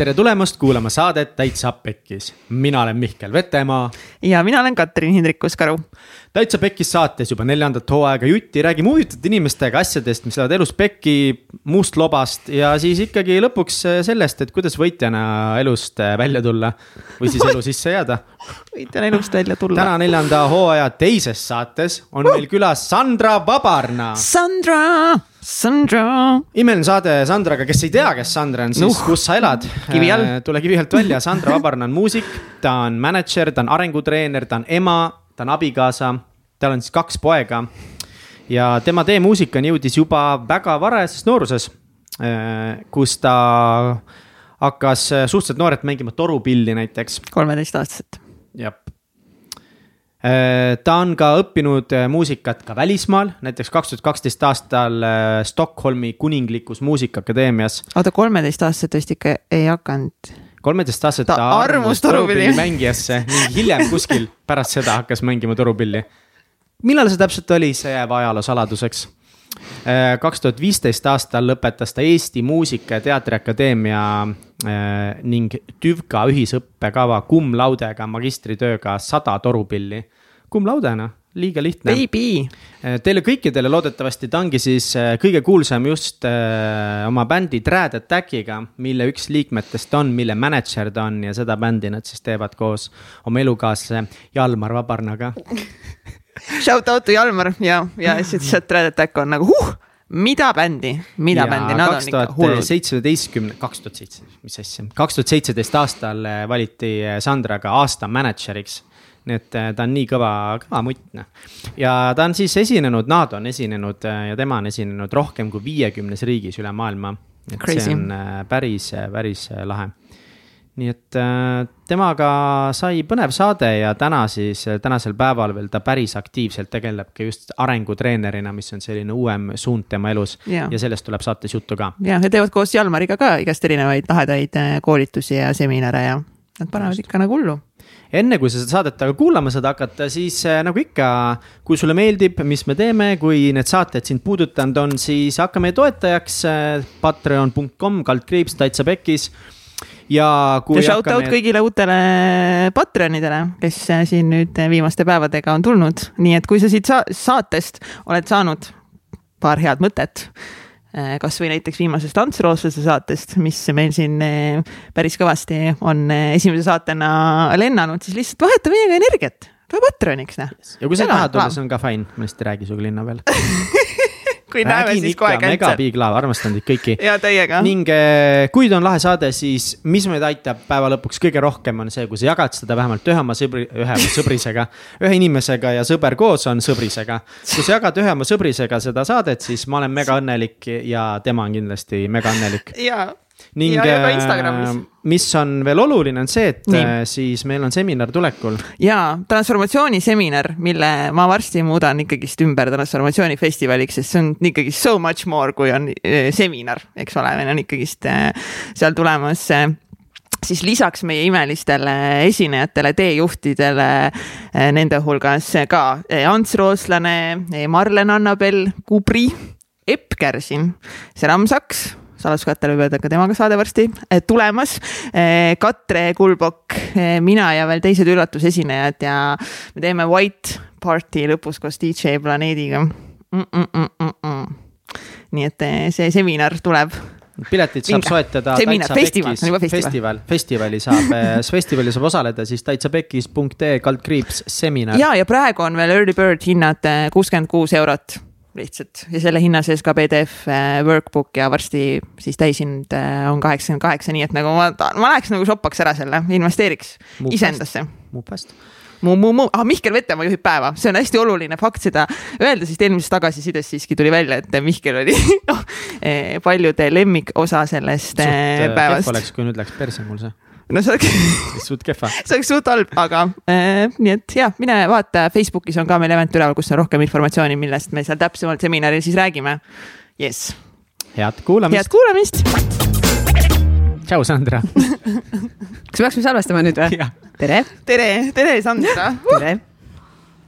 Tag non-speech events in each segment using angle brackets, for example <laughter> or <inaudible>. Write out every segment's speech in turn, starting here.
tere tulemast kuulama saadet Täitsa Pekkis. mina olen Mihkel Vetemaa. ja mina olen Katrin Hindrikus-Karu. Täitsa Pekkis saates juba neljandat hooaega jutti, räägime huvitavate inimestega asjadest, mis lähevad elus pekki, muust lobast ja siis ikkagi lõpuks sellest, et kuidas võitjana elust välja tulla või siis elu sisse jääda. <laughs> võitjana elust välja tulla. täna neljanda hooaja teises saates on meil külas Sandra Vabarna. Sandra Sandra. imeline saade Sandraga, kes ei tea, kes Sandra on, siis uh, kus sa elad? kivi all. tule kivi alt välja, Sandra Vabarna on muusik, ta on mänedžer, ta on arengutreener, ta on ema, ta on abikaasa, tal on siis kaks poega. ja tema teemuusika jõudis juba väga varajases nooruses, kus ta hakkas suhteliselt noorelt mängima torupilli näiteks. kolmeteistaastaselt. jah Äh, ta on ka õppinud muusikat ka välismaal, näiteks kaks tuhat kaksteist aastal Stockholmi kuninglikus muusikaakadeemias. oota, kolmeteistaastaselt vist ikka ei hakanud? kolmeteistaastaselt ta, ta armus torupilli mängijasse, hiljem kuskil pärast seda hakkas mängima torupilli. Millal see täpselt oli, see jääb ajaloo saladuseks. kaks tuhat viisteist aastal lõpetas ta Eesti Muusika- ja Teatriakadeemia Äh, ning TÜVKA ühisõppekava cum laudega magistritööga sada torupilli. cum laudena, liiga lihtne. Äh, teile kõikidele loodetavasti ta ongi siis äh, kõige kuulsam just oma bändi Trad Attackiga, mille üks liikmetest on, mille mänedžer ta on ja seda bändi nad siis teevad koos oma elukaaslase Jalmar Vabarnaga <laughs> Shout out to Jalmar ja, ja siis Trad Attack on nagu huh mida bändi, mida ja bändi, nad on ikka hullud. seitsmeteistkümne, kaks tuhat seitse, mis asja, kaks tuhat seitseteist aastal eh, valiti eh, Sandraga aasta mänedžeriks nii et eh, ta on nii kõva, kõva mutt, noh. ja ta on siis esinenud, nad on esinenud ja tema on esinenud rohkem kui viiekümnes riigis üle maailma. et Crazy. see on päris, päris lahe nii et äh, temaga sai põnev saade ja täna siis, tänasel päeval veel ta päris aktiivselt tegeleb ka just arengutreenerina, mis on selline uuem suund tema elus. Ja, ja sellest tuleb saates juttu ka. ja, ja teevad koos Jalmariga ka igast erinevaid lahedaid äh, koolitusi ja seminare ja nad panevad ikka nagu hullu. Enne kui sa seda saadet aga kuulama saad hakata, siis äh, nagu ikka, kui sulle meeldib, mis me teeme, kui need saated sind puudutanud on, siis hakka meie toetajaks patreon.com kaldkriips täitsa pekkis ja kui. shout out need... kõigile uutele Patreonidele, kes äh, siin nüüd äh, viimaste päevadega on tulnud, nii et kui sa siit sa saatest oled saanud paar head mõtet äh, kasvõi näiteks viimasest Ants Rootslase saatest, mis meil siin päris kõvasti on esimese saatena lennanud, siis lihtsalt vaheta meiega energiat, tule Patreoniks, noh. ja kui sa ei taha tulla, see on ka fine, ma lihtsalt ei räägi sinuga linna peal <laughs> kui näeme, siis kohe käntse. mega big love, armastan teid kõiki. <laughs> ja teiega. ning eh, kui ta on lahe saade, siis mis meid aitab päeva lõpuks kõige rohkem on see, kui sa jagad seda vähemalt ühe oma sõbri, ühe oma sõbrisega. <laughs> ühe inimesega ja sõber koos on sõbrisega. kui sa jagad ühe oma sõbrisega seda saadet, siis ma olen mega õnnelik ja tema on kindlasti mega õnnelik. jaa ning ja, äh, mis on veel oluline, on see, et Nii. Äh, siis meil on seminar tulekul. ja transformatsiooniseminar, mille ma varsti muudan ikkagist ümber transformatsioonifestivaliks, sest see on ikkagi so much more, kui on äh, seminar, eks ole, meil on ikkagist seal tulemas siis lisaks meie imelistele esinejatele, teejuhtidele, nende hulgas ka Ants Rootslane, Marlen Annabel Kubri, Epp Kärsin, Seram Saks saladuskatel võib öelda ka temaga saade varsti tulemas. Eh, Katre Kulbok, eh, mina ja veel teised üllatusesinejad ja me teeme White Party lõpus koos DJ Planeediga mm. -mm -mm nii et eh, see seminar tuleb piletid saab Vinge. soetada. seminar, festival, see on juba festival. festival, festivali saab <laughs> festivali saab osaleda siis täitsapekis.ee kaldkriips seminar. ja, ja praegu on veel early bird hinnad kuuskümmend kuus eurot lihtsalt ja selle hinna sees ka PDF äh, workbook ja varsti siis täishind äh, on kaheksakümmend kaheksa, nii et nagu ma, ma läheks nagu shoppaks ära selle, investeeriks iseendasse. Mupast mu, mu, mu, ah Mihkel Vetemaa juhib päeva, see on hästi oluline fakt seda öelda, sest eelmisest tagasisidest siiski tuli välja, et Mihkel oli <laughs> noh, eh, paljude lemmikosa sellest Suht, eh, päevast. kehv oleks, kui nüüd läks perse mul see no see oleks suht kehva. see oleks suht halb, aga äh, nii et jah, mine vaata, Facebookis on ka meil event üleval, kus on rohkem informatsiooni, millest me seal täpsemalt seminaril siis räägime. Jess. head kuulamist. head kuulamist. tšau, Sandra <laughs> kas me peaksime salvestama nüüd või? tere. tere, tere, Sandra <laughs> tere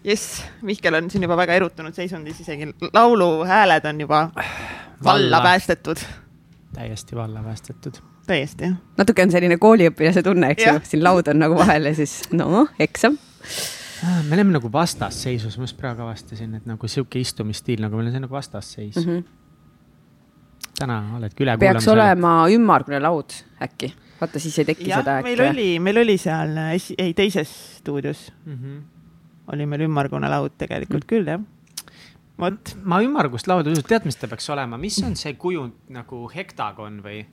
jess, Mihkel on siin juba väga erutunud seisundis, isegi lauluhääled on juba valla, valla päästetud. täiesti valla päästetud täiesti natuke on selline kooliõpilase tunne, eks ju, siin laud on nagu vahel ja siis noh, eksam Ah, me oleme nagu vastasseisus, ma just praegu avastasin, et nagu sihuke istumisstiil, nagu meil on see nagu vastasseis mm. -hmm. täna oledki üle. peaks olema ümmargune laud äkki, vaata siis ei teki ja, seda äkki. meil oli, meil oli seal, ei teises stuudios mm -hmm. oli meil ümmargune laud tegelikult mm -hmm. küll jah vot. ma ümmargust lauda ei usu, tead, mis ta peaks olema, mis on see kujund nagu hektagon või?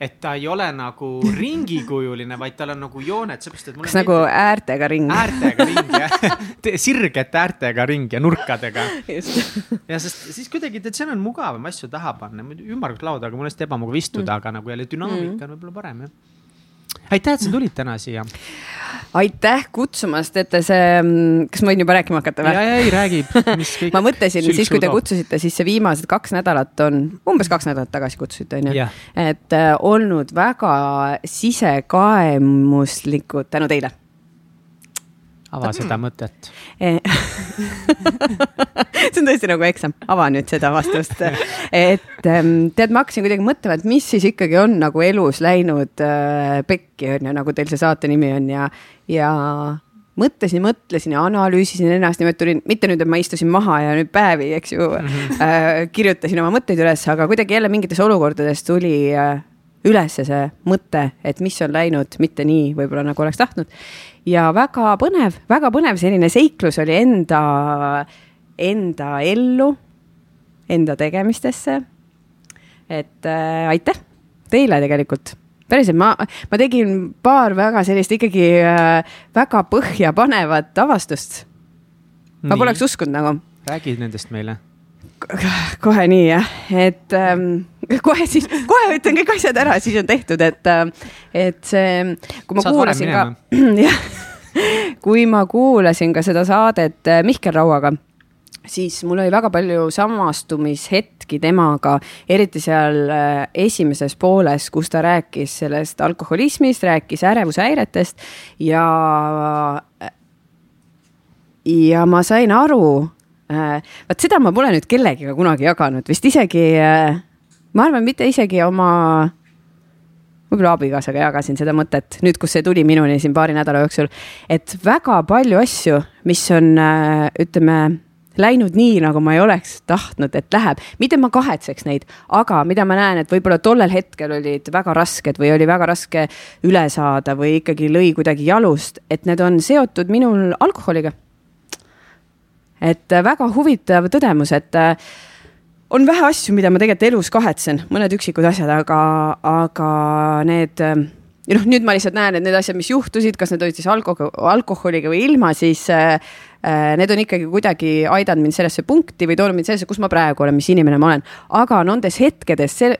Et ta ei ole nagu ringikujuline, vaid tal on nagu jooned, seepärast et. kas nagu meeldib... äärtega ring? äärtega ring jah <laughs> sirgete äärtega ring ja nurkadega. ja sest siis kuidagi, tead, seal on mugavam asju taha panna, ümmargust lauda, aga mul on hästi ebamugav istuda mm., aga nagu jälle dünaamika mm. on võib-olla parem jah aitäh, et sa tulid täna siia. aitäh kutsumast, et see, mm, kas ma võin juba rääkima hakata või? ja, ja ei räägi. <laughs> ma mõtlesin siis, kui te kutsusite, siis see viimased kaks nädalat on, umbes kaks nädalat tagasi kutsusite, on ju. et äh, olnud väga sisekaemuslikud tänu teile ava seda mõtet eh. <laughs> see on tõesti nagu eksam, ava nüüd seda vastust. et ehm, tead, ma hakkasin kuidagi mõtlema, et mis siis ikkagi on nagu elus läinud äh, pekki, on ju, nagu teil see saate nimi on ja, ja mõtlesin, mõtlesin ja analüüsisin ennast, niimoodi tulin, mitte nüüd, et ma istusin maha ja nüüd päevi, eks ju mm, -hmm. äh, kirjutasin oma mõtteid üles, aga kuidagi jälle mingites olukordades tuli äh, üles see mõte, et mis on läinud mitte nii võib-olla nagu oleks tahtnud ja väga põnev, väga põnev selline seiklus oli enda, enda ellu, enda tegemistesse. et äh, aitäh teile tegelikult päriselt, ma, ma tegin paar väga sellist ikkagi äh, väga põhjapanevat avastust. ma poleks uskunud nagu. räägi nendest meile kohe nii jah, et ähm, kohe siis, kohe ütlen kõik asjad ära, siis on tehtud, et, äh, et see, kui ma Saad kuulasin ka, <clears throat> jah, kui ma kuulasin ka seda saadet äh, Mihkel Rauaga siis mul oli väga palju samastumishetki temaga, eriti seal äh, esimeses pooles, kus ta rääkis sellest alkoholismist, rääkis ärevushäiretest ja. ja ma sain aru Äh, vot seda ma pole nüüd kellegiga kunagi jaganud, vist isegi, äh, ma arvan, mitte isegi oma, võib-olla abikaasaga jagasin seda mõtet, nüüd, kus see tuli minuni siin paari nädala jooksul, et väga palju asju, mis on, äh, ütleme läinud nii, nagu ma ei oleks tahtnud, et läheb. mitte ma kahetseks neid, aga mida ma näen, et võib-olla tollel hetkel olid väga rasked või oli väga raske üle saada või ikkagi lõi kuidagi jalust, et need on seotud minul alkoholiga et äh, väga huvitav tõdemus, et äh, on vähe asju, mida ma tegelikult elus kahetsen, mõned üksikud asjad, aga, aga need äh, ja noh, nüüd ma lihtsalt näen, et need asjad, mis juhtusid, kas need olid siis alko-, alkoholiga või ilma, siis äh, need on ikkagi kuidagi aidanud mind sellesse punkti või toonud mind sellesse, kus ma praegu olen, mis inimene ma olen. aga nendes hetkedes see,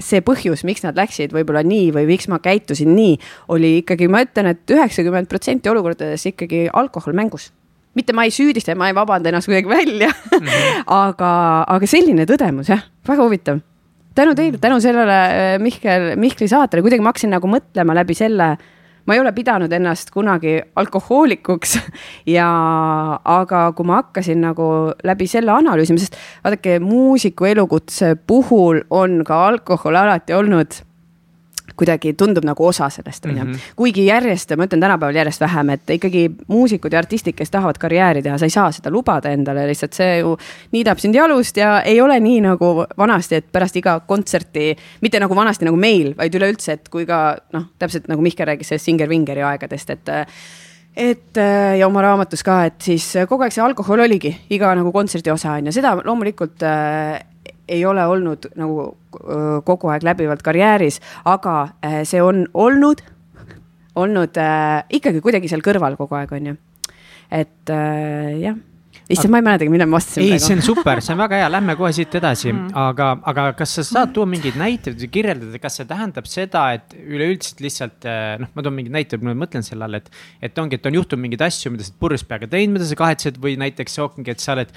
see põhjus, miks nad läksid võib-olla nii või miks ma käitusin nii, oli ikkagi, ma ütlen et, et üheksakümmend protsenti olukordades ikkagi alkohol mängus mitte ma ei süüdista ja ma ei vabanda ennast kuidagi välja mm, -hmm. <laughs> aga, aga selline tõdemus jah, väga huvitav. tänu teile, tänu sellele äh, Mihkel, Mihkli saatele kuidagi ma hakkasin nagu mõtlema läbi selle ma ei ole pidanud ennast kunagi alkohoolikuks <laughs> ja, aga kui ma hakkasin nagu läbi selle analüüsima, sest vaadake, muusiku elukutse puhul on ka alkohol alati olnud kuidagi tundub nagu osa sellest, on ju. Mhm. kuigi järjest, ma ütlen tänapäeval järjest vähem, et ikkagi muusikud ja artistid, kes tahavad karjääri teha, sa ei saa seda lubada endale, lihtsalt see ju niidab sind jalust ja ei ole nii nagu vanasti, et pärast iga kontserti, mitte nagu vanasti nagu meil, vaid üleüldse, et kui ka noh, täpselt nagu Mihkel rääkis sellest Singer Vingeri aegadest, et et ja oma raamatus ka, et siis kogu aeg see alkohol oligi iga nagu kontserdi osa on ju, seda loomulikult ei ole olnud nagu kogu aeg läbivalt karjääris, aga see on olnud, olnud äh, ikkagi kuidagi seal kõrval kogu aeg, on ju. et äh, jah issand, ma ei mäletagi, millal ma vastasin. ei, see on super, see on väga hea, lähme kohe siit edasi mm., aga, aga kas sa saad tuua mingeid näiteid või kirjeldada, kas see tähendab seda, et üleüldiselt lihtsalt noh, ma toon mingeid näiteid, ma mõtlen selle all, et. et ongi, et on juhtunud mingeid asju, mida sa oled purjus peaga teinud, mida sa kahetsed või näiteks ongi, et sa oled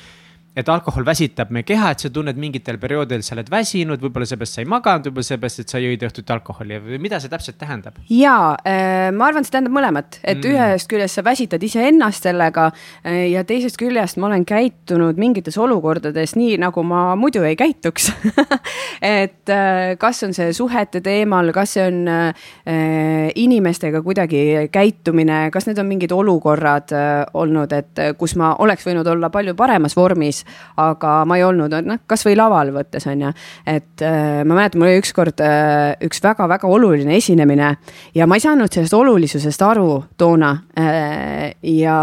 et alkohol väsitab meie keha, et sa tunned mingitel perioodidel, sa oled väsinud, võib-olla seepärast sa ei maganud, võib-olla seepärast, et sa jõid õhtuti alkoholi või mida see täpselt tähendab? ja äh, ma arvan, see tähendab mõlemat, et mm. ühest küljest sa väsitad iseennast sellega äh, ja teisest küljest ma olen käitunud mingites olukordades nii, nagu ma muidu ei käituks <laughs> et äh, kas on see suhete teemal, kas see on inimestega kuidagi käitumine, kas need on mingid olukorrad olnud, et kus ma oleks võinud olla palju paremas vormis aga ma ei olnud, noh, kasvõi laval võttes on ju. et äh, ma mäletan, mul oli ükskord äh, üks väga-väga oluline esinemine ja ma ei saanud sellest olulisusest aru toona äh, ja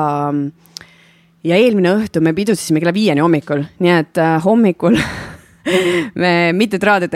ja eelmine õhtu me pidutsesime kella viieni hommikul, nii et äh, hommikul <laughs> <laughs> me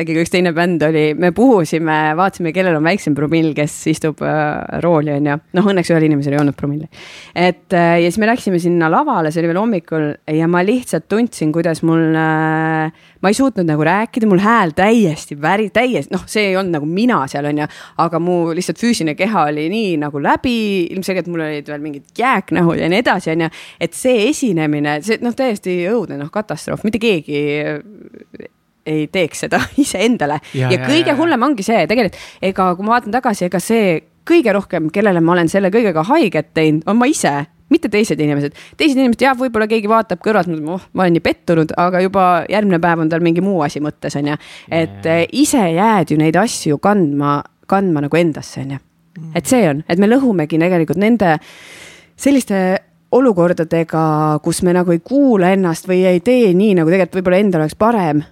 äkki, kui üks teine bänd oli, me puhusime, vaatasime, kellel on väiksem promill, kes istub äh, rooli, on ju. noh, õnneks ühel inimesel ei olnud promilli. et äh, ja siis me läksime sinna lavale, see oli veel hommikul ja ma lihtsalt tundsin, kuidas mul äh,, ma ei suutnud nagu rääkida, mul hääl täiesti väri, täiesti, noh, see ei olnud nagu mina seal, on ju. aga mu lihtsalt füüsiline keha oli nii nagu läbi, ilmselgelt mul olid veel mingid jääknähud ja nii edasi, on ju. et see esinemine, see noh, täiesti õudne, noh, katastroof, mitte keegi ei teeks seda <laughs> iseendale ja, ja, ja kõige hullem ongi see tegelikult, ega kui ma vaatan tagasi, ega see kõige rohkem, kellele ma olen selle kõigega haiget teinud, on ma ise mitte teised inimesed, teised inimesed jah, võib-olla keegi vaatab kõrvalt, oh, ma olen nii pettunud, aga juba järgmine päev on tal mingi muu asi mõttes, on ju. et yeah. ise jääd ju neid asju kandma, kandma nagu endasse, on ju. Mm. et see on, et me lõhumegi tegelikult nende selliste olukordadega, kus me nagu ei kuula ennast või ei tee nii, nagu tegelikult võib-olla endal oleks parem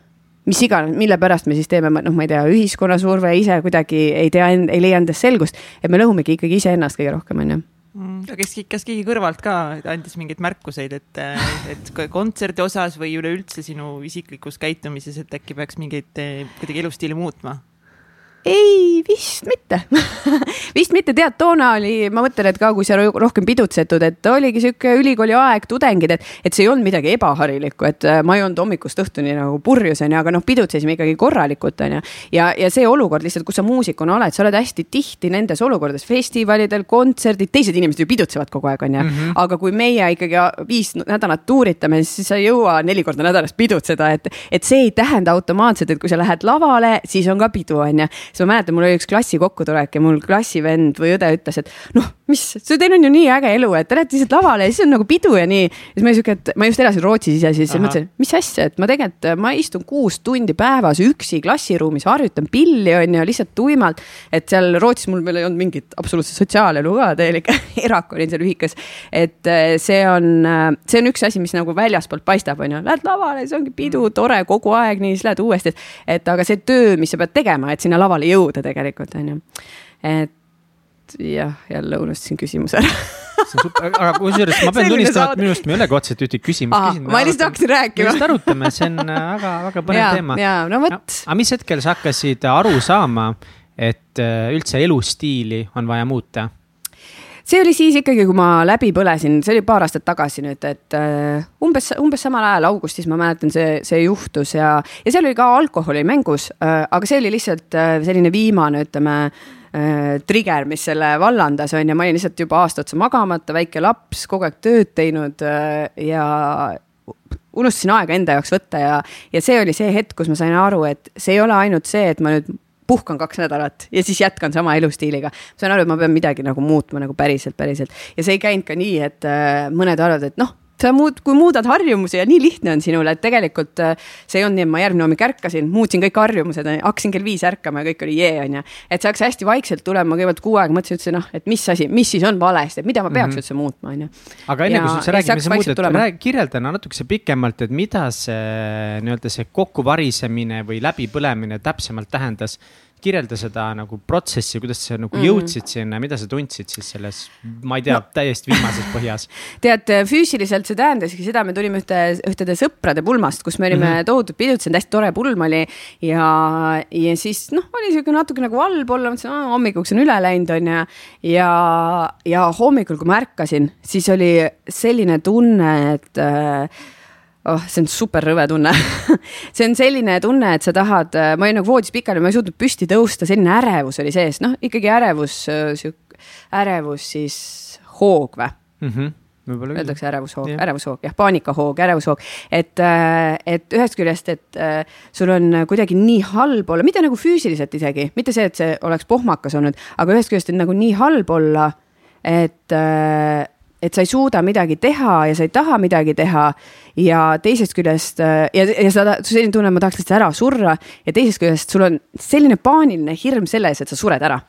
mis iganes, mille pärast me siis teeme, noh, ma ei tea, ühiskonna surve ise kuidagi ei tea, ei leia endast selgust, et me lõhumegi ikkagi iseennast kõige rohkem, on ju kas, kas keegi kõrvalt ka andis mingeid märkuseid, et, et kontserdi osas või üleüldse sinu isiklikus käitumises, et äkki peaks mingeid kuidagi elustiili muutma? Ei, vist mitte <laughs> vist mitte, tead, toona oli, ma mõtlen, et ka kui seal rohkem pidutsetud, et oligi sihuke ülikooli aeg, tudengid, et, et see ei olnud midagi ebaharilikku, et äh, ma ei olnud hommikust õhtuni nagu purjus onju, aga noh, pidutsesime ikkagi korralikult onju. ja, ja see olukord lihtsalt, kus sa muusikuna oled, sa oled hästi tihti nendes olukordades, festivalidel, kontserdid, teised inimesed ju pidutsevad kogu aeg onju. -hmm. aga kui meie ikkagi viis nädalat tuuritame, siis sa ei jõua neli korda nädalas pidutseda, et, et see ei tähenda automaatselt, et kui sa lähed lavale, siis on ka pidu onju siis ma mäletan, mul oli üks klassi kokkutulek ja mul klassivend või õde ütles, et noh, mis, teil on ju nii äge elu, et te lähete lihtsalt lavale ja siis on nagu pidu ja nii. ja siis ma siuke, et ma just elasin Rootsis ise, siis Aha. mõtlesin, mis asja, et ma tegelikult, ma istun kuus tundi päevas üksi klassiruumis, harjutan pilli, on ju, lihtsalt tuimalt. et seal Rootsis mul veel ei olnud mingit absoluutset sotsiaalelu ka, täielik <laughs> erak olin seal ühikas. et eh, see on, eh, see on üks asi, mis nagu väljaspoolt paistab, on ju, lähed lavale, see ongi pidu, tore kogu aeg, nii siis lähed uuesti, et. et aga see töö, mis sa pead tegema, et sinna lavale jõuda tegelikult on ju. et jah, jälle unustasin küsimuse ära see on super, aga kusjuures ma pean tunnistama, et minu arust me ei olegi otseselt ühtegi küsimust küsinud. ma lihtsalt hakkasin rääkima. lihtsalt arutame, see on väga-väga äh, põnev teema. ja, no vot aga mis hetkel sa hakkasid aru saama, et äh, üldse elustiili on vaja muuta? See oli siis ikkagi, kui ma läbi põlesin, see oli paar aastat tagasi nüüd, et uh, umbes, umbes samal ajal augustis ma mäletan, see, see juhtus ja, ja seal oli ka alkoholi mängus uh,, aga see oli lihtsalt uh, selline viimane, ütleme trigger, mis selle vallandas, on ju, ma olin lihtsalt juba aasta otsa magamata, väike laps, kogu aeg tööd teinud ja unustasin aega enda jaoks võtta ja, ja see oli see hetk, kus ma sain aru, et see ei ole ainult see, et ma nüüd puhkan kaks nädalat ja siis jätkan sama elustiiliga. ma saan aru, et ma pean midagi nagu muutma nagu päriselt, päriselt ja see ei käinud ka nii, et äh, mõned arvavad, et noh sa muud, kui muudad harjumusi ja nii lihtne on sinule, et tegelikult äh, see ei olnud nii, et ma järgmine hommik ärkasin, muutsin kõik harjumused, hakkasin kell viis ärkama ja kõik oli jee, onju. et see hakkas hästi vaikselt tulema, kõigepealt kuu aega mõtlesin üldse noh, et mis asi, mis siis on valesti, et mida ma peaks mm -hmm. üldse muutma, onju. aga enne kui sa räägid, mis sa muudad, räägi, kirjelda natukese pikemalt, et mida see nii-öelda see kokkuvarisemine või läbipõlemine täpsemalt tähendas kirjelda seda nagu protsessi, kuidas sa nagu mm. jõudsid sinna, mida sa tundsid siis selles, ma ei tea no., täiesti viimases põhjas <laughs> tead, füüsiliselt see tähendaski seda, me tulime ühte, ühtede sõprade pulmast, kus me olime mm -hmm. tohutult pidutsenud, hästi tore pulm oli. ja, ja siis noh, oli sihuke natuke nagu halb olla, mõtlesin, hommikuks on üle läinud, on ju. ja, ja hommikul, kui ma ärkasin, siis oli selline tunne, et äh, oh, see on super rõve tunne. <laughs> See on selline tunne, et sa tahad, ma olin nagu voodis pikali, ma ei suutnud püsti tõusta, selline ärevus oli sees, noh ikkagi ärevus, sihuke ärevus siis hoog või? Mm? -hmm öeldakse ärevushoog, ärevushoog jah, paanikahoog, ärevushoog. et, et ühest küljest, et äh, sul on kuidagi nii halb olla, mitte nagu füüsiliselt isegi, mitte see, et see oleks pohmakas olnud, aga ühest küljest on nagu nii halb olla, et äh, et sa ei suuda midagi teha ja sa ei taha midagi teha ja teisest küljest äh, ja, ja sa, selline tunne, ma tahaks lihtsalt ära surra ja teisest küljest sul on selline paaniline hirm selles, et sa sured ära.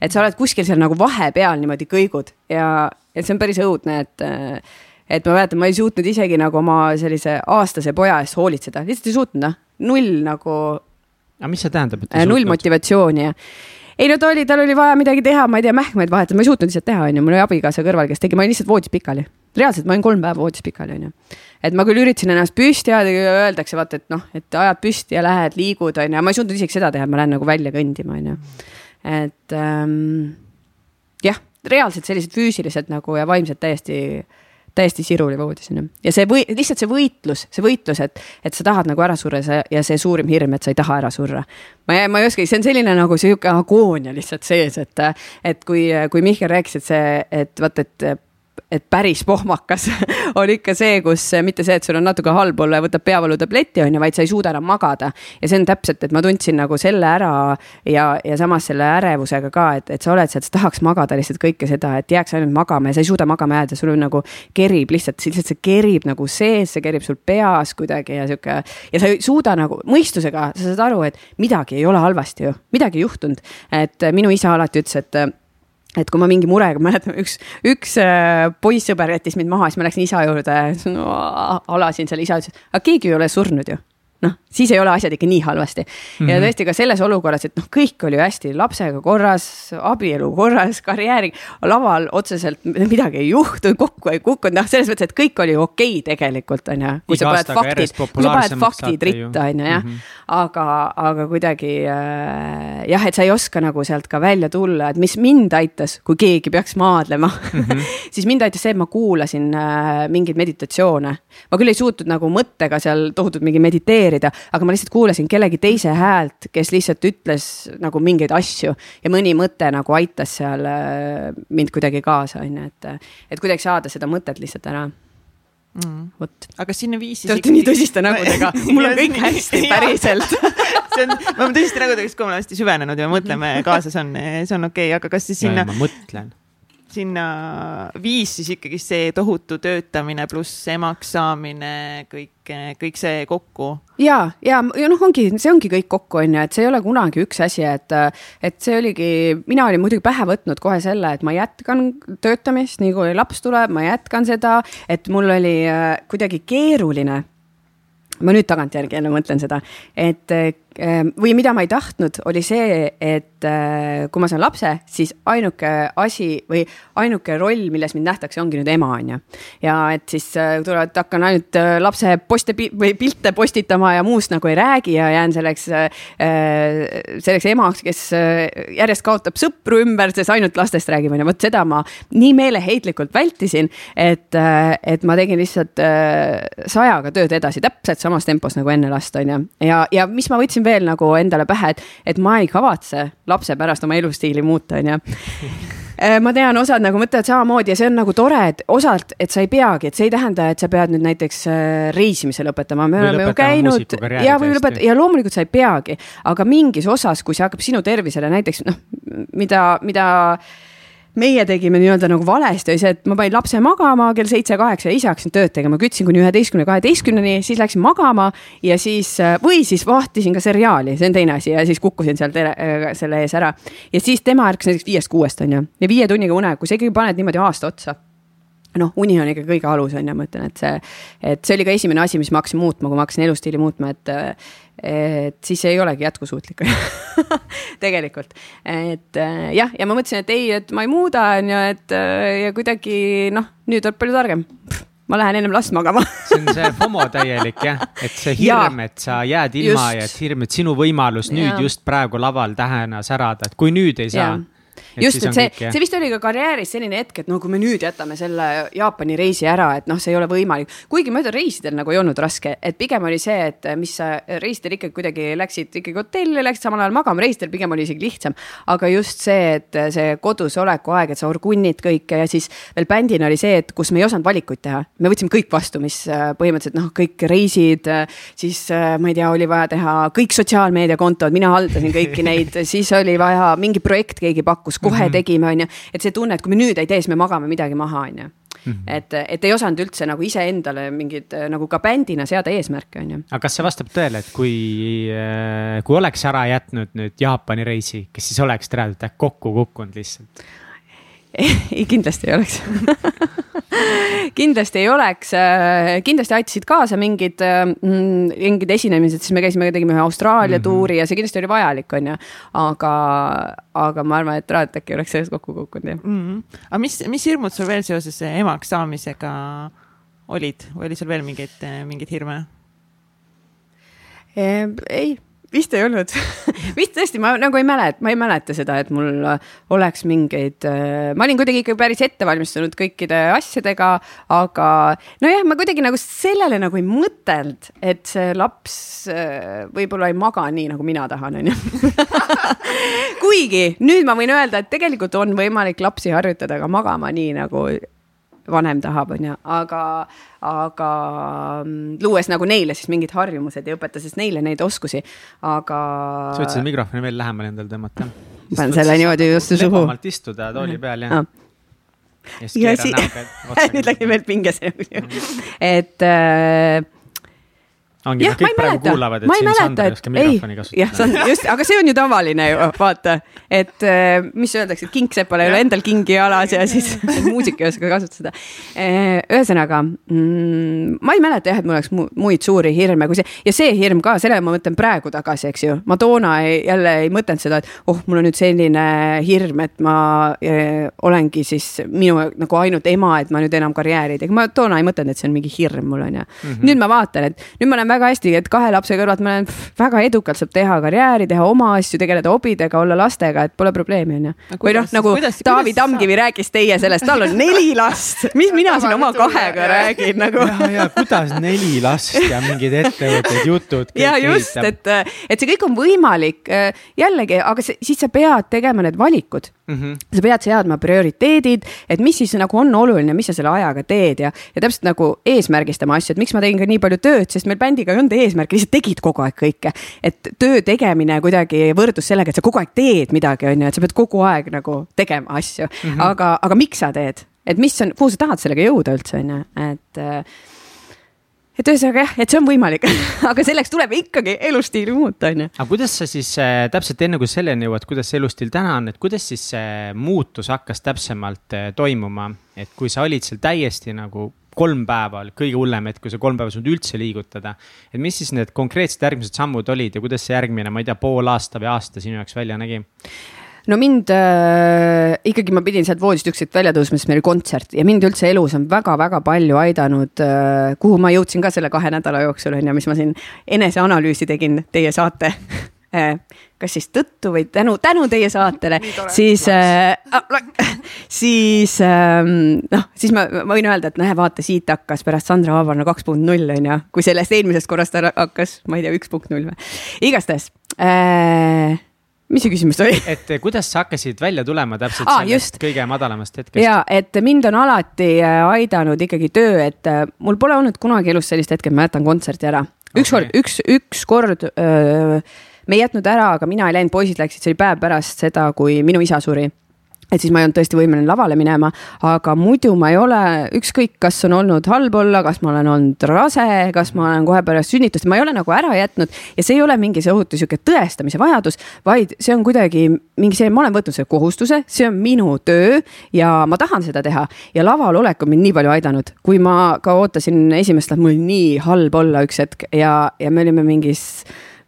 et sa oled kuskil seal nagu vahepeal niimoodi kõigud ja, ja see on päris õudne, et äh, et ma mäletan, ma ei suutnud isegi nagu oma sellise aastase poja eest hoolitseda, lihtsalt ei suutnud noh, null nagu aga mis see tähendab? äh, null motivatsiooni ja ei no ta oli, tal oli vaja midagi teha, ma ei tea, mähkmeid vahetada, ma ei suutnud lihtsalt teha, onju, mul oli abikaasa kõrval, kes tegi, ma olin lihtsalt voodis pikali. reaalselt, ma olin kolm päeva voodis pikali, onju. et ma küll üritasin ennast püsti ajada, öeldakse vaata, et noh, et ajad püsti ja lähed, liigud, onju, ma ei suutnud isegi seda teha, ma lähen nagu välja kõndima, onju. et ähm, jah, reaalselt sellised füüsilised nagu ja vaimsed täiesti täiesti siruli voodis onju. ja see või lihtsalt see võitlus, see võitlus, et, et sa tahad nagu ära surra see, ja see suurim hirm, et sa ei taha ära surra. ma ei, ma ei oskagi, see on selline nagu sihuke agoonia lihtsalt sees, et, et kui, kui Mihkel rääkis, et see, et vaata, et et päris pohmakas <laughs> on ikka see, kus mitte see, et sul on natuke halb olla ja võtab peavalutabletti, on ju, vaid sa ei suuda enam magada. ja see on täpselt, et ma tundsin nagu selle ära ja, ja samas selle ärevusega ka, et, et sa oled seal, sa tahaks magada lihtsalt kõike seda, et jääks ainult magama ja sa ei suuda magama jääda, sul on nagu kerib lihtsalt, lihtsalt see kerib nagu sees, see kerib sul peas kuidagi ja sihuke. ja sa ei suuda nagu mõistusega, sa saad aru, et midagi ei ole halvasti ju, midagi ei juhtunud. et minu isa alati ütles, et et kui ma mingi murega, mäletan, üks, üks äh, poissõber jättis mind maha, siis ma läksin isa juurde no,, alasin seal, isa ütles, aga keegi ei ole surnud ju noh, siis ei ole asjad ikka nii halvasti mm. -hmm. ja tõesti ka selles olukorras, et noh, kõik oli hästi, lapsega korras, abielu korras, karjääri, laval otseselt midagi ei juhtunud, kokku ei kukkunud, noh, selles mõttes, et kõik oli okei okay tegelikult on ju. kui sa paned faktid, kui sa paned faktid ritta on ju jah mm, -hmm. aga, aga kuidagi äh, jah, et sa ei oska nagu sealt ka välja tulla, et mis mind aitas, kui keegi peaks maadlema mm, -hmm. <laughs> siis mind aitas see, et ma kuulasin äh, mingeid meditatsioone. ma küll ei suutnud nagu mõttega seal tohutult mingi mediteerida kommenteerida, aga ma lihtsalt kuulasin kellegi teise häält, kes lihtsalt ütles nagu mingeid asju ja mõni mõte nagu aitas seal äh, mind kuidagi kaasa, on ju, et, et kuidagi saada seda mõtet lihtsalt ära mm.. vot. aga sinna viis siis. Te olete nii tõsiste nägudega, <laughs> mul on kõik hästi, <laughs> päriselt <laughs> see on, me oleme tõsiste nägudega, sest kui me oleme hästi süvenenud ja mõtleme kaasa, see on, see on okei okay., aga kas siis sinna. ma mõtlen sinna viis siis ikkagi see tohutu töötamine pluss emaks saamine, kõik, kõik see kokku. ja, ja, ja noh, ongi, see ongi kõik kokku, on ju, et see ei ole kunagi üks asi, et, et see oligi, mina olin muidugi pähe võtnud kohe selle, et ma jätkan töötamist, nii kui laps tuleb, ma jätkan seda, et mul oli äh, kuidagi keeruline ma nüüd tagantjärgi jälle mõtlen seda, et või mida ma ei tahtnud, oli see, et kui ma saan lapse, siis ainuke asi või ainuke roll, milles mind nähtakse, ongi nüüd ema, on ju. ja et siis tulevad, hakkan ainult lapse poste või pilte postitama ja muust nagu ei räägi ja jään selleks, selleks emaks, kes järjest kaotab sõpru ümber, sest ainult lastest räägib, on ju, vot seda ma nii meeleheitlikult vältisin, et, et ma tegin lihtsalt sajaga tööd edasi, täpselt samas tempos nagu enne last, on ju. ja, ja mis ma võtsin veel nagu endale pähe, et, et ma ei kavatse lapse pärast oma elustiili muuta, on ju <laughs> ma tean, osad nagu mõtlevad samamoodi ja see on nagu tore, et osalt, et sa ei peagi, et see ei tähenda, et sa pead nüüd näiteks reisimise lõpetama, me või oleme ju käinud ja või lõpeta ja loomulikult sa ei peagi, aga mingis osas, kui see hakkab sinu tervisele näiteks noh, mida, mida meie tegime nii-öelda nagu valesti, oli see, et ma panin lapse magama kell seitse-kaheksa ja ise hakkasin tööd tegema, kütsin kuni üheteistkümne, kaheteistkümneni, siis läksin magama ja siis või siis vahtisin ka seriaali, see on teine asi ja siis kukkusin seal tere, selle ees ära. ja siis tema ärkas näiteks viiest-kuuest on ju ja viie tunniga une, kui sa ikkagi paned niimoodi aasta otsa noh, uni on ikka kõige alus, on ju, ma ütlen, et see, et see oli ka esimene asi, mis ma hakkasin muutma, kui ma hakkasin elustiili muutma, et et siis ei olegi jätkusuutlik. <laughs> Tegelikult, et jah, ja ma mõtlesin, et ei, et ma ei muuda, on ju, et ja kuidagi noh, nüüd oled palju targem. Ma lähen ennem last magama. <laughs> See on see FOMO täielik jah, et see hirm, et sa jääd ilma just. ja et hirm, et sinu võimalus nüüd ja. just praegu laval tähena särada, et kui nüüd ei saa just, et see, see vist oli ka karjääris selline hetk, et no kui me nüüd jätame selle Jaapani reisi ära, et noh, see ei ole võimalik. kuigi ütlen, reisidel nagu ei olnud raske, et pigem oli see, et mis sa reisidel ikkagi kuidagi läksid ikkagi hotelli, läksid samal ajal magama, reisidel pigem oli isegi lihtsam. aga just see, et see kodus oleku aeg, et sa orgunnid kõike ja siis veel bändina oli see, et kus me ei osanud valikuid teha. me võtsime kõik vastu, mis äh, põhimõtteliselt noh, kõik reisid, äh, siis äh, ma ei tea, oli vaja teha kõik sotsiaalmeediakontod, mina haldasin kõiki neid, siis oli vaja mingi projekt, keegi pakkus, kohe mm -hmm. tegime, on ju. et see tunne, et kui me nüüd ei tee, siis me magame midagi maha, on ju. Mhm. et, et ei osanud üldse nagu iseendale mingid nagu ka bändina seada eesmärke, on ju. aga kas see vastab tõele, et kui, kui oleks ära jätnud nüüd Jaapani reisi, kas siis oleks reaalselt kokku kukkunud lihtsalt? Ei, kindlasti ei oleks kindlasti ei oleks, äh, kindlasti aitasid kaasa mingid, äh, mm, mingid esinemised, siis me käisime, tegime ühe Austraalia mm -hmm. tuuri ja see kindlasti oli vajalik, on ju. aga, aga ma arvan, et Raat äkki oleks sellest kokku kukkunud, jah mm. -hmm. aga mis, mis hirmud sul veel seoses emaks saamisega olid või oli sul veel mingeid, mingeid hirme? ei vist ei olnud <laughs> vist tõesti, ma nagu ei mäleta, ma ei mäleta seda, et mul oleks mingeid, ma olin kuidagi ikka päris ettevalmistunud kõikide asjadega, aga nojah, ma kuidagi nagu sellele nagu ei mõtelnud, et see laps äh, võib-olla ei maga nii, nagu mina tahan, onju. <laughs> kuigi nüüd ma võin öelda, et tegelikult on võimalik lapsi harjutada ka magama nii nagu vanem tahab, onju, aga, aga mm, luues nagu neile siis mingid harjumused ja õpetades neile neid oskusi, aga. sa võtsid mikrofoni veel lähemale endale tõmmata. panen selle niimoodi just suhu. lebamalt istuda tooli peal ja ah.. ja siis keera näoga. <laughs> nüüd läks veel pinges et äh, ongi, kõik praegu kuulavad, et siin Sander ei oska mikrofoni kasutada. jah, see on just, aga see on ju tavaline ju, vaata, et äh, mis öeldakse, et kingsepal ei ole endal kingi jalas ja siis <laughs> muusik ei oska kasutada. Äh, ühesõnaga mm,, ma ei mäleta jah, et mul oleks muid suuri hirme kui see ja see hirm ka, selle ma mõtlen praegu tagasi, eks ju. ma toona ei, jälle ei mõtelnud seda, et oh, mul on nüüd selline hirm, et ma äh, olengi siis minu nagu ainult ema, et ma nüüd enam karjääri ei tee, ma toona ei mõtelnud, et see on mingi hirm mul on ju. Mhm. nüüd ma vaatan, et nüüd ma olen väga hästi, et kahe lapse kõrvalt ma olen väga edukalt saab teha karjääri, teha oma asju, tegeleda hobidega, olla lastega, et pole probleemi, onju. või noh, nagu kuidas, Taavi kuidas Tamkivi rääkis teie sellest, tal on neli last, mis mina siin oma kahega räägin nagu. ja, ja kuidas neli last ja mingid ettevõtted, jutud. ja just, et, et see kõik on võimalik jällegi, aga see, siis sa pead tegema need valikud mm. -hmm. sa pead seadma prioriteedid, et mis siis nagu on oluline, mis sa selle ajaga teed ja, ja täpselt nagu eesmärgistama asju, et miks ma tegin ka nii palju tööd, sest meil bändiga ei olnud eesmärki, lihtsalt tegid kogu aeg kõike. et töö tegemine kuidagi võrdus sellega, et sa kogu aeg teed midagi, on ju, et sa pead kogu aeg nagu tegema asju mm, -hmm. aga, aga miks sa teed, et mis on, kuhu sa tahad sellega jõuda üldse, on ju, et et ühesõnaga jah, et see on võimalik <laughs> aga selleks tuleb ikkagi elustiili muuta, on ju. aga kuidas sa siis äh, täpselt enne kui selleni jõuad, kuidas see elustiil täna on, et kuidas siis see muutus hakkas täpsemalt äh, toimuma, et kui sa olid seal täiesti nagu kolm päeva oli kõige hullem hetk, kui sa kolm päeva ei saanud üldse liigutada. et mis siis need konkreetsed järgmised sammud olid ja kuidas see järgmine, ma ei tea, pool aasta või aasta sinu jaoks välja nägi? No mind äh, ikkagi ma pidin sealt voodist ükskord välja tõusma, sest meil oli kontsert ja mind üldse elus on väga-väga palju aidanud äh,. kuhu ma jõudsin ka selle kahe nädala jooksul on ju, mis ma siin eneseanalüüsi tegin teie saate <laughs> äh, kas siis tõttu või tänu, tänu teie saatele, siis äh,, <laughs> siis äh, noh, siis ma, ma võin öelda, et näe, vaata, siit hakkas pärast Sandra Aavarna kaks punkt null on ju, kui sellest eelmisest korrast hakkas, ma ei tea, üks punkt null või, igastahes äh, mis see küsimus oli? <laughs> et eh, kuidas sa hakkasid välja tulema täpselt ah, sellest just. kõige madalamast hetkest? ja, et mind on alati äh, aidanud ikkagi töö, et äh, mul pole olnud kunagi elus sellist hetke, et ma jätan kontserti ära. ükskord okay., üks, ükskord me ei jätnud ära, aga mina ei läinud, poisid läksid, see oli päev pärast seda, kui minu isa suri et siis ma ei olnud tõesti võimeline lavale minema, aga muidu ma ei ole, ükskõik, kas on olnud halb olla, kas ma olen olnud rase, kas ma olen kohe pärast sünnitust, ma ei ole nagu ära jätnud. Ja see ei ole mingi see ohutu sihuke tõestamise vajadus, vaid see on kuidagi mingi see, ma olen võtnud selle kohustuse, see on minu töö ja ma tahan seda teha. Ja laval olek on mind nii palju aidanud, kui ma ka ootasin esimest, mul oli nii halb olla üks hetk ja, ja me olime mingis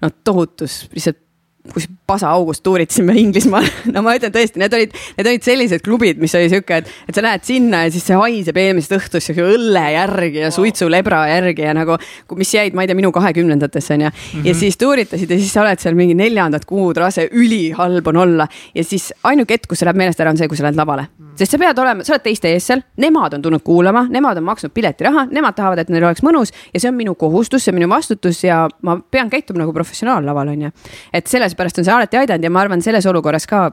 noh, tohutus lihtsalt kus pasaaugust tuuritasime Inglismaal <laughs> no ma ütlen tõesti, need olid, need olid sellised klubid, mis oli sihuke, et, et sa lähed sinna ja siis see haiseb eelmisest õhtust sihuke õlle järgi ja suitsulebra järgi ja nagu, mis jäid, ma ei tea, minu kahekümnendatesse on ju. -hmm. ja mhm. siis tuuritasid ja siis sa oled seal mingi neljandat kuud rase, ülihalb on olla ja siis ainuke hetk, kus see läheb meelest ära, on see, kui sa lähed lavale sest sa pead olema, sa oled teiste ees seal, nemad on tulnud kuulama, nemad on maksnud piletiraha, nemad tahavad, et neil oleks mõnus ja see on minu kohustus, see on minu vastutus ja ma pean käituma nagu professionaal laval, on ju. et sellepärast on see alati aidanud ja ma arvan, selles olukorras ka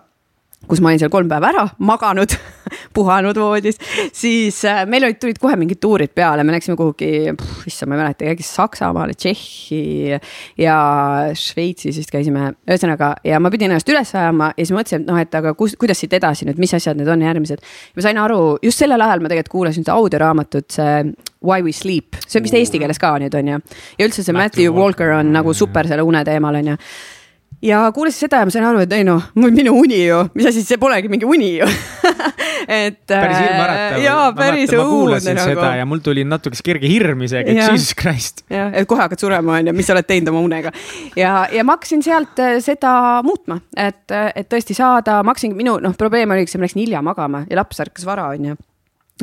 kus ma olin seal kolm päeva ära maganud <laughs> puhanud voodis, siis äh, meil olid, tulid kohe mingid tuurid peale, me läksime kuhugi, issand, ma ei mäleta, äkki Saksamaale, Tšehhi ja Šveitsis vist käisime, ühesõnaga ja ma pidin ennast üles ajama ja siis mõtlesin, et noh, et aga kus, kuidas siit edasi nüüd, mis asjad need on järgmised. ma sain aru, just sellel ajal ma tegelikult kuulasin seda audioraamatut, see Why we sleep, see on vist eesti keeles ka nüüd on ju. ja üldse see Matthew Walker on nagu super selle une teemal on ju ja kuulasin seda ja ma sain aru, et ei noh, minu uni ju, mis asi, see polegi mingi uni ju <laughs> et. päris hirmuäratav. jaa, päris õudne nagu. ma kuulasin nagu. seda ja mul tuli natuke kerge hirm isegi, et jesus christ. jah, et kohe hakkad surema, on ju, mis sa oled teinud oma unega. ja, ja ma hakkasin sealt äh, seda muutma, et, äh, et tõesti saada, ma hakkasingi, minu noh, probleem oligi see, ma läksin hilja magama ja laps ärkas vara, on ju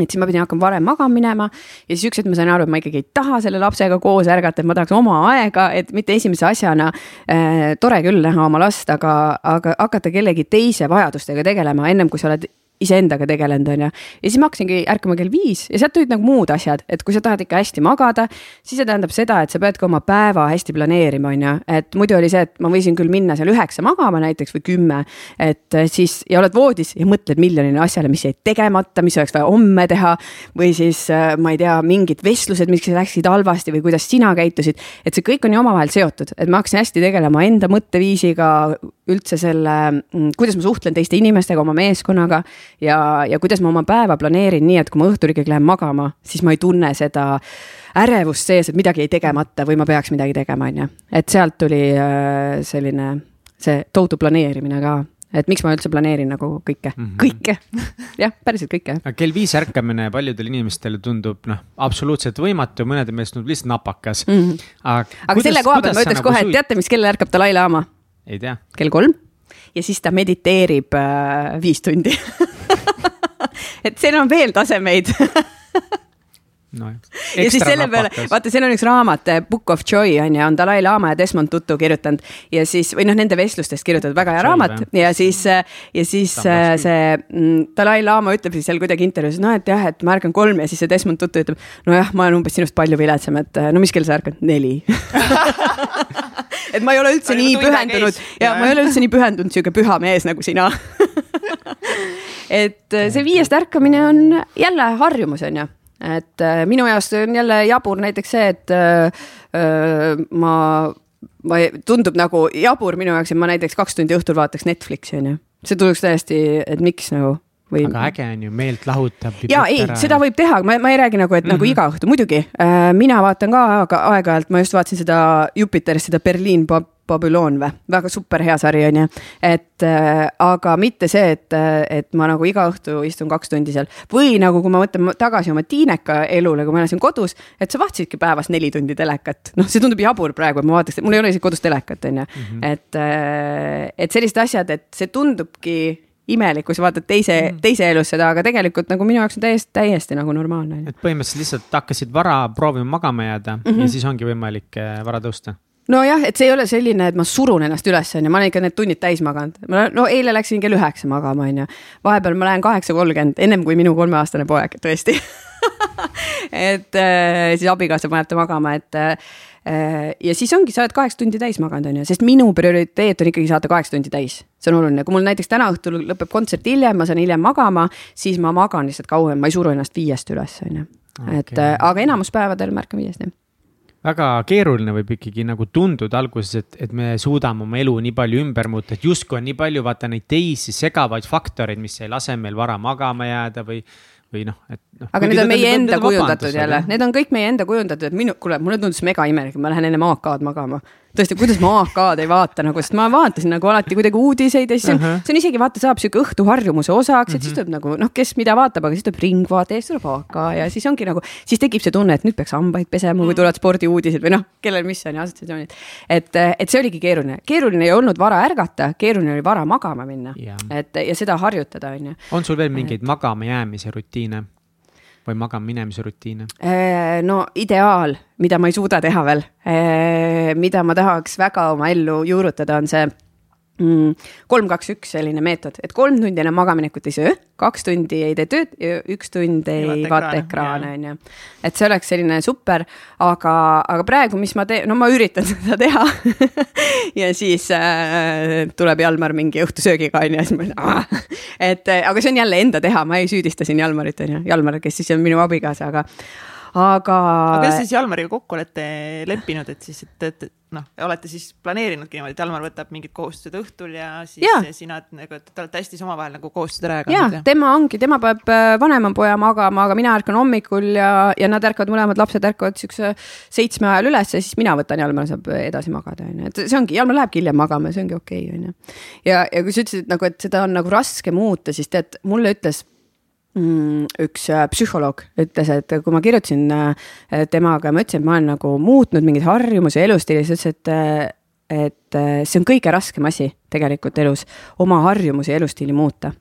et siis ma pidin hakkama varem magama minema ja siis üks hetk ma sain aru, et ma ikkagi ei taha selle lapsega koos ärgata, et ma tahaks oma aega, et mitte esimese asjana äh,. tore küll näha oma last, aga, aga hakata kellegi teise vajadustega tegelema, ennem kui sa oled iseendaga tegelenud, on ju. ja siis ma hakkasingi ärkama kell viis ja sealt tulid nagu muud asjad, et kui sa tahad ikka hästi magada, siis see tähendab seda, et sa pead ka oma päeva hästi planeerima, on ju. et muidu oli see, et ma võisin küll minna seal üheksa magama näiteks või kümme, et siis ja oled voodis ja mõtled miljonile asjale, mis jäid tegemata, mis oleks vaja homme teha. või siis ma ei tea, mingid vestlused, mis läksid halvasti või kuidas sina käitusid, et see kõik on ju omavahel seotud, et ma hakkasin hästi tegelema enda mõtteviisiga, üldse selle, mm, kuidas ma suhtlen teiste inimestega, oma meeskonnaga ja, ja kuidas ma oma päeva planeerin nii, et kui ma õhtul ikkagi lähen magama, siis ma ei tunne seda ärevust sees, et midagi jäi tegemata või ma peaks midagi tegema, on ju. et sealt tuli äh, selline see tohutu planeerimine ka et miks ma üldse planeerin nagu kõike mm, -hmm. kõike <laughs> jah, päriselt kõike. kell viis ärkamine paljudele inimestele tundub noh, absoluutselt võimatu, mõnede meelest tundub lihtsalt napakas mm. -hmm. aga, aga kuidas, selle koha pealt ma ütleks nagu kohe, et teate, mis kellel ärkab Dalai-laama? Ei tea. kell kolm? Ja siis ta mediteerib äh, viis tundi. <laughs> Et seal on veel tasemeid. <laughs> No, ja siis selle peale, vaata, seal on üks raamat, eh, Book of Joy on ju, on Dalai-laama ja Desmond Tutu kirjutanud. Ja siis või noh, nende vestlustest kirjutatud väga hea raamat. ja siis, eh, ja siis Tammas. Eh, see mm, Dalai-laama ütleb siis seal kuidagi intervjuus, noh, et jah, et ma ärkan kolm ja siis see Desmond Tutu ütleb, nojah, ma olen umbes sinust palju viletsam, et no mis kell sa ärkad, neli <laughs> <laughs> et ma ei ole üldse nii pühendunud. ja ma ei ole üldse nii pühendunud sihuke püha mees nagu sina. <laughs> Et see viiest ärkamine on jälle harjumus, on ju et äh, minu jaoks on jälle jabur näiteks see, et äh, äh, ma, ma, tundub nagu jabur minu jaoks, et ma näiteks kaks tundi õhtul vaataks Netflixi, on ju. see tunduks täiesti, et miks nagu või. aga äge on ju, meelt lahutab. ja ei, seda võib teha, ma, ma ei räägi nagu, et mm -hmm. nagu mhm. iga õhtu, muidugi äh,. mina vaatan ka aeg-ajalt, ma just vaatasin seda Jupiteris, seda Berliin Babylon või, väga super hea sari on ju. et äh, aga mitte see, et, et ma nagu iga õhtu istun kaks tundi seal või nagu, kui ma mõtlen tagasi oma tiineka elule, kui ma elasin kodus, et sa vaatasidki päevas neli tundi telekat, noh, see tundub jabur praegu, et ma vaataks, mul ei ole isegi kodus telekat, on ju, mhm. et äh,, et sellised asjad, et see tundubki imelik, kui sa vaatad teise mm., teise elus seda, aga tegelikult nagu minu jaoks on täiesti, täiesti nagu normaalne. et põhimõtteliselt lihtsalt hakkasid vara proovima magama jääda mm -hmm. ja siis ongi võimalik äh, vara tõusta nojah, et see ei ole selline, et ma surun ennast üles, on ju, ma olen ikka need tunnid täis maganud. ma no eile läksin kell üheksa magama, on ju. vahepeal ma lähen kaheksa kolmkümmend, ennem kui minu kolmeaastane poeg, tõesti <laughs> et äh, siis abikaasa paneb ta magama, et äh, ja siis ongi, sa oled kaheksa tundi täis maganud, on ju, sest minu prioriteet on ikkagi saada kaheksa tundi täis. see on oluline, kui mul näiteks täna õhtul lõpeb kontsert hiljem, ma saan hiljem magama, siis ma magan lihtsalt kauem, ma ei suru ennast viiest üles, on ju. et äh, aga enamus päevadel ma ärkan viiest, jah väga keeruline võib ikkagi nagu tunduda alguses, et, et me suudame oma elu nii palju ümber muuta, et justkui on nii palju vaata neid teisi segavaid faktoreid, mis ei lase meil vara magama jääda või, või noh, et noh. aga need on meie enda kujundatud jälle, need on kõik meie enda kujundatud, et minu, kuule, mulle tundus mega imelik, ma lähen enne AK-d magama. Tõesti, kuidas ma AK-d ei vaata nagu, sest ma vaatasin nagu alati kuidagi uudiseid ja siis on uh, -huh. see on isegi vaata, saab sihuke õhtuharjumuse osaks, et uh -huh. siis tuleb nagu noh, kes mida vaatab, aga siis tuleb Ringvaade ja siis tuleb AK ja siis ongi nagu, siis tekib see tunne, et nüüd peaks hambaid pesema, kui tulevad spordiuudised või noh, kellel mis on ja assotsiatsioonid. et, et see oligi keeruline, keeruline ei olnud vara ärgata, keeruline oli vara magama minna, et ja seda harjutada, on ju. on sul veel mingeid magama jäämise rutiine? Või magama minemise rutiine? Äh, no ideaal, mida ma ei suuda teha veel, äh, mida ma tahaks väga oma ellu juurutada, on see kolm, kaks, üks selline meetod, et kolm tundi enne magaminekut ei söö, kaks tundi ei tee tööd ja üks tund ei vaata, ekraane, on ju. et see oleks selline super, aga, aga praegu, mis ma teen, no ma üritan <laughs> seda teha <laughs> ja siis äh, tuleb Jalmar mingi õhtusöögiga, on ju, ja siis ma ütlen, et aga see on jälle enda teha, ma ei süüdista siin Jalmarit, on ju, Jalmar, kes siis on minu abikaasa, aga aga. aga kuidas siis Jalmariga kokku olete leppinud, et siis, et, et noh, olete siis planeerinudki niimoodi, et Jalmar võtab mingid kohustused õhtul ja siis ja. sina nagu, et te olete hästi omavahel nagu kohustused ära jaganud? ja, tema ongi, tema paneb äh, vanema poja magama, aga mina ärkan hommikul ja, ja nad ärkavad, mõlemad lapsed ärkavad siukse seitsme ajal üles ja siis mina võtan, Jalmar saab edasi magada, onju, et see ongi, Jalmar lähebki hiljem magama ja see ongi okei okay,, onju. ja, ja kui sa ütlesid nagu, et seda on nagu raske muuta, siis tead, mulle ütles üks äh, psühholoog ütles, et kui ma kirjutasin äh, temaga ja ma ütlesin, et ma olen nagu muutnud mingeid harjumusi elustiilis, ütles, et, äh, et see on kõige raskem asi tegelikult elus, oma harjumusi, elustiili muuta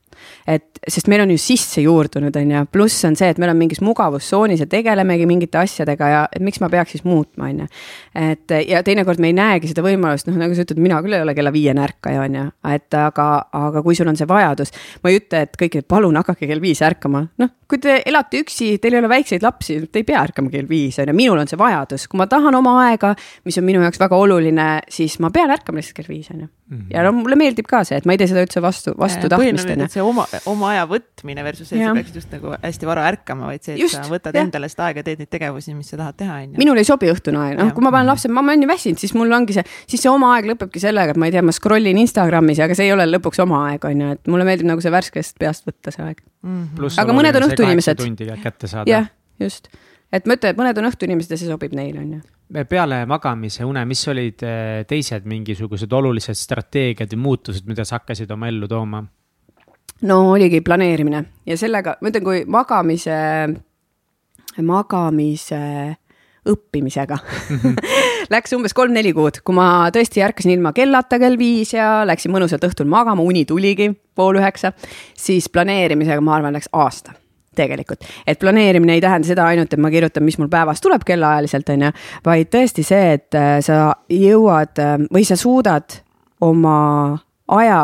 et sest meil on ju sisse juurdunud, on ju, pluss on see, et me oleme mingis mugavustsoonis ja tegelemegi mingite asjadega ja et miks ma peaks siis muutma, on ju. et ja teinekord me ei näegi seda võimalust, noh, nagu sa ütled, mina küll ei ole kella viiene ärkaja, on ju, et aga, aga kui sul on see vajadus, ma ei ütle, et kõik, palun hakake kell viis ärkama, noh, kui te elate üksi, teil ei ole väikseid lapsi, te ei pea ärkama kell viis, on ju, minul on see vajadus, kui ma tahan oma aega, mis on minu jaoks väga oluline, siis ma pean ärkama lihtsalt kell viis, on ju. ja no mulle meeldib ka see, et ma ei tee seda üldse vastu, vastu tahtmist, on ju oma, oma aja võtmine versus see, et sa peaksid just nagu hästi vara ärkama, vaid see, et just, sa võtad ja. endale seda aega, teed neid tegevusi, mis sa tahad teha, on ju. minul ei sobi õhtune aeg, noh, kui ma panen lapse, ma olen nii väsinud, siis mul ongi see, siis see oma aeg lõpebki sellega, et ma ei tea, ma scroll in Instagramis, aga see ei ole lõpuks oma aeg, on ju, et mulle meeldib nagu see värskest peast võtta see aeg mm. -hmm. aga mõned on õhtuinimesed. jah, just, et ma ütlen, et mõned on õhtuinimesed ja see sobib neile, on ju peale magamise une, mis olid eh, teised mingisugused olulised strateegiad ja muutused, mida sa hakkasid oma ellu tooma? No oligi planeerimine. Ja sellega, ma ütlen, kui magamise, magamise õppimisega <laughs> Läks umbes kolm-neli kuud, kui ma tõesti ärkasin ilma kellata kell viis ja läksin mõnusalt õhtul magama, uni tuligi pool üheksa, siis planeerimisega, ma arvan, läks aasta tegelikult, et planeerimine ei tähenda seda ainult, et ma kirjutan, mis mul päevas tuleb kellaajaliselt, on ju, vaid tõesti see, et äh, sa jõuad äh, või sa suudad oma aja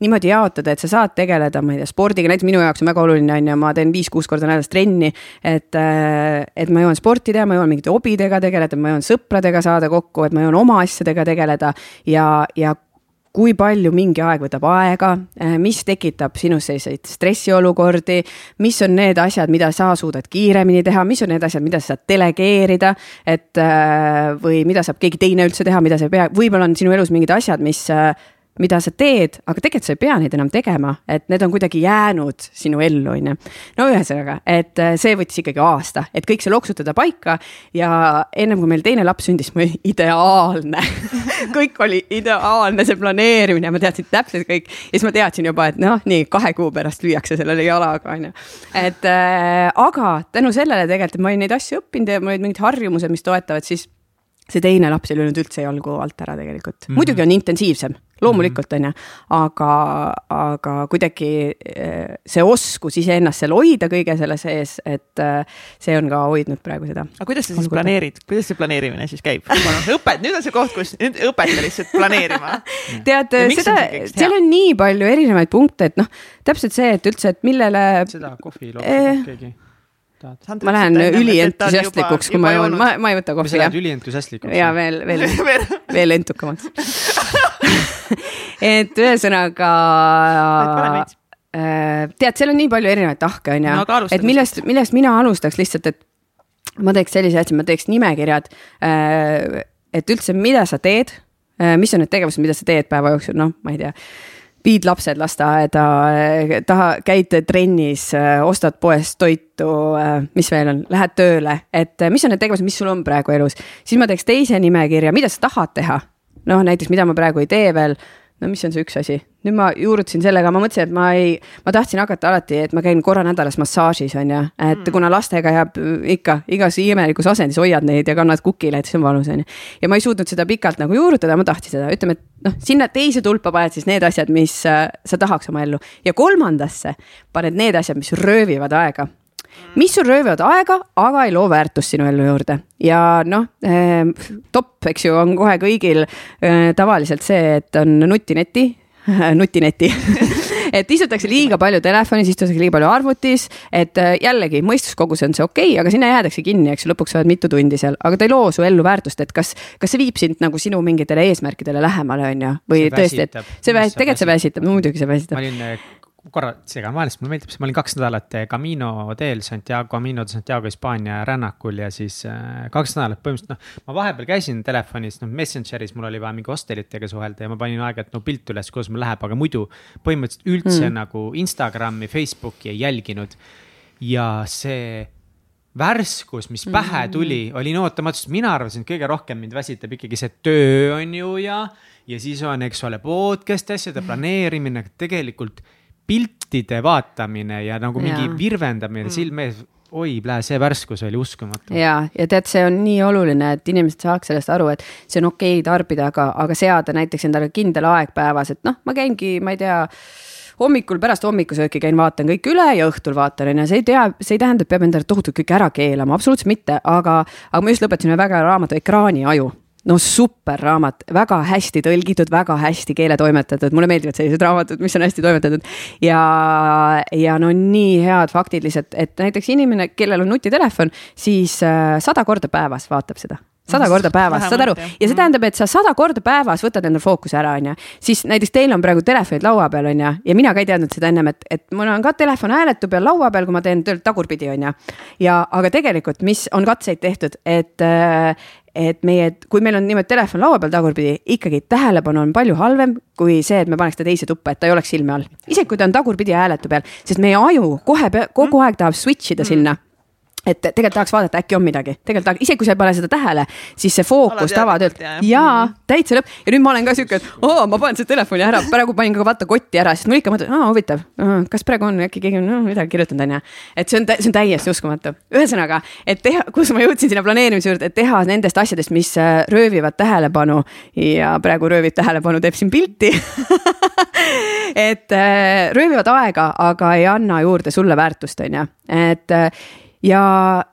niimoodi jaotada, et sa saad tegeleda, ma ei tea, spordiga, näiteks minu jaoks on väga oluline, on ju, ma teen viis-kuus korda nädalas trenni. et, äh, et ma jõuan sporti teha, ma jõuan mingite hobidega tegeleda, ma jõuan sõpradega saada kokku, et ma jõuan oma asjadega tegeleda ja, ja kui palju mingi aeg võtab aega, äh, mis tekitab sinus selliseid stressiolukordi, mis on need asjad, mida sa suudad kiiremini teha, mis on need asjad, mida sa saad delegeerida, et äh, või mida saab keegi teine üldse teha, mida sa ei pea, võib-olla on sinu elus mingid asjad, mis mida sa teed, aga tegelikult sa ei pea neid enam tegema, et need on kuidagi jäänud sinu ellu, on ju. no ühesõnaga, et äh, see võttis ikkagi aasta, et kõik see loksutada paika ja ennem kui meil teine laps sündis, ma <laughs> olin ideaalne <laughs> kõik oli ideaalne, see planeerimine, ma teadsin täpselt kõik ja siis ma teadsin juba, et noh, nii kahe kuu pärast lüüakse sellele jalaga, on ju. et äh, aga tänu sellele tegelikult, et ma olin neid asju õppinud ja mul olid mingid harjumused, mis toetavad, siis see teine laps ei löönud üldse jalgu alt ära tegelikult mm, -hmm. muidugi on intensiivsem, loomulikult on ju, aga, aga kuidagi eh, see oskus iseennast seal hoida kõige selle sees, et eh, see on ka hoidnud praegu seda. aga kuidas sa siis planeerid, kuidas see planeerimine siis käib? õpet-, nüüd on see koht, kus nüüd õpeta lihtsalt planeerima. <laughs> tead, seda, seal on nii palju erinevaid punkte, et noh, täpselt see, et üldse, et millele. seda kohvi loobib eh, keegi? Ma lähen ülientusiastlikuks, kui ma joon, ma, ma ei võta kohvi. sa lähed ülientusiastlikuks? ja veel, veel <laughs> veel? entukamaks <laughs> et ühesõnaga äh, tead, seal on nii palju erinevaid tahke, on ju, et millest, millest mina alustaks lihtsalt, et ma teeks sellise asja, ma teeks nimekirjad. Äh, et üldse, mida sa teed, äh, mis on need tegevused, mida sa teed päeva jooksul, noh, ma ei tea viid lapsed lasteaeda, taha, käid trennis, ostad poest toitu, mis veel on, lähed tööle, et mis on need tegevused, mis sul on praegu elus, siis ma teeks teise nimekirja, mida sa tahad teha. noh, näiteks, mida ma praegu ei tee veel no mis on see üks asi, nüüd ma juurutasin sellega, ma mõtlesin, et ma ei, ma tahtsin hakata alati, et ma käin korra nädalas massaažis, on ju, et mm. kuna lastega jääb ikka igas imelikus asendis hoiad neid ja kannad kukile, et siis on valus, on ju. ja ma ei suutnud seda pikalt nagu juurutada, ma tahtsin seda, ütleme, et noh, sinna teise tulpa paned siis need asjad, mis äh, sa tahaks oma ellu. Ja kolmandasse paned need asjad, mis röövivad aega mis sul röövivad aega, aga ei loo väärtust sinu ellu juurde. Ja noh eh,, top, eks ju, on kohe kõigil eh, tavaliselt see, et on nutineti <laughs> nutineti. <laughs> Et istutakse liiga palju telefonis, istutakse liiga palju arvutis, et äh, jällegi mõistuskogus on see okei okay,, aga sinna jäädakse kinni, eks ju, lõpuks sa oled mitu tundi seal, aga ta ei loo su ellu väärtust, et kas, kas see viib sind nagu sinu mingitele eesmärkidele lähemale, on ju, või see tõesti, et see väsitab, tegelikult see väsitab, no muidugi see väsitab. ma olin äh, korra segan vahele, sest mulle meeldib, sest ma olin kaks nädalat eh, Camino teel Santiago, Camino de Santiago Hispaania rännakul ja siis äh, kaks nädalat põhimõtteliselt noh. ma vahepeal käisin telefonis, noh Messengeris mul oli vaja mingi hostelitega suhelda ja ma panin aeg-ajalt no pilt üles, kuidas mul läheb, aga muidu põhimõtteliselt üldse mm. nagu Instagrami, Facebooki ei jälginud. ja see värskus, mis pähe mm. tuli, oli nii ootamatu, sest mina arvasin, et kõige rohkem mind väsitab ikkagi see töö on ju ja, ja siis on, eks ole, podcast'i asjade planeerimine, tegelikult piltide vaatamine ja nagu mingi ja. virvendamine mm. silme ees oi, plee, see värskus oli uskumatu. ja, ja tead, see on nii oluline, et inimesed saaks sellest aru, et see on okei okay tarbida, aga, aga seada näiteks endale kindel aeg päevas, et noh, ma käingi, ma ei tea hommikul pärast hommikusööki käin, vaatan kõik üle ja õhtul vaatan onju, see ei tea, see ei tähenda, et peab endale tohutult kõik ära keelama, absoluutselt mitte, aga, aga ma just lõpetasin ühe väga hea raamatu Ekraaniaju no super raamat, väga hästi tõlgitud, väga hästi keeletoimetatud, mulle meeldivad sellised raamatud, mis on hästi toimetatud. ja, ja no nii head faktid lihtsalt, et näiteks inimene, kellel on nutitelefon, siis äh, sada korda päevas vaatab seda sada korda päevas, saad aru, ja see mm. tähendab, et sa sada korda päevas võtad endale fookuse ära, on ju. siis näiteks teil on praegu telefonid laua peal, on ju, ja mina ka ei teadnud seda ennem, et, et mul on ka telefon hääletu peal laua peal, kui ma teen tööd tagurpidi, on ju. ja, aga tegelikult, mis on katseid tehtud, et, et meie, kui meil on niimoodi telefon laua peal tagurpidi, ikkagi tähelepanu on palju halvem kui see, et me paneks ta teise tuppa, et ta ei oleks silme all. isegi kui ta on tagurpidi hääletu peal, sest meie aju kohe, kogu aeg tahab switch ida sinna et tegelikult tahaks vaadata, äkki on midagi, tegelikult tahaks, isegi kui sa ei pane seda tähele, siis see fookus tavatöölt ja mm. täitsa lõpp. Ja nüüd ma olen ka sihuke, et oo, ma panen selle telefoni ära, praegu panin ka vaata kotti ära, sest mul ikka mõtled, aa huvitav, kas praegu on äkki keegi on no, midagi kirjutanud, onju. et see on, see on täiesti uskumatu, ühesõnaga, et teha, <laughs> kus ma jõudsin sinna planeerimise juurde, et teha nendest asjadest, mis äh, röövivad tähelepanu ja praegu röövib tähelepanu, teeb siin pilti. <laughs> Et äh, röövivad aega, aga ei anna juurde sulle väärtust, onju, et äh, ja,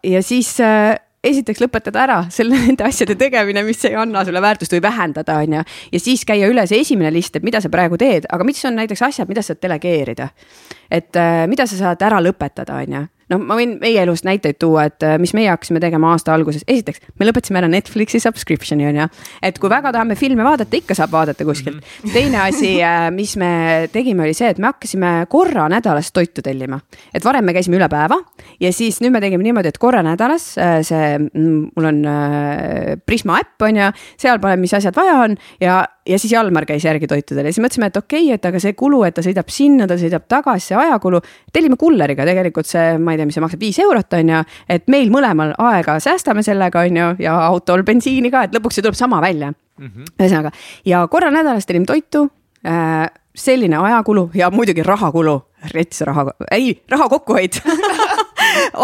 ja siis äh, esiteks lõpetada ära selle, <laughs> nende asjade tegemine, mis ei anna sulle väärtust või vähendada, on ju. ja siis käia üle see esimene list, et mida sa praegu teed, aga mis on näiteks asjad, mida sa saad delegeerida. et äh, mida sa saad ära lõpetada, on ju noh, ma võin meie elust näiteid tuua, et äh, mis meie hakkasime tegema aasta alguses, esiteks me lõpetasime ära Netflixi subscription'i on ju. et kui väga tahame filme vaadata, ikka saab vaadata kuskilt mm. -hmm. teine asi, äh, mis me tegime, oli see, et me hakkasime korra nädalas toitu tellima. et varem me käisime üle päeva ja siis nüüd me tegime niimoodi, et korra nädalas äh, see, mm, mul on Prisma äpp on ju, seal paneb, mis asjad vaja on ja ja siis Jalmar käis järgi toitudel ja siis mõtlesime, et okei okay,, et aga see kulu, et ta sõidab sinna, ta sõidab tagasi, see ajakulu. tellime kulleriga tegelikult see, ma ei tea, mis see maksab, viis eurot on ju. et meil mõlemal aega säästame sellega on ju ja autol bensiini ka, et lõpuks see tuleb sama välja mm -hmm.. ühesõnaga ja korra nädalas tellime toitu äh, selline ajakulu ja muidugi rahakulu, rets raha, ei raha kokkuhoid <laughs>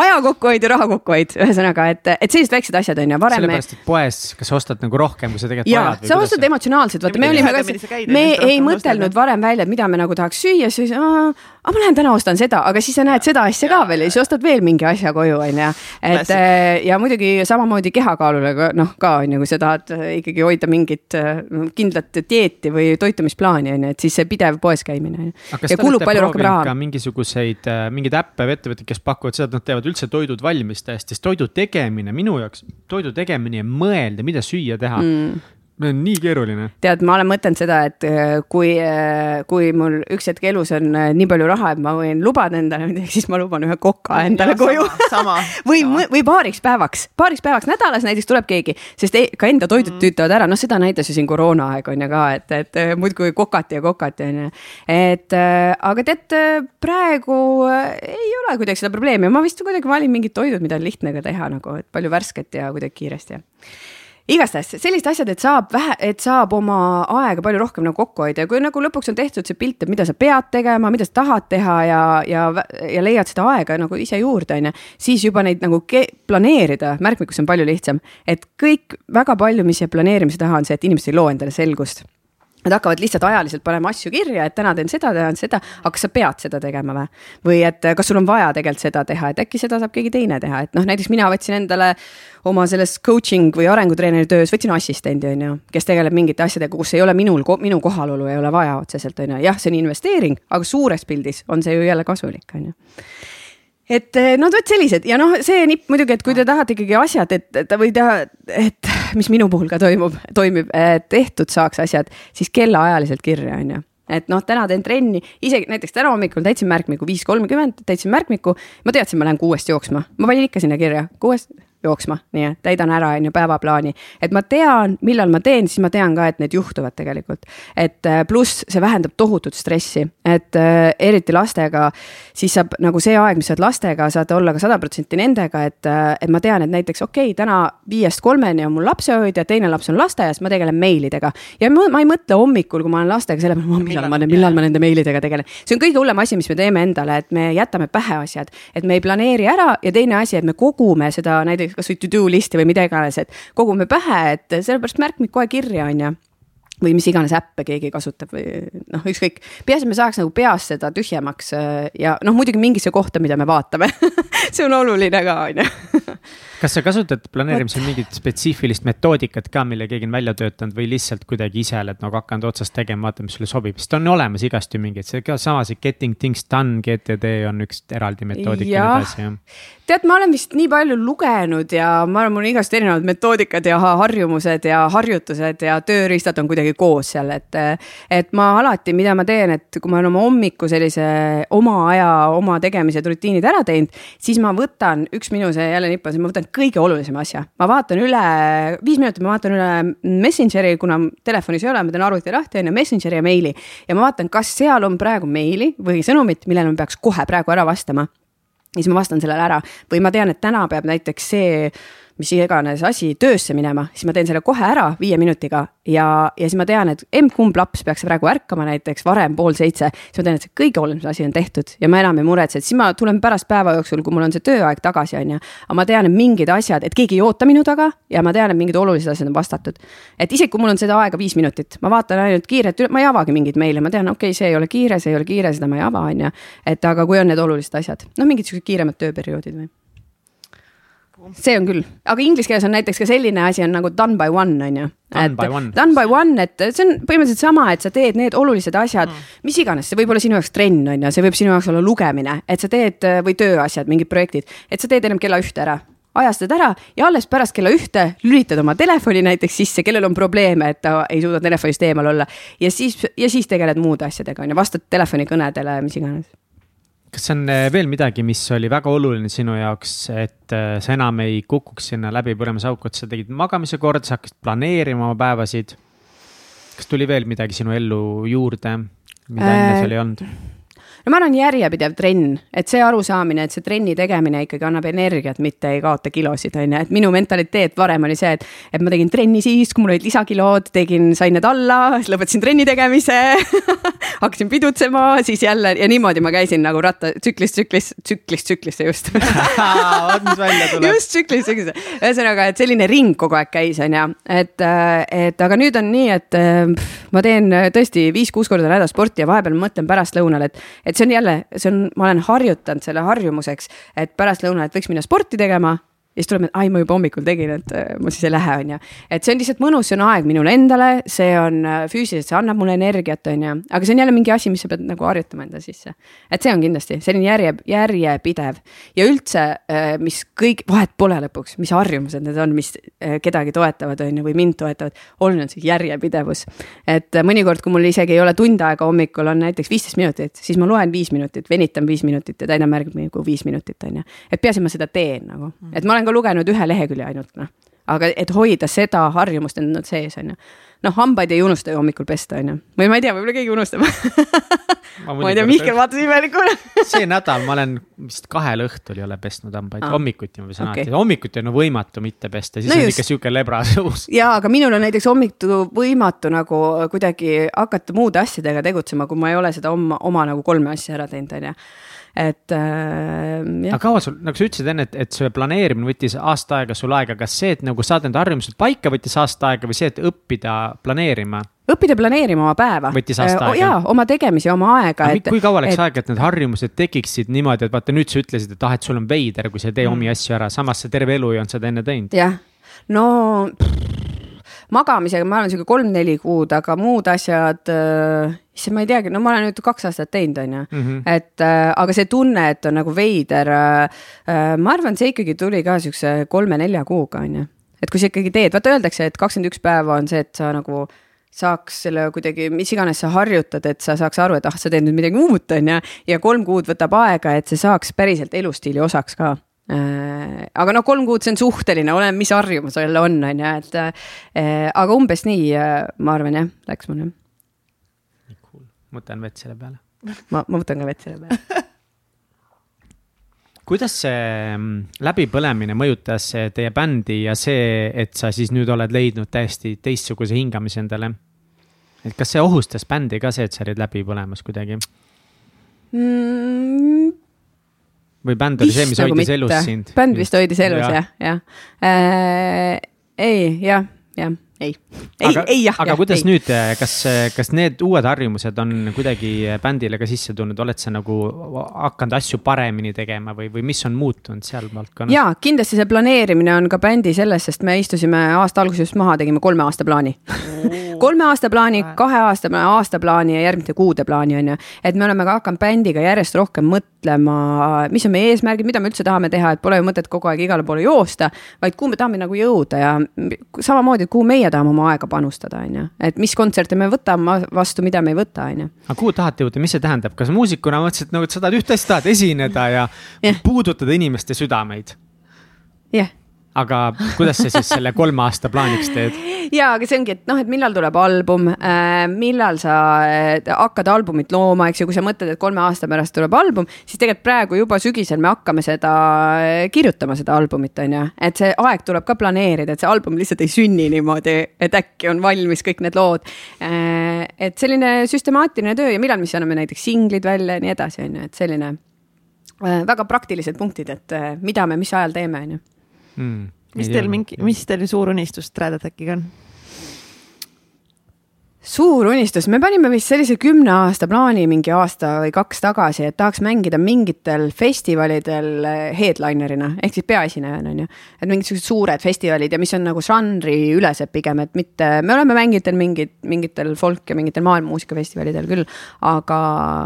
aja kokkuhoid ja raha kokkuhoid, ühesõnaga, et, et sellised väiksed asjad on ju, varem. sellepärast, et poes, kas sa ostad nagu rohkem, kui sa tegelikult ja, vajad? sa ostad emotsionaalselt, vaata, me olime ka, me ei mõtelnud varem välja, et mida me nagu tahaks süüa, siis aa, aga ma lähen täna ostan seda, aga siis sa näed seda asja ka veel ja siis ostad veel mingi asja koju, on ju. et äh, ja muidugi samamoodi kehakaalule ka noh, ka on ju, kui sa tahad äh, ikkagi hoida mingit äh, kindlat dieeti või toitumisplaani on ju, et siis see pidev poes käimine. ja kulub palju rohkem raha. mingisuguseid, mingeid äppe või ettevõtteid, kes pakuvad seda, et nad teevad üldse toidud valmis täiesti, sest toidu tegemine minu jaoks, toidu tegemine ja mõelda, mida süüa teha mm nii keeruline. tead, ma olen mõtelnud seda, et äh, kui, äh, kui mul üks hetk elus on äh, nii palju raha, et ma võin lubada endale midagi, <laughs> siis ma luban ühe koka endale ja, koju. <laughs> või, või paariks päevaks, paariks päevaks nädalas näiteks tuleb keegi, sest e ka enda toidud mm. tüütavad ära, noh, seda näitas ju siin koroonaaeg on ju ka, et, et muudkui kokati ja kokati on ju. et aga tead, praegu ei ole kuidagi seda probleemi, ma vist kuidagi valin mingid toidud, mida on lihtne ka teha nagu, et palju värsket ja kuidagi kiiresti ja igastahes sellised asjad, et saab vähe, et saab oma aega palju rohkem nagu kokku hoida ja kui nagu lõpuks on tehtud see pilt, et mida sa pead tegema, mida sa tahad teha ja, ja, ja leiad seda aega nagu ise juurde, on ju. siis juba neid nagu planeerida märkmikus on palju lihtsam, et kõik väga palju, mis jääb planeerimise taha, on see, et inimesed ei loo endale selgust Nad hakkavad lihtsalt ajaliselt panema asju kirja, et täna teen seda, täna seda, aga kas sa pead seda tegema või? või et kas sul on vaja tegelikult seda teha, et äkki seda saab keegi teine teha, et noh, näiteks mina võtsin endale oma selles coaching või arengutreeneri töös võtsin assistendi, on ju, kes tegeleb mingite asjadega, kus ei ole minul, minu kohalolu ei ole vaja otseselt, on ju, jah, see on investeering, aga suures pildis on see ju jälle kasulik, on ju et no vot sellised ja noh, see nipp muidugi, et kui te tahate ikkagi asjad, et, et või teha, et <laughs> mis minu puhul ka toimub, toimib, tehtud saaks asjad, siis kellaajaliselt kirja, on ju et noh, täna teen trenni, isegi näiteks täna hommikul täitsin märkmiku viis kolmkümmend, täitsin märkmiku. ma teadsin, ma lähen kuuest jooksma, ma panin ikka sinna kirja, kuuest, jooksma, nii et täidan ära, on ju, päevaplaani. et ma tean, millal ma teen, siis ma tean ka, et need juhtuvad tegelikult. et äh, pluss see vähendab tohutut stressi, et äh, eriti lastega, siis saab nagu see aeg, mis sa oled lastega, saad olla ka sada protsenti nendega, et, äh, et ma tean, et näiteks okei okay,, täna viiest kolmeni on mul lapsehoidja, teine laps on lasteaias, ma tegelen meilidega. ja ma, ma ei mõtle hommikul, kui ma olen lastega selle peale, millal ma, millal ma nende meilidega tegelen. see on kõige hullem asi, mis me teeme endale, et me jätame pähe asjad, et me ei planeeri ära ja teine asi, et me kogume seda näiteks kasvõi to do list'i või mida iganes, et kogume pähe, et sellepärast märkmid kohe kirja, on ju. Või mis iganes äppe keegi kasutab või noh, ükskõik. peaasi, et me saaks nagu peas seda tühjemaks ja noh, muidugi mingisse kohta, mida me vaatame. <laughs> See on oluline ka, on ju <laughs> kas sa kasutad planeerimisel mingit spetsiifilist metoodikat ka, mille keegi on välja töötanud või lihtsalt kuidagi ise oled nagu hakanud otsast tegema, vaata, mis sulle sobib, sest on olemas igasti mingeid, see ka sama see getting things done, GTD on üks eraldi metoodika ja nii edasi, jah. tead, ma olen vist nii palju lugenud ja ma arvan, mul on igast erinevad metoodikad ja harjumused ja harjutused ja tööriistad on kuidagi koos seal, et. et ma alati, mida ma teen, et kui ma olen oma hommiku sellise oma aja, oma tegemised, rutiinid ära teinud, siis ma võtan, üks minu see jälle nipp on see, ma võtan kõige olulisema asja. ma vaatan üle, viis minutit ma vaatan üle Messengeri, kuna telefonis ei ole, ma teen arvuti lahti, on ju, Messengeri ja meili. ja ma vaatan, kas seal on praegu meili või sõnumit, millele ma peaks kohe praegu ära vastama. siis ma vastan sellele ära või ma tean, et täna peab näiteks see mis iganes asi töösse minema, siis ma teen selle kohe ära viie minutiga ja, ja siis ma tean, et emb-kumb laps peaks praegu ärkama näiteks varem pool seitse. siis ma tean, et see kõige olulisem asi on tehtud ja ma enam ei muretse, et siis ma tulen pärast päeva jooksul, kui mul on see tööaeg tagasi, on ju. aga ma tean, et mingid asjad, et keegi ei oota minu taga ja ma tean, et mingid olulised asjad on vastatud. et isegi kui mul on seda aega viis minutit, ma vaatan ainult kiirelt, ma ei avagi mingeid meile, ma tean, okei okay,, see ei ole kiire, see ei ole kiire, seda ma ei ava, on ju. et aga kui on need olulised asjad, noh, mingid siuksed kiiremad tööperioodid või see on küll, aga inglise keeles on näiteks ka selline asi on nagu done by one on ju. Done by one. Done by one, et see on põhimõtteliselt sama, et sa teed need olulised asjad mm., mis iganes, see võib olla sinu jaoks trenn on ju, see võib sinu jaoks olla lugemine, et sa teed või tööasjad, mingid projektid, et sa teed ennem kella ühte ära ajastad ära ja alles pärast kella ühte lülitad oma telefoni näiteks sisse, kellel on probleeme, et ta ei suuda telefonist eemal olla. ja siis, ja siis tegeled muude asjadega on ju, vastad telefonikõnedele, mis iganes kas on äh, veel midagi, mis oli väga oluline sinu jaoks, et äh, sa enam ei kukuks sinna läbipõlemisauku, et sa tegid magamise korda, sa hakkasid planeerima oma päevasid. kas tuli veel midagi sinu ellu juurde, mida äh, enne seal ei olnud? No ma arvan, järjepidev trenn, et see arusaamine, et see trenni tegemine ikkagi annab energiat, mitte ei kaota kilosid, on ju, et minu mentaliteet varem oli see, et. et ma tegin trenni siis, kui mul olid lisakilod, tegin, sain need alla, siis lõpetasin trenni tegemise <laughs> hakkasin pidutsema, siis jälle ja niimoodi ma käisin nagu ratta, tsüklist, tsüklist, tsüklist, tsüklisse just <laughs> vot mis välja tuleb. just tsüklist, tsüklisse, ühesõnaga, et selline ring kogu aeg käis, on ju, et, et aga nüüd on nii, et pff, ma teen tõesti viis-kuus korda nädalas sporti ja vahepeal mõtlen pärastlõunal, et, et see on jälle, see on, ma olen harjutanud selle harjumuseks, et pärastlõunal, et võiks minna sporti tegema ja siis tuleb, et ai, ma juba hommikul tegin, et äh, ma siis ei lähe, on ju. et see on lihtsalt mõnus, see on aeg minule endale, see on äh, füüsiliselt, see annab mulle energiat, on ju. aga see on jälle mingi asi, mis sa pead nagu harjutama enda sisse. et see on kindlasti selline järje, järjepidev ja üldse, äh, mis kõik, vahet pole lõpuks, mis harjumused need on, mis kedagi toetavad, on ju, või mind toetavad. oluline on see järjepidevus. et mõnikord, kui mul isegi ei ole tund aega hommikul, on näiteks viisteist minutit, siis ma loen viis minutit, venitan viis minutit ja täidan märkmi nagu viis minutit, on ju. et peaasi, ma seda teen nagu, et ma olen ka lugenud ühe lehekülje ainult noh. aga et hoida seda harjumust endal sees on ju. noh, hambaid ei unusta ju hommikul pesta on ju, või ma ei tea, võib-olla keegi unustab <laughs> ma, ei tea, Mihkel vaatas imelikuna <laughs> see nädal ma olen vist kahel õhtul ei ole pestnud hambaid ah., hommikuti ma pesen okay. alati, hommikuti on võimatu mitte pesta, siis no on just. ikka sihuke lebras <laughs> õhus. ja, aga minul on näiteks hommikul võimatu nagu kuidagi hakata muude asjadega tegutsema, kui ma ei ole seda oma, oma nagu kolme asja ära teinud, on ju et äh,. aga kaua sul, nagu sa ütlesid enne, et, et see planeerimine võttis aasta aega sul aega, kas see, et nagu saada need harjumused paika, võttis aasta aega või see, et õppida planeerima? õppida planeerima oma päeva. võttis aasta äh, aega? jaa, oma tegemisi, oma aega. kui kaua läks et... aega, et need harjumused tekiksid niimoodi, et vaata nüüd sa ütlesid, et ah, et sul on veider, kui sa ei tee mm. omi asju ära, samas sa terve elu ei olnud seda enne teinud. jah, no magamisega ma olen sihuke kolm-neli kuud, aga muud asjad äh,, issand, ma ei teagi, no ma olen nüüd kaks aastat teinud, on ju. Mhm. et äh, aga see tunne, et on nagu veider äh,, äh, ma arvan, see ikkagi tuli ka siukse kolme-nelja kuuga, on ju. et kui sa ikkagi teed, vaata öeldakse, et kakskümmend üks päeva on see, et sa nagu saaks selle kuidagi, mis iganes sa harjutad, et sa saaks aru, et ah, sa teed nüüd midagi uut, on ju. ja kolm kuud võtab aega, et see saaks päriselt elustiili osaks ka aga noh, kolm kuud, see on suhteline, oleneb, mis harjumus sul on, on ju, et äh, aga umbes nii, äh, ma arvan jah, läks mul jah. Cool, võtan vett selle peale. ma, ma võtan ka vett selle peale <laughs> kuidas see mm, läbipõlemine mõjutas teie bändi ja see, et sa siis nüüd oled leidnud täiesti teistsuguse hingamise endale? et kas see ohustas bändi ka see, et sa olid läbi põlemas kuidagi mm,? Või bänd oli see, mis nagu hoidis elus sind? bänd vist hoidis elus jah, jah äh,. ei, jah, jah ei, ei, ei jah. aga jah, kuidas ei. nüüd, kas, kas need uued harjumused on kuidagi bändile ka sisse tulnud, oled sa nagu hakanud asju paremini tegema või, või mis on muutunud seal valdkonnas? ja kindlasti see planeerimine on ka bändi selles, sest me istusime aasta alguses just maha, tegime kolme aasta plaani <laughs> kolme aasta plaani, kahe aasta, aasta plaani ja järgmiste kuude plaani on ju. et me oleme ka hakanud bändiga järjest rohkem mõtlema, mis on meie eesmärgid, mida me üldse tahame teha, et pole ju mõtet kogu aeg igale poole joosta. vaid kuhu me tahame nagu jõuda ja samamoodi, et kuhu meie tahame oma aega panustada, on ju. et mis kontserte me võtame vastu, mida me ei võta, on ju. aga kuhu tahate jõuda, mis see tähendab, kas muusikuna mõtlesid nagu, et sa tahad ühte asja, tahad esineda ja yeah. puudutada inimeste südameid? jah yeah aga kuidas sa siis selle kolme aasta plaaniks teed? ja, aga see ongi, et noh, et millal tuleb album äh,, millal sa äh, hakkad albumit looma, eks ju, kui sa mõtled, et kolme aasta pärast tuleb album, siis tegelikult praegu juba sügisel me hakkame seda äh, kirjutama, seda albumit, on ju. et see aeg tuleb ka planeerida, et see album lihtsalt ei sünni niimoodi, et äkki on valmis kõik need lood äh,. et selline süstemaatiline töö ja millal me siis anname näiteks singlid välja ja nii edasi, on ju, et selline äh, väga praktilised punktid, et äh, mida me mis ajal teeme, on ju mm,. mis teil mingi, mis teil suur unistus Trad Attackiga on? suur unistus, me panime vist sellise kümne aasta plaani mingi aasta või kaks tagasi, et tahaks mängida mingitel festivalidel headliner'ina ehk siis peaesinejana on ju. et mingid siuksed suured festivalid ja mis on nagu žanriülesed pigem, et mitte, me oleme mänginud mingid, mingitel folk ja mingitel maailmamuusikafestivalidel küll. aga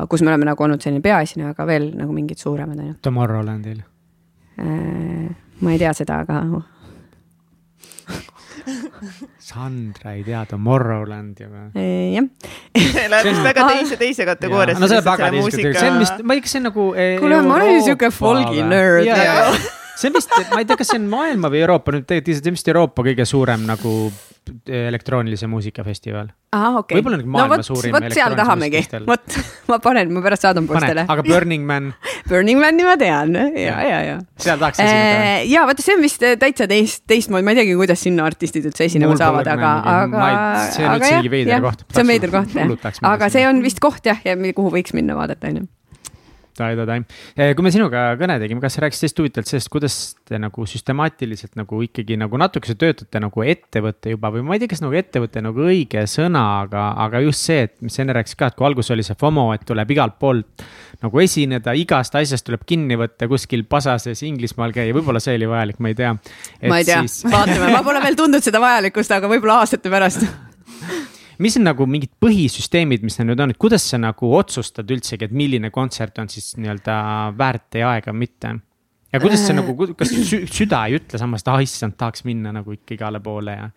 kus me oleme nagu olnud selline peaesineja, aga veel nagu mingid suuremad on ju. Tomorrowlandil äh, ma ei tea seda, aga Sandra ei tea Tomorrowlandi või? jah. <laughs> Läheb vist väga teise, teise kategooriasse. no see on väga teise kategooriasse, see on vist, ma ei kas see on nagu. kuule, ma olen siuke folgi nörd see on vist, ma ei tea, kas see on maailma või Euroopa, nüüd tegelikult see on vist Euroopa kõige suurem nagu elektroonilise muusika festival. Ahah, okei okay.. võib-olla nagu maailma no, võt, suurim. vot seal tahamegi, vot ma panen, ma pärast saadan postele. aga Burning Man <laughs> Burning Mani ma tean ja, ja, ja. seal tahaks esineda äh,. ja vaata, see on vist täitsa teist, teistmoodi, ma ei teagi, kuidas sinna artistid üldse esinema saavad, aga, aga. see on üldse mingi veider koht. see on veider koht jah, aga see on vist koht jah, ja kuhu võiks minna vaadata, on ju Tai-tai-tai, Eh, kui me sinuga kõne tegime, kas sa rääkisid hästi huvitavalt sellest, kuidas te nagu süstemaatiliselt nagu ikkagi nagu natukese töötate nagu ettevõte juba või ma ei tea, kas nagu ettevõte nagu õige sõna, aga, aga just see, et mis sa enne rääkisid ka, et kui alguses oli see FOMO, et tuleb igalt poolt nagu esineda, igast asjast tuleb kinni võtta kuskil pasases Inglismaal käia, võib-olla see oli vajalik, ma ei tea. ma ei tea. siis..., vaatame, ma pole veel tundnud seda vajalikkust, aga võib-olla aastate pärast <laughs> mis on nagu mingid põhisüsteemid, mis need nüüd on, et kuidas sa nagu otsustad üldsegi, et milline kontsert on siis nii-öelda väärt teie aega, mitte? Ja kuidas see nagu, kas süda ei ütle samas, et ah issand, tahaks minna nagu ikka igale poole ja?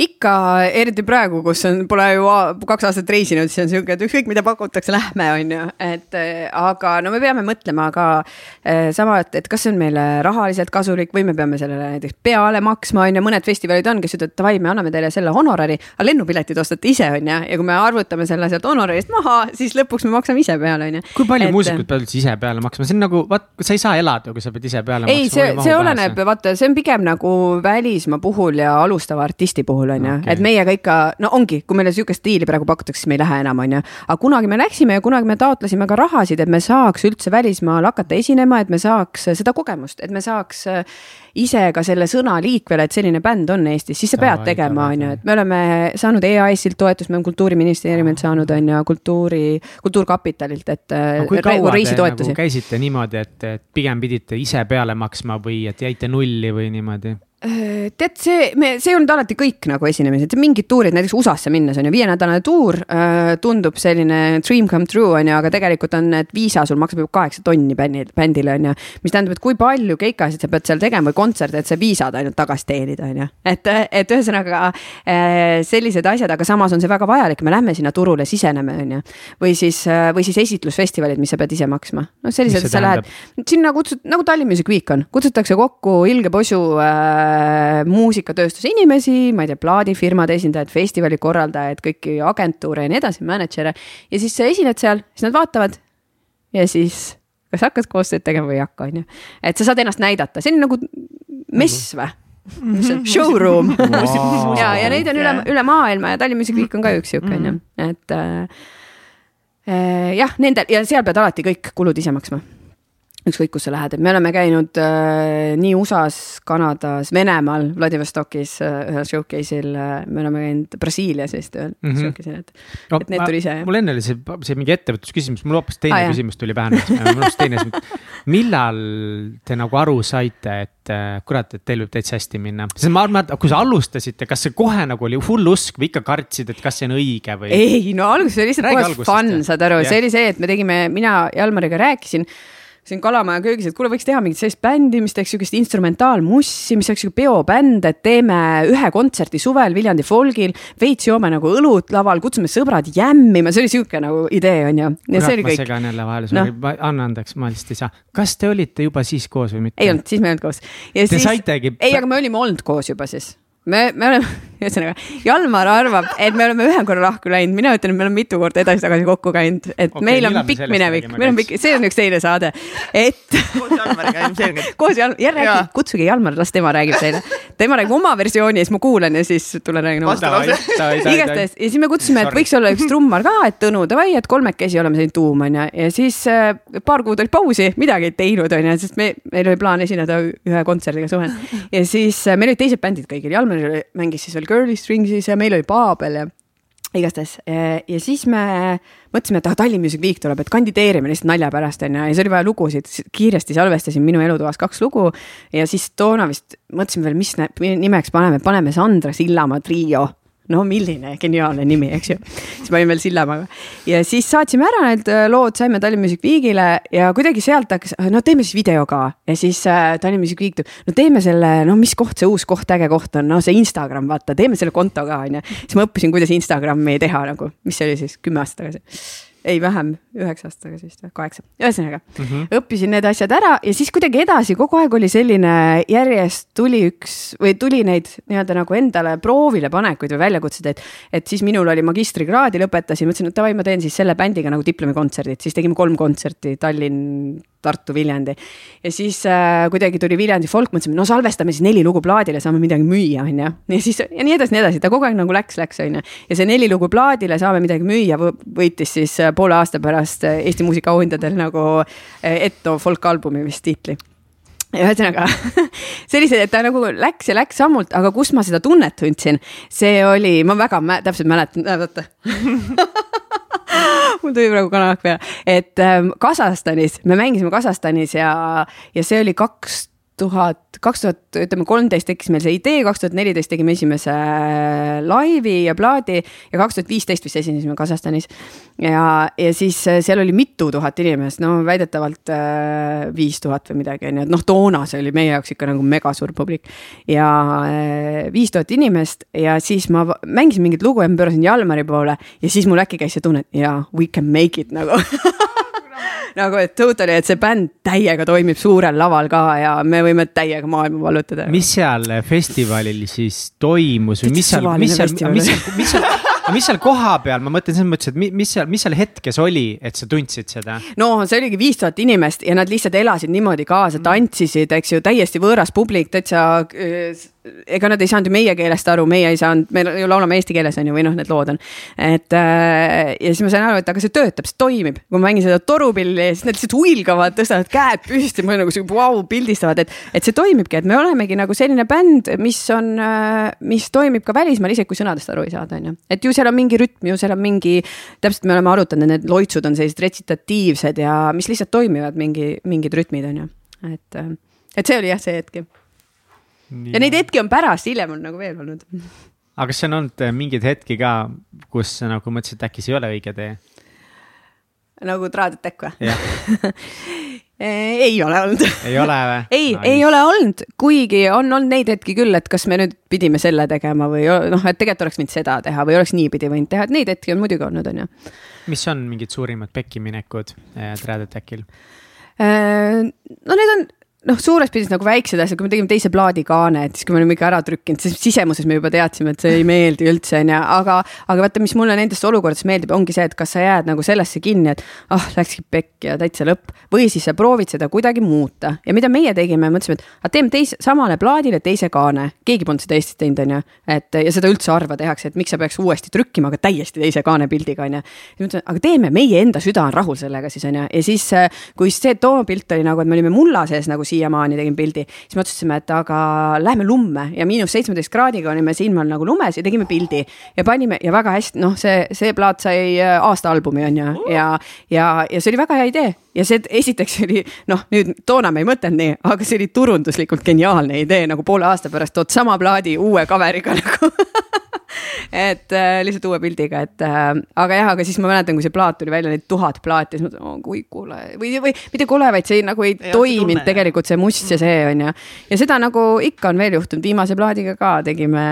ikka, eriti praegu, kus on, pole ju kaks aastat reisinud, siis on sihuke, et ükskõik mida pakutakse, lähme, on ju, et aga no me peame mõtlema ka eh, sama, et, et kas see on meile rahaliselt kasulik või me peame sellele näiteks peale maksma, on ju, mõned festivalid on, kes ütlevad, davai, me anname teile selle honorari, aga lennupiletid ostate ise, on ju, ja kui me arvutame selle sealt honorarist maha, siis lõpuks me maksame ise peale, on ju. kui palju et... muusikud peavad üldse ise peale maksma, see on nagu, vaat sa ei saa elada, kui sa pead ise ise peale ei, see, see oleneb, vaata, see on pigem nagu välismaa puhul ja alustava artisti puhul on ju okay., et meiega ikka, no ongi, kui meile sihukest diili praegu pakutakse, siis me ei lähe enam, on ju. aga kunagi me läksime ja kunagi me taotlesime ka rahasid, et me saaks üldse välismaal hakata esinema, et me saaks seda kogemust, et me saaks ise ka selle sõna liikvele, et selline bänd on Eestis, siis sa pead tegema, on ju, et me oleme saanud EAS-ilt toetust, me oleme kultuuriministeeriumilt saanud, on ju, kultuuri, Kultuurkapitalilt, et no,. kui kaua te nagu käisite niimoodi, et, et pigem pidite ise peale maksma või et jäite nulli või niimoodi? Äh, tead, see, me, see ei olnud alati kõik nagu esinemised, mingid tuurid, näiteks USA-sse minnes on ju, viienädalane tuur äh, tundub selline dream come true on ju, aga tegelikult on, et viisa sul maksab juba kaheksa tonni bändil, bändile on ju. mis tähendab, et kui palju keikasid sa pead seal tegema või kontserte, et see viisad ainult tagasi teenida, on ju. et, et ühesõnaga äh, sellised asjad, aga samas on see väga vajalik, me lähme sinna turule, siseneme, on ju. või siis või siis esitlusfestivalid, mis sa pead ise maksma. noh, sellised, sa lähed, sinna kutsud, nagu Tallinn Music Week on, kutsutakse kokku ilge posu Äh, muusikatööstuse inimesi, ma ei tea, plaadifirmade esindajad, festivali korraldajaid, kõiki agentuure ja nii edasi, mänedžere. ja siis sa esined seal, siis nad vaatavad ja siis kas hakkad koostööd tegema või ei hakka, on ju. et sa saad ennast näidata, see on nagu mess või? mis on showroom <laughs> wow. ja, ja neid on üle, üle maailma ja Tallinna Week on ka üks sihuke on ju, et äh, äh, jah, nendel ja seal pead alati kõik kulud ise maksma ükskõik, kus sa lähed, et me oleme käinud äh, nii USA-s, Kanadas, Venemaal, Vladivostokis äh, ühel showcase'il äh,, me oleme käinud Brasiilias vist ühel mm -hmm. showcase'il, et no,, et need tuli ise. mul enne oli see, see mingi ettevõtlusküsimus, mul hoopis teine ah, küsimus tuli pähe mul hoopis teine millal te nagu aru saite, et äh, kurat, et teil võib täitsa hästi minna, sest ma arvan, et kui sa alustasite, kas see kohe nagu oli hull usk või ikka kartsid, et kas see on õige või? ei, no alguses oli lihtsalt puhas fun, saad aru, see oli see, et me tegime, mina Jalmariga rääkisin siin Kalamaja köögis, et kuule, võiks teha mingit sellist bändi, mis teeks sihukest instrumentaalmussi, mis oleks sihuke peobänd, et teeme ühe kontserti suvel Viljandi folgil, veits joome nagu õlut laval, kutsume sõbrad jämmima, see oli sihuke nagu idee, on ju. ja see oli kõik. ma segan jälle vahele, no., anna andeks, ma lihtsalt ei saa. kas te olite juba siis koos või mitte? ei olnud, siis me ei olnud koos. Te siis... saitegi? ei, aga me olime olnud koos juba siis me, me oleme, <laughs> ühesõnaga Jalmar arvab, et me oleme ühe korra lahku läinud, mina ütlen, et me oleme mitu korda edasi-tagasi kokku käinud, et okay, meil on pikk minevik, meil on pikk, see on üks teine saade, et. <laughs> koos Jalmariga ilmselgelt. <laughs> koos Jalmar, ja räägi, kutsuge Jalmar, las tema räägib teile. tema räägib oma versiooni ja siis ma kuulan ja siis tulen räägin oma. igastahes. Ja siis me kutsusime, et võiks olla üks trummar ka, et Tõnu, davai, et kolmekesi oleme selline tuum on ju, ja siis äh, paar kuud oli pausi, midagi ei teinud on ju, sest me, meil oli plaan esineda ühe kontserdiga suvel. ja siis äh, meil olid teised bändid kõigil, Jalmar Palmer mängis siis veel Girly Stringsis ja meil oli Paabel ja igastahes. Ja siis me mõtlesime, et ah, Tallinn Music Week tuleb, et kandideerime lihtsalt nalja pärast onju ja siis oli vaja lugusid, kiiresti salvestasin minu elutoas kaks lugu. ja siis toona vist mõtlesime veel, mis nimeks paneme, paneme Sandra Sillamaa trio no milline geniaalne nimi, eks ju. siis ma olin veel Sillamaga. Ja siis saatsime ära need äh, lood, saime Tallinn Music Weekile ja kuidagi sealt hakkas, no teeme siis video ka. Ja siis äh, Tallinn Music Week no teeme selle, no mis koht see uus koht, äge koht on, no see Instagram, vaata, teeme selle konto ka onju. siis ma õppisin, kuidas Instagrami teha nagu, mis see oli siis kümme aastat tagasi ei vähem, üheksa aastat tagasi vist või kaheksa, ühesõnaga mm -hmm. õppisin need asjad ära ja siis kuidagi edasi kogu aeg oli selline, järjest tuli üks või tuli neid nii-öelda nagu endale proovile panekuid või väljakutseid, et. et siis minul oli magistrikraadi lõpetasin, mõtlesin, et davai, ma teen siis selle bändiga nagu diplomikontserdid, siis tegime kolm kontserti Tallinn Tartu, Viljandi. ja siis äh, kuidagi tuli Viljandi folk, mõtlesime, no salvestame siis neli lugu plaadile, saame midagi müüa, on ju. ja siis ja nii edasi, nii edasi, ta kogu aeg nagu läks, läks, on ju. ja see neli lugu plaadile, saame midagi müüa, võitis siis äh, poole aasta pärast äh, Eesti muusikaauhindadel nagu äh, Etto folkalbumi vist tiitli ühesõnaga <laughs> sellised, et ta nagu läks ja läks sammult, aga kus ma seda tunnet tundsin, see oli, ma väga mä täpselt mäletan oota <laughs> <laughs> mul tuli praegu kanalak peale, et ähm, Kasahstanis, me mängisime Kasahstanis ja, ja see oli kaks tuhat, kaks tuhat, ütleme kolmteist tekkis meil see idee, kaks tuhat neliteist tegime esimese äh, laivi ja plaadi ja kaks tuhat viisteist vist esinesime Kasahstanis. ja, ja siis äh, seal oli mitu tuhat inimest, no väidetavalt äh, viis tuhat või midagi, on ju, et noh, toona see oli meie jaoks ikka nagu megasuur publik. ja viis tuhat inimest ja siis ma mängisin mingit lugu ja ma pöörasin Jalmari poole ja siis mul äkki käis see tunne, et jaa, we can make it nagu <laughs> nagu, et totally, et see bänd täiega toimib suurel laval ka ja me võime täiega maailma vallutada. mis seal festivalil siis toimus või mis seal, mis seal, mis seal, mis seal, mis seal kohapeal, ma mõtlen selles mõttes, et mis seal, mis seal hetkes oli, et sa tundsid seda? no see oligi viis tuhat inimest ja nad lihtsalt elasid niimoodi kaasa, tantsisid, eks ju, täiesti võõras publik, täitsa äh, ega nad ei saanud ju meie keelest aru, meie ei saanud, me ju laulame eesti keeles on ju, või noh, need lood on. et äh, ja siis ma sain aru, et aga see töötab, see toimib, kui ma mängin seda torupilli, siis nad lihtsalt huilgavad, tõstavad käed püsti, ma nagu sihuke vau, pildistavad, et. et see toimibki, et me olemegi nagu selline bänd, mis on, äh, mis toimib ka välismaal, isegi kui sõnadest aru ei saada, on ju. et ju seal on mingi rütm, ju seal on mingi, täpselt me oleme arutanud, need loitsud on sellised retsitatiivsed ja mis lihtsalt toimivad, mingi, mingid rütmid on ju, et, äh, et see oli jah, see hetk ja neid hetki on pärast, hiljem on nagu veel olnud. aga kas on olnud äh, mingeid hetki ka, kus nagu mõtlesid, et äkki see ei ole õige tee? nagu Traadetech või? <laughs> ei ole olnud. ei ole või? <laughs> ei no,, ei ole olnud, kuigi on olnud neid hetki küll, et kas me nüüd pidime selle tegema või noh, et tegelikult oleks võinud seda teha või oleks niipidi võinud teha, et neid hetki on muidugi olnud, on ju. mis on mingid suurimad pekkiminekud äh, Traadetechil? Äh, no need on noh, suures pildis nagu väiksed asjad, kui me tegime teise plaadi kaane, et siis kui me olime ikka ära trükkinud, siis sisemuses me juba teadsime, et see ei meeldi üldse, onju, aga, aga vaata, mis mulle nendest olukordadest meeldib, ongi see, et kas sa jääd nagu sellesse kinni, et ah oh,, läkski pekki ja täitsa lõpp. või siis sa proovid seda kuidagi muuta ja mida meie tegime, mõtlesime, et aga teeme teise, samale plaadile teise kaane. keegi polnud seda Eestis teinud, onju, et ja seda üldse harva tehakse, et miks sa peaks uuesti trükkima, aga täiesti teise kaanepildiga, onju. siis mõtlesin, aga teeme, meie enda süda on rahul sellega siis, onju, ja siis, kui see too pilt oli nagu, et me olime mulla sees nagu siiamaani tegin pildi siis me otsustasime, et aga lähme lumme. Ja miinus seitsmeteist kraadiga olime siinmaal nagu lumes ja tegime pildi. ja panime ja väga hästi, noh, see, see plaat sai äh, aasta albumi on ju. Ja, ja, ja see oli väga hea idee ja see esiteks oli noh, nüüd toona me ei mõtelnud nii, aga see oli turunduslikult geniaalne idee nagu poole aasta pärast tood sama plaadi uue cover'iga <laughs> nagu. Et äh, lihtsalt uue pildiga, et äh, aga jah, aga siis ma mäletan, kui see plaat tuli välja, neid tuhat plaati, siis ma mõtlesin, oh kui kole. Või, või mitte kole, vaid see nagu ei ja, toiminud tegelikult see must ja see on ju. ja seda nagu ikka on veel juhtunud, viimase plaadiga ka tegime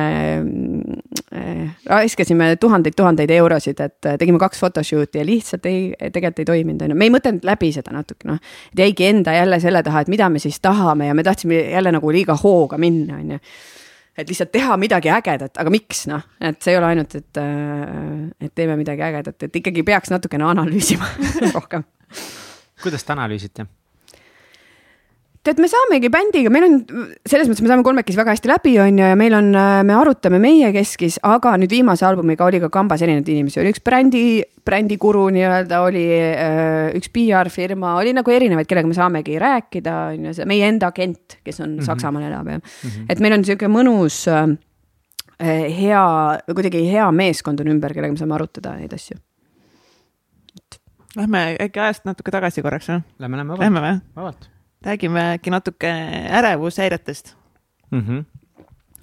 raiskasime tuhandeid-tuhandeid eurosid, et äh, tegime kaks photoshoot'i ja lihtsalt ei, tegelikult ei toiminud, on ju, me ei mõtelnud läbi seda natuke noh. et jäigi enda jälle selle taha, et mida me siis tahame ja me tahtsime jälle nagu liiga hooga minna, on ju et lihtsalt teha midagi ägedat, aga miks noh, et see ei ole ainult, et, äh, et teeme midagi ägedat, et ikkagi peaks natukene analüüsima <laughs> rohkem. kuidas te analüüsite? Tead, me saamegi bändiga, meil on selles mõttes, me saame kolmekesi väga hästi läbi, on ju, ja meil on, me arutame meiekeskis, aga nüüd viimase albumiga oli ka kambas erinevaid inimesi, oli üks brändi, brändikuru nii-öelda, oli äh, üks PR-firma, oli nagu erinevaid, kellega me saamegi rääkida, on ju, see meie enda agent, kes on mm -hmm. Saksamaal elab ja mm, -hmm. et meil on sihuke mõnus äh, hea, kuidagi hea meeskond on ümber, kellega me saame arutada neid asju. Lähme äkki ajast natuke tagasi korraks või? Lähme, lähme vabalt. Lähme või? vabalt räägime äkki natuke ärevushäiretest mm. -hmm.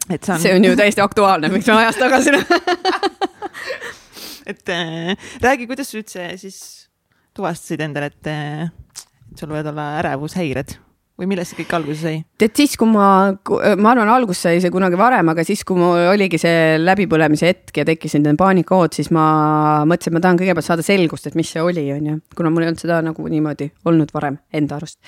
et see on. see on ju täiesti aktuaalne, miks me ajas tagasi <laughs> et äh, räägi, kuidas sa üldse siis tuvastasid endale, et, äh, et sul võivad olla ärevushäired või millest see kõik alguse sai? tead siis, kui ma, ma arvan, algus sai see kunagi varem, aga siis, kui mul oligi see läbipõlemise hetk ja tekkis selline paanikahood, siis ma mõtlesin, et ma tahan kõigepealt saada selgust, et mis see oli, on ju. kuna mul ei olnud seda nagu niimoodi olnud varem enda arust.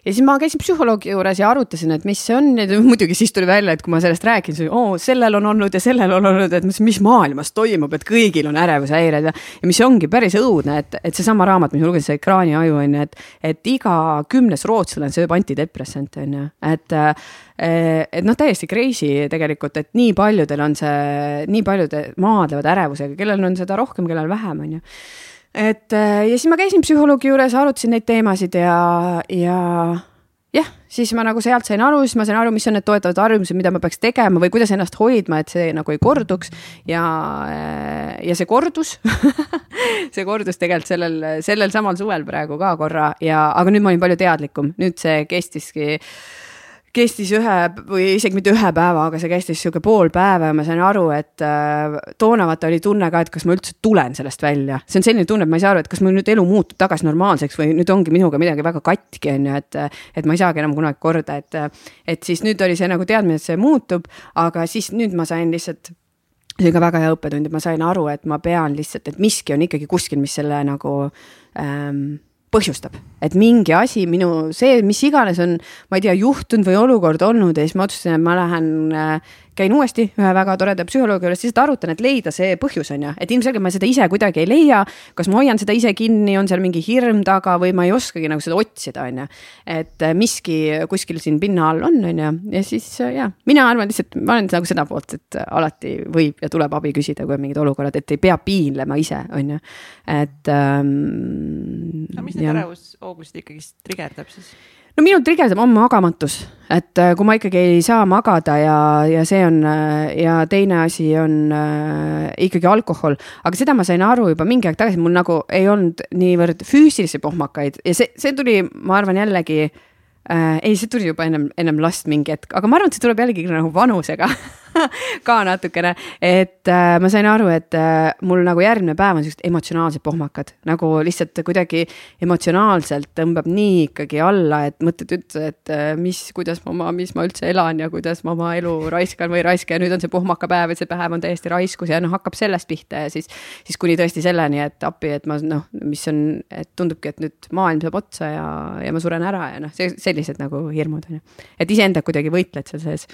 ja siis ma käisin psühholoogi juures ja arutasin, et mis see on ja <laughs> muidugi siis tuli välja, et kui ma sellest rääkisin, siis oo, sellel on olnud ja sellel on olnud, et mis maailmas toimub, et kõigil on ärevushäired ja, ja mis ongi päris õudne, et, et seesama raamat, mis ma lugesin, see ekraaniaju on ju, et, et iga kümnes rootslane sööb anti antidepressant on ju, et eh, et noh, täiesti crazy tegelikult, et nii paljudel on see, nii paljud maadlevad ärevusega, kellel on seda rohkem, kellel vähem, on ju. et eh, ja siis ma käisin psühholoogi juures, arutasin neid teemasid ja, ja jah, siis ma nagu sealt sain aru, siis ma sain aru, mis on need toetavad harjumused, mida ma peaks tegema või kuidas ennast hoidma, et see nagu ei korduks. Ja, eh, ja see kordus. <laughs> See kordus tegelikult sellel, sellel samal suvel praegu ka korra ja, aga nüüd ma olin palju teadlikum, nüüd see kestiski kestis ühe või isegi mitte ühe päeva, aga see kestis sihuke pool päeva ja ma sain aru, et äh, toona vaata oli tunne ka, et kas ma üldse tulen sellest välja. see on selline tunne, et ma ei saa aru, et kas mul nüüd elu muutub tagasi normaalseks või nüüd ongi minuga midagi väga katki, on ju, et, et ma ei saagi enam kunagi korda, et, et siis nüüd oli see nagu teadmine, et see muutub, aga siis nüüd ma sain lihtsalt see oli ka väga hea õppetund, et ma sain aru, et ma pean lihtsalt, et miski on ikkagi kuskil, mis selle nagu ähm, põhjustab, et mingi asi minu see, mis iganes on, ma ei tea, juhtunud või olukord olnud ja siis ma otsustasin, et ma lähen äh, käin uuesti ühe väga toreda psühholoogi juures, lihtsalt arutan, et leida see põhjus on ju, et ilmselgelt ma seda ise kuidagi ei leia. kas ma hoian seda ise kinni, on seal mingi hirm taga või ma ei oskagi nagu seda otsida, on ju. et äh, miski kuskil siin pinna all on, on ju, ja siis äh, ja mina arvan lihtsalt, ma olen nagu seda poolt, et alati võib ja tuleb abi küsida, kui on mingid olukorrad, et ei pea piinlema ise, on ju, et ähm,. aga mis need ärevushoogused ikkagist trigerdab siis? No minul trigerdab on magamatus, et äh, kui ma ikkagi ei saa magada ja, ja see on äh, ja teine asi on äh, ikkagi alkohol, aga seda ma sain aru juba mingi aeg tagasi, mul nagu ei olnud niivõrd füüsilisi pohmakaid. Ja see, see tuli, ma arvan jällegi äh,. ei, see tuli juba ennem, ennem last mingi hetk, aga ma arvan, et see tuleb jällegi nagu vanusega <laughs> <laughs> ka natukene, et äh, ma sain aru, et äh, mul nagu järgmine päev on siuksed emotsionaalsed pohmakad, nagu lihtsalt kuidagi emotsionaalselt tõmbab nii ikkagi alla, et mõtled üldse, et äh, mis, kuidas ma oma, mis ma üldse elan ja kuidas ma oma elu raiskan või ei raiska ja nüüd on see pohmakapäev ja see päev on täiesti raiskus ja noh, hakkab sellest pihta ja siis, siis kuni tõesti selleni, et appi, et ma noh, mis on, et tundubki, et nüüd maailm saab otsa ja, ja ma suren ära ja noh, sellised nagu hirmud on ju, et iseenda kuidagi võitled seal sees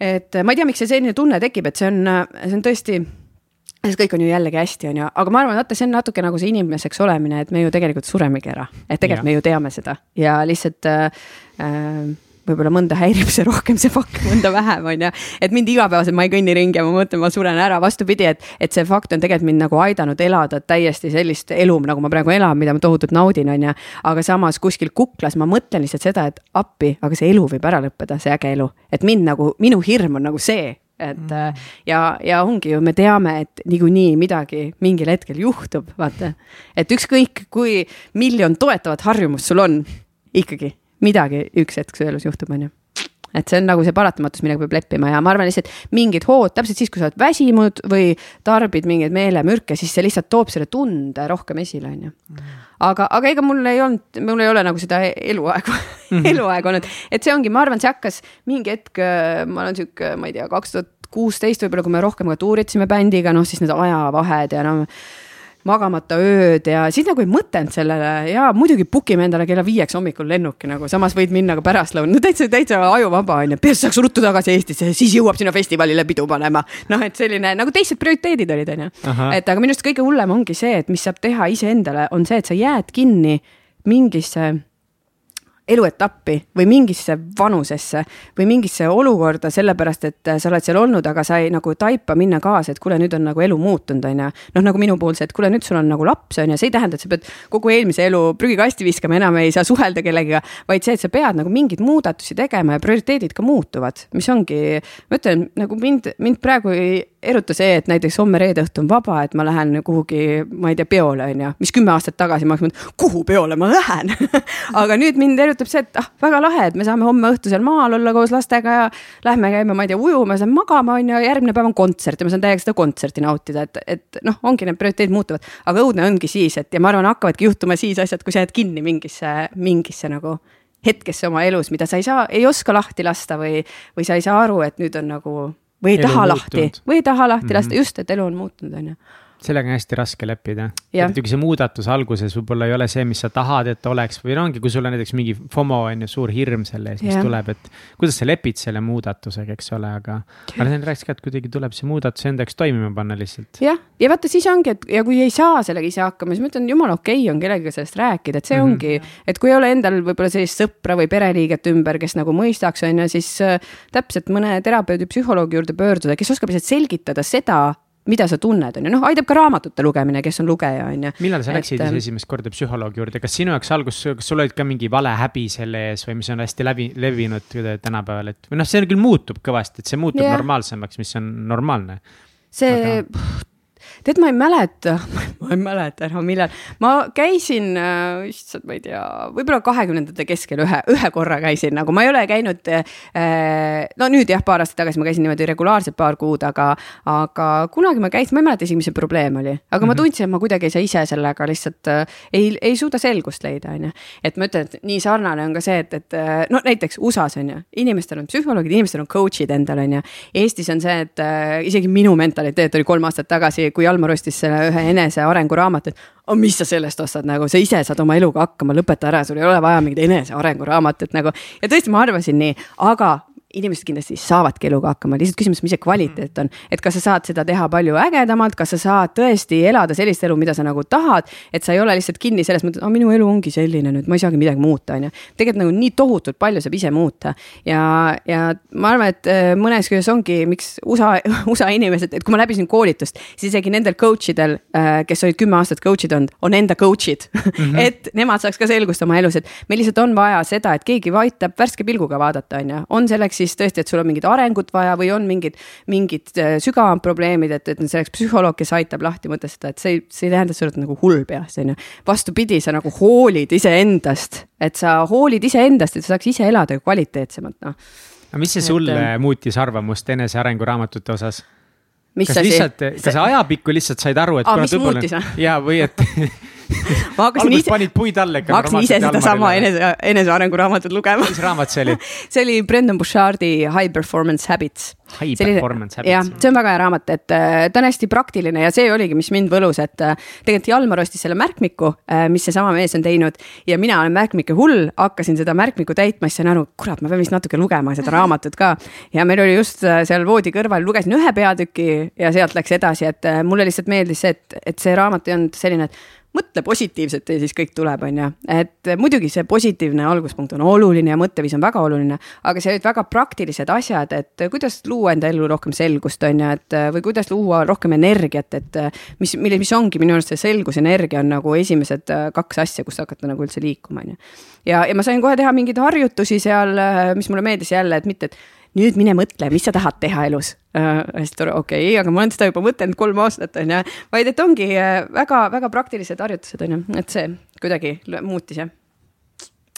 et ma ei tea, miks see selline tunne tekib, et see on, see on tõesti see kõik on ju jällegi hästi, on ju, aga ma arvan, vaata, see on natuke nagu see inimeseks olemine, et me ju tegelikult suremegi ära, et tegelikult ja. me ju teame seda. Ja lihtsalt äh võib-olla mõnda häirib see rohkem, see fakt, mõnda vähem, on ju. et mind igapäevaselt, ma ei kõnni ringi ja ma mõtlen, ma suren ära, vastupidi, et, et see fakt on tegelikult mind nagu aidanud elada täiesti sellist elu, nagu ma praegu elan, mida ma tohutult naudin, on ju. aga samas kuskil kuklas ma mõtlen lihtsalt seda, et appi, aga see elu võib ära lõppeda, see äge elu. et mind nagu, minu hirm on nagu see, et mm. ja, ja ongi ju, me teame, et niikuinii midagi mingil hetkel juhtub, vaata. et ükskõik, kui miljon toetavat harjumust sul on, ikkagi midagi üks hetk su elus juhtub, on ju et see on nagu see paratamatus, millega peab leppima ja ma arvan lihtsalt mingid hood, täpselt siis, kui sa oled väsinud või tarbid mingeid meelemürke, siis see lihtsalt toob selle tunde rohkem esile, on ju. aga, aga ega mul ei olnud, mul ei ole nagu seda eluaegu <laughs> mm -hmm. eluaega olnud, et see ongi, ma arvan, see hakkas mingi hetk, ma olen sihuke, ma ei tea, kaks tuhat kuusteist võib-olla, kui me rohkem ka tuuritasime bändiga, noh siis need ajavahed ja noh magamata ööd ja siis nagu ei mõtelnud sellele. Ja muidugi book ime endale kella viieks hommikul lennuki nagu, samas võid minna ka pärastlõunal, no täitsa, täitsa ajuvaba on ju, peaasi saaks ruttu tagasi Eestisse, siis jõuab sinna festivalile pidu panema. noh, et selline nagu teised prioriteedid olid, on ju. et aga minu arust kõige hullem ongi see, et mis saab teha iseendale, on see, et sa jääd kinni mingisse eluetappi või mingisse vanusesse või mingisse olukorda, sellepärast et sa oled seal olnud, aga sa ei nagu taipa minna kaasa, et kuule, nüüd on nagu elu muutunud, on ju. noh, nagu minu puhul see, et kuule, nüüd sul on nagu laps, on ju, see ei tähenda, et sa pead kogu eelmise elu prügikasti viskama, enam ei saa suhelda kellegiga, vaid see, et sa pead nagu mingeid muudatusi tegema ja prioriteedid ka muutuvad, mis ongi, ma ütlen nagu mind, mind praegu ei eruta see, et näiteks homme reede õhtu on vaba, et ma lähen kuhugi, ma ei tea, peole on ju, mis kümme aastat tagasi ma oleks mõelnud, kuhu peole ma lähen? <laughs> Aga nüüd mind erutab see, et ah, väga lahe, et me saame homme õhtu seal maal olla koos lastega ja lähme käime, ma ei tea, ujumas, lähme magama on ju, järgmine päev on kontsert ja ma saan täiega seda kontserti nautida, et, et noh, ongi need prioriteedid muutuvad, aga õudne ongi siis, et ja ma arvan, hakkavadki juhtuma siis asjad, kui sa jääd kinni mingisse, mingisse nagu hetkesse oma elus, mida sa ei saa, ei oska lahti lasta või, või sa ei saa aru, et nüüd on nagu või ei elu taha lahti muutunud. või ei taha lahti mm -hmm. lasta, just, et elu on muutunud, on ju sellega on hästi raske leppida. muidugi see muudatus alguses võib-olla ei ole see, mis sa tahad, et oleks või no ongi, kui sul on näiteks mingi FOMO on ju suur hirm selle ees, mis ja. tuleb, et. kuidas sa lepid selle muudatusega, eks ole, aga. aga Sten rääkis ka, et kuidagi tuleb see muudatus enda jaoks toimima panna lihtsalt. jah, ja vaata siis ongi, et ja kui ei saa sellega ise hakkama, siis ma ütlen, jumala okei okay on kellegagi sellest rääkida, et see mm -hmm. ongi. et kui ei ole endal võib-olla sellist sõpra või pereliiget ümber, kes nagu mõistaks, on ju, siis äh, täpselt mõne terapeudi, psühholoogi juurde pöörduda, kes oskab lihtsalt selgitada seda mida sa tunned, on ju, noh, aitab ka raamatute lugemine, kes on lugeja, on ju. millal sa läksid siis ähm, esimest korda psühholoogi juurde, kas sinu jaoks algus, kas sul olid ka mingi valehäbi selle ees või mis on hästi läbi, levinud tänapäeval, et või noh, see küll muutub kõvasti, et see muutub yeah. normaalsemaks, mis on normaalne. see Aga tead, ma ei mäleta, <laughs> ma ei mäleta enam, millal, ma käisin äh,, issand, ma ei tea, võib-olla kahekümnendate keskel ühe, ühe korra käisin nagu, ma ei ole käinud äh,. no nüüd jah, paar aastat tagasi ma käisin niimoodi regulaarselt paar kuud, aga, aga kunagi ma käisin, ma ei mäleta isegi, mis see probleem oli, aga mm -hmm. ma mhm. tundsin, et ma kuidagi ei saa ise sellega lihtsalt äh, ei, ei suuda selgust leida, on ju. et ma ütlen, et nii sarnane on ka see, et, et äh, no näiteks USA-s on ju, inimestel on psühholoogid, inimestel on coach'id endal on ju. Eestis on see, et äh, isegi minu mentaliteet oli kolm aastat tagasi, kui Jalmar ostis selle ühe enesearengu raamatu, et oh, mis sa sellest ostad nagu, sa ise saad oma eluga hakkama, lõpeta ära, sul ei ole vaja mingit enesearengu raamatut nagu. ja tõesti, ma arvasin nii, aga inimesed kindlasti saavadki eluga hakkama, lihtsalt küsimus, mis see kvaliteet on. et kas sa saad seda teha palju ägedamalt, kas sa saad tõesti elada sellist elu, mida sa nagu tahad. et sa ei ole lihtsalt kinni selles mõttes, et minu elu ongi selline nüüd, ma ei saagi midagi muuta, on ju. tegelikult nagu nii tohutult palju saab ise muuta. ja, ja ma arvan, et äh, mõnes küljes ongi, miks USA, <laughs> USA inimesed, et kui ma läbisin koolitust, siis isegi nendel coach idel, äh, kes olid kümme aastat coach'id olnud, on enda coach'id mm. -hmm. <laughs> et nemad saaks ka selgust oma elus, et meil lihtsalt on vaja seda, et keegi aitab värske pilguga vaadata, on ju, on selleks siis tõesti, et sul on mingit arengut vaja või on mingid, mingid äh, sügavamad probleemid, et, et see oleks psühholoog, kes aitab lahti mõtestada, et see ei, see ei tähenda, et sa oled nagu hull peas, on ju. vastupidi, sa nagu hoolid iseendast, et sa hoolid iseendast, et sa saaks ise elada kvaliteetsemalt, noh. aga mis see sul et, äh, muutis arvamust enesearengu raamatute osas? kas asi? lihtsalt, kas sa ajapikku lihtsalt said aru, et. aa, mis muutis või? jaa, või et <laughs> <laughs> ma hakkasin ise. panid puid alla ikka. ma hakkasin ise sedasama enese, enesearengu raamatut lugema. mis raamat see oli <laughs> see oli Brendan Bouchardi High Performance Habits. High Selline, Performance Habits. jah, see on väga hea raamat, et äh, ta on hästi praktiline ja see oligi, mis mind võlus, et äh, tegelikult Jalmar ostis selle märkmiku, äh, mis seesama mees on teinud ja mina olen märkmike hull, hakkasin seda märkmikku täitma, siis sain aru, kurat, ma pean vist natuke lugema seda raamatut ka. ja meil oli just seal voodi kõrval, lugesin ühe peatüki ja sealt läks edasi, et mulle lihtsalt meeldis see, et, et see raamat ei olnud selline, et mõtle positiivselt ja siis kõik tuleb, on ju. et muidugi see positiivne alguspunkt on oluline ja mõtteviis on väga oluline, aga see olid väga praktilised asjad, et kuidas luua enda ellu rohkem selgust, on ju, et või kuidas luua rohkem energiat, et mis, mille, mis ongi minu arust see selgus, energia on nagu esimesed kaks asja, kus hakata nagu üldse liikuma, on ju. ja, ja ma sain kohe teha mingeid harjutusi seal, mis mulle meeldis jälle, et mitte, et nüüd mine mõtle, mis sa tahad teha elus äh,. hästi tore, okei okay,, aga ma olen seda juba mõtelnud kolm aastat, on ju. vaid et ongi väga-väga äh, praktilised harjutused, on ju, et see kuidagi muutis, jah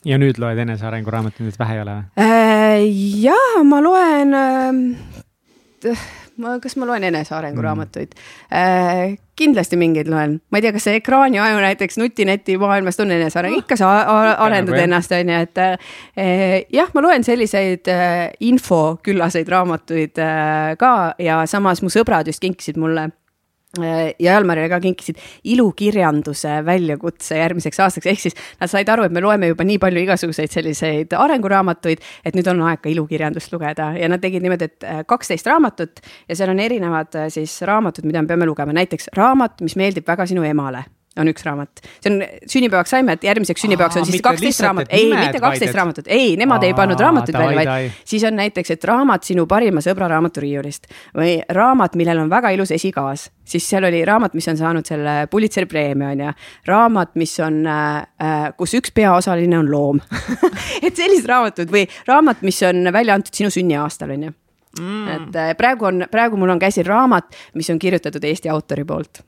ja nüüd loed enesearengu raamatuid, vähe ei ole või äh,? jaa, ma loen äh, ma, kas ma loen enesearengu mm. äh,? kindlasti mingeid loen, ma ei tea, kas see ekraaniaju näiteks nutineti maailmast on eneseareng, ikka sa arendad nagu, ennast, on ju, et äh, jah, ma loen selliseid äh, infoküllaseid raamatuid äh, ka ja samas mu sõbrad just kinkisid mulle ja Jalmarile ka kinkisid ilukirjanduse väljakutse järgmiseks aastaks, ehk siis nad said aru, et me loeme juba nii palju igasuguseid selliseid arenguraamatuid, et nüüd on aeg ka ilukirjandust lugeda. Ja nad tegid niimoodi, et äh, kaksteist raamatut ja seal on erinevad äh, siis raamatud, mida me peame lugema, näiteks raamat, mis meeldib väga sinu emale on üks raamat, see on, sünnipäevaks saime, et järgmiseks sünnipäevaks on siis kaksteist raamatut, ei, mitte kaksteist raamatut, ei, nemad Aa, ei pannud raamatuid välja, vaid siis on näiteks, et raamat sinu parima sõbra raamaturiiulist või raamat, millel on väga ilus esikaas, siis seal oli raamat, mis on saanud selle Pulitzeri preemia on ju, raamat, mis on äh,, kus üks peaosaline on loom. <laughs> Et sellised raamatud või raamat, mis on välja antud sinu sünniaastal on ju. Mm.. et äh, praegu on, praegu mul on käsil raamat, mis on kirjutatud Eesti autori poolt.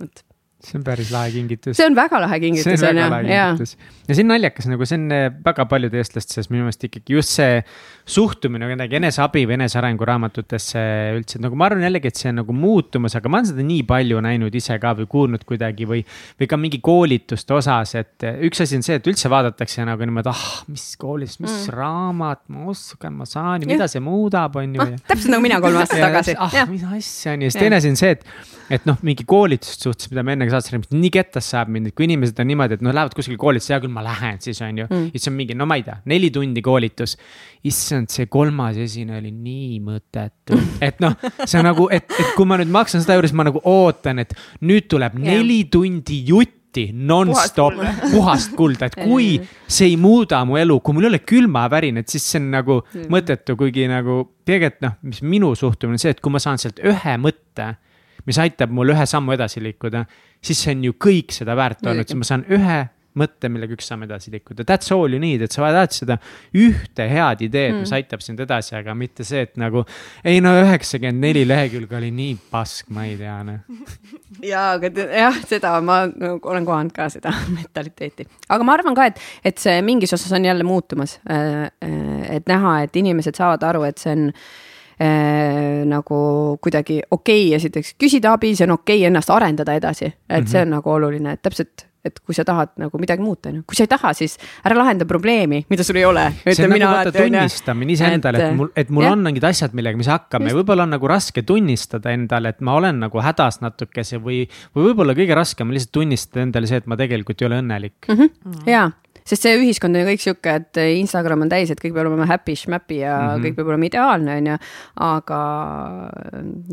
vot see on päris lahe kingitus. see on väga lahe kingitus on ju, ja. ja see on naljakas, nagu see on eh, väga paljude eestlaste seas minu meelest ikkagi just see suhtumine kuidagi eneseabi või enesearengu raamatutesse üldse, et nagu ma arvan jällegi, et see on nagu muutumas, aga ma olen seda nii palju näinud ise ka või kuulnud kuidagi või. või ka mingi koolituste osas, et eh, üks asi on see, et üldse vaadatakse nagu niimoodi, ah, mis koolitus, mis mm. raamat, ma oskan, ma saan ja mida see muudab, on ju ah,. täpselt nagu mina kolm aastat tagasi. ah, mis asja on ju, siis teine asi on see, et, et noh, mingi koolituste suhtes, mida me enne ka saates rääkisime, nii kettas saab mind, et kui inimesed on niimoodi, et noh, lähevad kuskile koolitusse, hea küll, ma lähen siis on ju. Mm.. siis on mingi, no ma ei tea, neli tundi koolitus. issand, see kolmas esine oli nii mõttetu, <laughs> et noh, see on nagu, et, et kui ma nüüd maksan seda juures, ma nagu ootan, et nüüd tuleb neli tundi jutti nonstop <laughs> puhast kulda, et kui see ei muuda mu elu, kui mul ei ole külmavärin, et siis see on nagu mõttetu, kuigi nagu tegelikult noh, mis minu suhtumine on see, et kui ma saan sealt ühe mõtte mis aitab mul ühe sammu edasi liikuda, siis see on ju kõik seda väärt olnud, siis ma saan ühe mõtte, millega üks samm edasi liikuda, that's all you need, et sa vajad seda ühte head ideed mm., mis aitab sind edasi, aga mitte see, et nagu. ei no üheksakümmend neli lehekülge oli nii pask, ma ei tea noh. <laughs> ja, aga jah, seda ma nagu olen kohanud ka seda <laughs> mentaliteeti, aga ma arvan ka, et, et see mingis osas on jälle muutumas. Äh, äh, et näha, et inimesed saavad aru, et see on äh, nagu kuidagi okei okay, esiteks küsida abi, see on okei okay ennast arendada edasi, et mm -hmm. see on nagu oluline, et täpselt et kui sa tahad nagu midagi muuta, on ju, kui sa ei taha, siis ära lahenda probleemi, mida sul ei ole. see on nagu vaata tunnistamine iseendale, et mul, et mul jah. on mingid asjad, millega me hakkame, võib-olla on nagu raske tunnistada endale, et ma olen nagu hädas natukese või, või võib-olla kõige raskem on lihtsalt tunnistada endale see, et ma tegelikult ei ole õnnelik mm. -hmm. ja sest see ühiskond on ju kõik sihuke, et Instagram on täis, et kõik peab olema happy, schmappy ja mm -hmm. kõik peab olema ideaalne, on ju. aga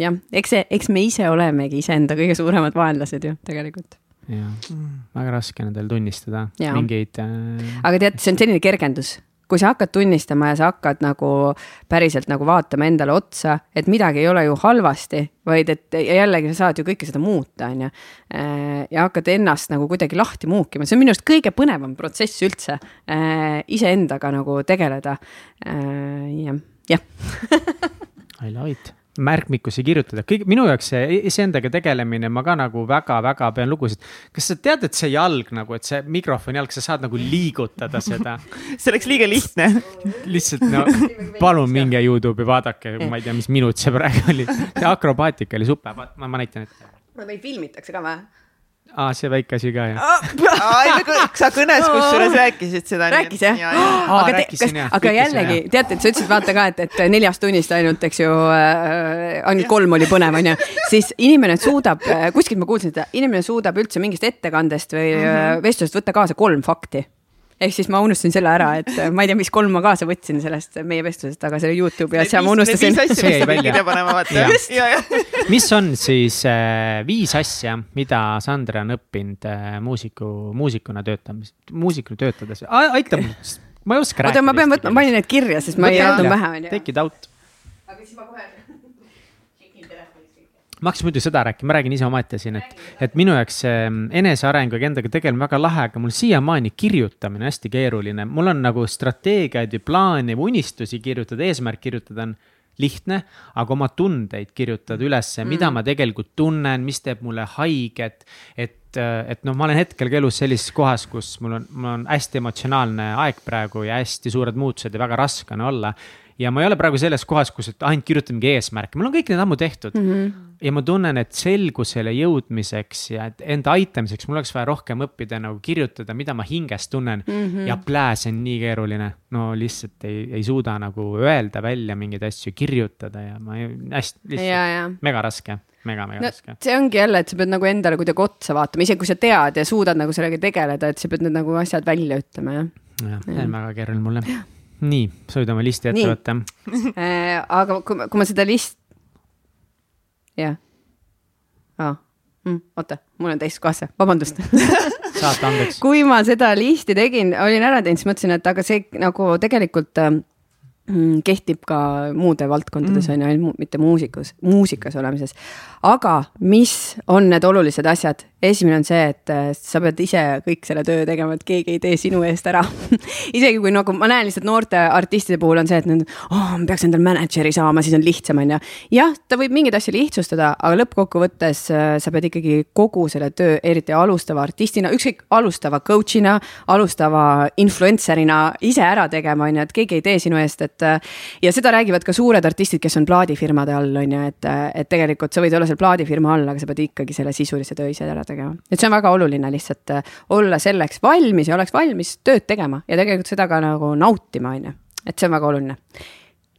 jah, eks see, eks me ise olemegi iseenda kõige suuremad vaenlased ju tegelikult jah mm., väga raske nendel tunnistada ja. mingeid äh.... aga tead, see on selline kergendus kui sa hakkad tunnistama ja sa hakkad nagu päriselt nagu vaatama endale otsa, et midagi ei ole ju halvasti, vaid et jällegi sa saad ju kõike seda muuta, on ju. Äh, ja hakkad ennast nagu kuidagi lahti muukima, see on minu arust kõige põnevam protsess üldse, äh, iseendaga nagu tegeleda. Äh, jah, jah <laughs> I love it märkmikusse kirjutada, kõik minu jaoks see iseendaga tegelemine, ma ka nagu väga-väga pean lugusid. kas sa tead, et see jalg nagu, et see mikrofoni jalg, sa saad nagu liigutada seda <laughs> see oleks liiga lihtne lihtsalt no palun minge Youtube'i, vaadake, ma ei tea, mis minut see praegu oli, see akrobaatika oli super, ma, ma näitan ette. meid filmitakse ka või? Aa, see väike asi ka jah <laughs> sa kõnes kusjuures rääkisid seda. rääkis jah? aga, kas, aga jällegi teate, et sa ütlesid vaata ka, et, et neljast tunnist ainult, eks ju äh,, ainult kolm oli põnev, onju. siis inimene suudab kuskilt ma kuulsin seda, inimene suudab üldse mingist ettekandest või mm -hmm. vestlusest võtta kaasa kolm fakti ehk siis ma unustasin selle ära, et ma ei tea, mis kolm ma kaasa võtsin sellest meie vestlusest, aga selle Youtube'i asja ma unustasin. see jäi välja. <laughs> mis on siis äh, viis asja, mida Sandra on õppinud äh, muusiku, muusikuna töötamis, muusikuna töötades, aitab, ma ei oska rääkida. oota, ma pean võtma, ma panin need kirja, sest ma ei jätnud pähe, onju. Take it out. aga siis ma kohe ma hakkasin muidu seda rääkima, ma räägin ise omaette siin, et, et minu jaoks see mm, enesearenguga endaga tegelemine väga lahe, aga mul siiamaani kirjutamine hästi keeruline. mul on nagu strateegiaid ja plaane või unistusi kirjutada, eesmärk kirjutada on lihtne, aga oma tundeid kirjutada ülesse mm., mida ma tegelikult tunnen, mis teeb mulle haiget. et, et noh, ma olen hetkel ka elus sellises kohas, kus mul on, mul on hästi emotsionaalne aeg praegu ja hästi suured muutused ja väga raske on olla ja ma ei ole praegu selles kohas, kus, et ainult kirjutan mingi eesmärke, mul on kõik need ammu tehtud mm. -hmm. ja ma tunnen, et selgusele jõudmiseks ja enda aitamiseks mul oleks vaja rohkem õppida nagu kirjutada, mida ma hinges tunnen mm. -hmm. ja plää, see on nii keeruline. no lihtsalt ei, ei suuda nagu öelda välja mingeid asju, kirjutada ja ma ei, hästi, lihtsalt mega raske mega-mega no, raske. see ongi jälle, et sa pead nagu endale kuidagi otsa vaatama, isegi kui sa tead ja suudad nagu sellega tegeleda, et sa pead need nagu asjad välja ütlema, jah. jah, see on väga keeruline mulle nii, sa võid oma listi ette võtta <laughs> äh, aga kui, kui ma seda list, jah ah. mm,. oota, mul on teist kaasa, vabandust <laughs> saate andeks kui ma seda listi tegin, olin ära teinud, siis mõtlesin, et aga see nagu tegelikult äh, kehtib ka muude valdkondades on ju, ainult mitte muusikus, muusikas olemises. aga mis on need olulised asjad? esimene on see, et äh, sa pead ise kõik selle töö tegema, et keegi ei tee sinu eest ära <laughs> isegi kui nagu ma näen lihtsalt noorte artistide puhul on see, et nad oh,, ma peaks endale mänedžeri saama, siis on lihtsam, on ju. jah, ta võib mingeid asju lihtsustada, aga lõppkokkuvõttes äh, sa pead ikkagi kogu selle töö, eriti alustava artistina, ükskõik alustava coach'ina, alustava influencer'ina ise ära tegema, on ju, et keegi ei tee sinu eest, et. Äh, ja seda räägivad ka suured artistid, kes on plaadifirmade all, on ju, et, et tegelikult sa võid olla seal plaadifirma all, aga sa pead ikkagi selle sisulise töö ise ära tegema, et see on väga oluline lihtsalt äh, olla selleks valmis ja oleks valmis tööd tegema ja tegelikult seda ka nagu nautima, on ju, et see on väga oluline.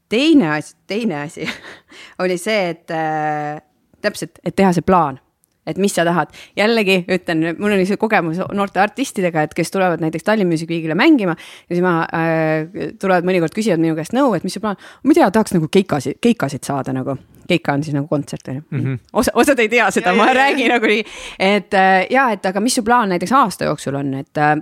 teine asi, teine asi <laughs> oli see, et äh, täpselt, et teha see plaan et mis sa tahad. jällegi ütlen, mul oli see kogemus noorte artistidega, et kes tulevad näiteks Tallinn Music Weekile mängima ja siis ma äh,, tulevad mõnikord küsivad minu käest nõu, et mis su plaan, ma ei tea, tahaks nagu keikasid, keikasid saada nagu. keika on siis nagu kontsert on ju mm -hmm., osa, osad ei tea seda, ma ja, räägin nagu nii, et äh, ja, et aga mis su plaan näiteks aasta jooksul on, et äh,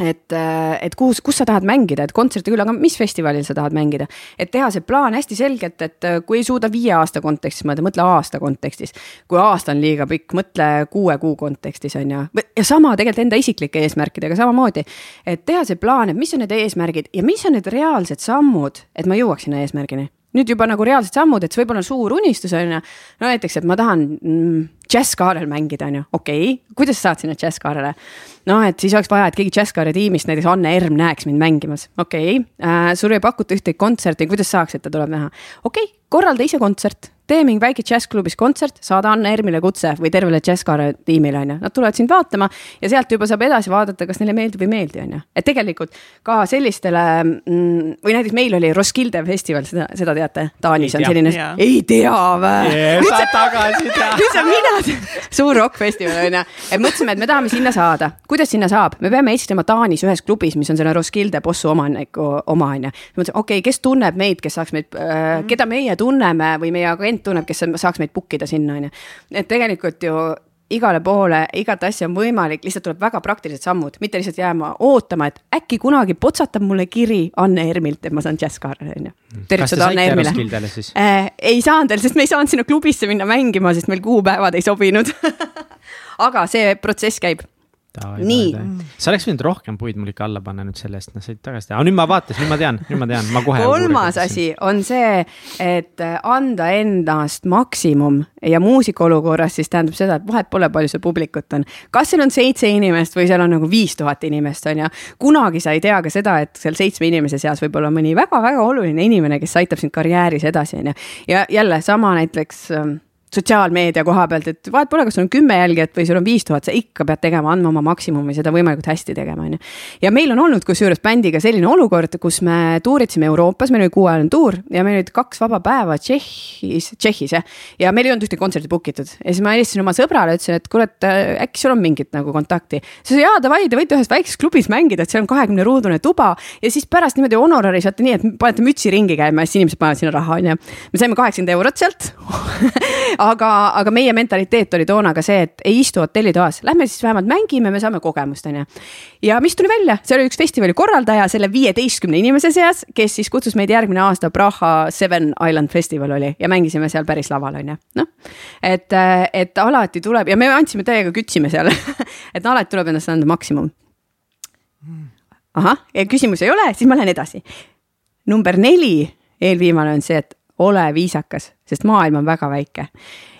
et, et kus, kus sa tahad mängida, et kontserti küll, aga mis festivalil sa tahad mängida. et teha see plaan hästi selgelt, et äh, kui ei suuda viie aasta kontekstis mõelda, mõtle aasta kontekstis. kui aasta on liiga pikk, mõtle kuue kuu kontekstis on ju. ja sama tegelikult enda isiklike eesmärkidega samamoodi. et teha see plaan, et mis on need eesmärgid ja mis on need reaalsed sammud, et ma jõuaks sinna eesmärgini nüüd juba nagu reaalsed sammud, et see võib olla suur unistus on ju. no näiteks, et ma tahan mm, džässkaarel mängida, on ju, okei okay., kuidas sa saad sinna džässkaarele? Noh, et siis oleks vaja, et keegi džässkaare tiimist, näiteks Anne Erm näeks mind mängimas, okei okay. äh,. sul ei pakuta ühtegi kontserti, kuidas saaks, et ta tuleb näha? okei okay,, korralda ise kontsert, tee mingi väike džässklubis kontsert, saada Anne Ermile kutse või tervele džässkaare tiimile, on ju. Nad tulevad sind vaatama ja sealt juba saab edasi vaadata, kas neile meeldib või ei meeldi, on ju. et tegelikult ka sellistele mm, või näiteks meil oli Roskilde festival, seda, seda teate, Taanis on selline, ei tea või? saad tagasi teha. <laughs> nüüd saan mina suur rokkfestival on ju, et mõtlesime, et me tahame sinna saada. kuidas sinna saab, me peame esinema Taanis ühes klubis, mis on selle Roskilde bossu omaniku oma on ju. mõtlesime, okei okay,, kes tunneb meid, kes saaks meid äh,, keda meie tunneme või meie agent tunneb, kes saaks meid book ida sinna on ju. et tegelikult ju igale poole, igat asja on võimalik, lihtsalt tuleb väga praktilised sammud, mitte lihtsalt jääma ootama, et äkki kunagi potsatab mulle kiri Anne Ermilt, et ma saan džässkaarele, on ju. tervitused Anne Ermile. Äh, ei saanud veel, sest me ei saanud sinna klubisse minna mängima, sest meil kuupäevad ei sobinud <laughs> aga see protsess käib nii. sa oleks võinud rohkem puid mul ikka alla panna nüüd selle eest, noh, sa olid tagasi, aga nüüd ma vaatasin, nüüd ma tean, nüüd ma tean, ma kohe. kolmas asi on see, et anda endast maksimum ja muusika olukorras siis tähendab seda, et vahet pole, palju seal publikut on. kas seal on seitse inimest või seal on nagu viis tuhat inimest, on ju. kunagi sa ei tea ka seda, et seal seitsme inimese seas võib olla mõni väga-väga oluline inimene, kes aitab sind karjääris edasi, on ju. ja jälle sama näiteks ähm, sotsiaalmeedia koha pealt, et vahet pole, kas sul on kümme jälgijat või sul on viis tuhat, sa ikka pead tegema, andma oma maksimumi, seda võimalikult hästi tegema, on ju. ja meil on olnud kusjuures bändiga selline olukord, kus me tuuritsime Euroopas, meil oli kuuajaline tuur ja meil olid kaks vaba päeva Tšehhis, Tšehhis jah. ja meil ei olnud ühtegi kontserti book itud ja siis ma helistasin oma sõbrale, ütlesin, et kuule, et äh, äkki sul on mingit nagu kontakti. siis jaa, davai, te võite ühes väikses klubis mängida, et seal on kahekümne ruudune tuba ja siis pärast niimoodi honorari saate nii, et panete mütsi ringi käima ja siis inimesed panevad sinna raha, on ju. me saime kaheksakümmend eurot sealt <laughs> aga, aga meie mentaliteet oli toona ka see, et ei istu hotellitoas, lähme siis vähemalt mängime, me saame kogemust, on ju. ja mis tuli välja, see oli üks festivali korraldaja selle viieteistkümne inimese seas, kes siis kutsus meid järgmine aasta Praha Seven Island Festival oli ja mängisime seal päris laval, on ju. noh, et, et alati tuleb ja me andsime täiega, kütsime seal <laughs> et alati tuleb endast anda maksimum. ahah, küsimusi ei ole, siis ma lähen edasi. number neli, eelviimane on see, et ole viisakas, sest maailm on väga väike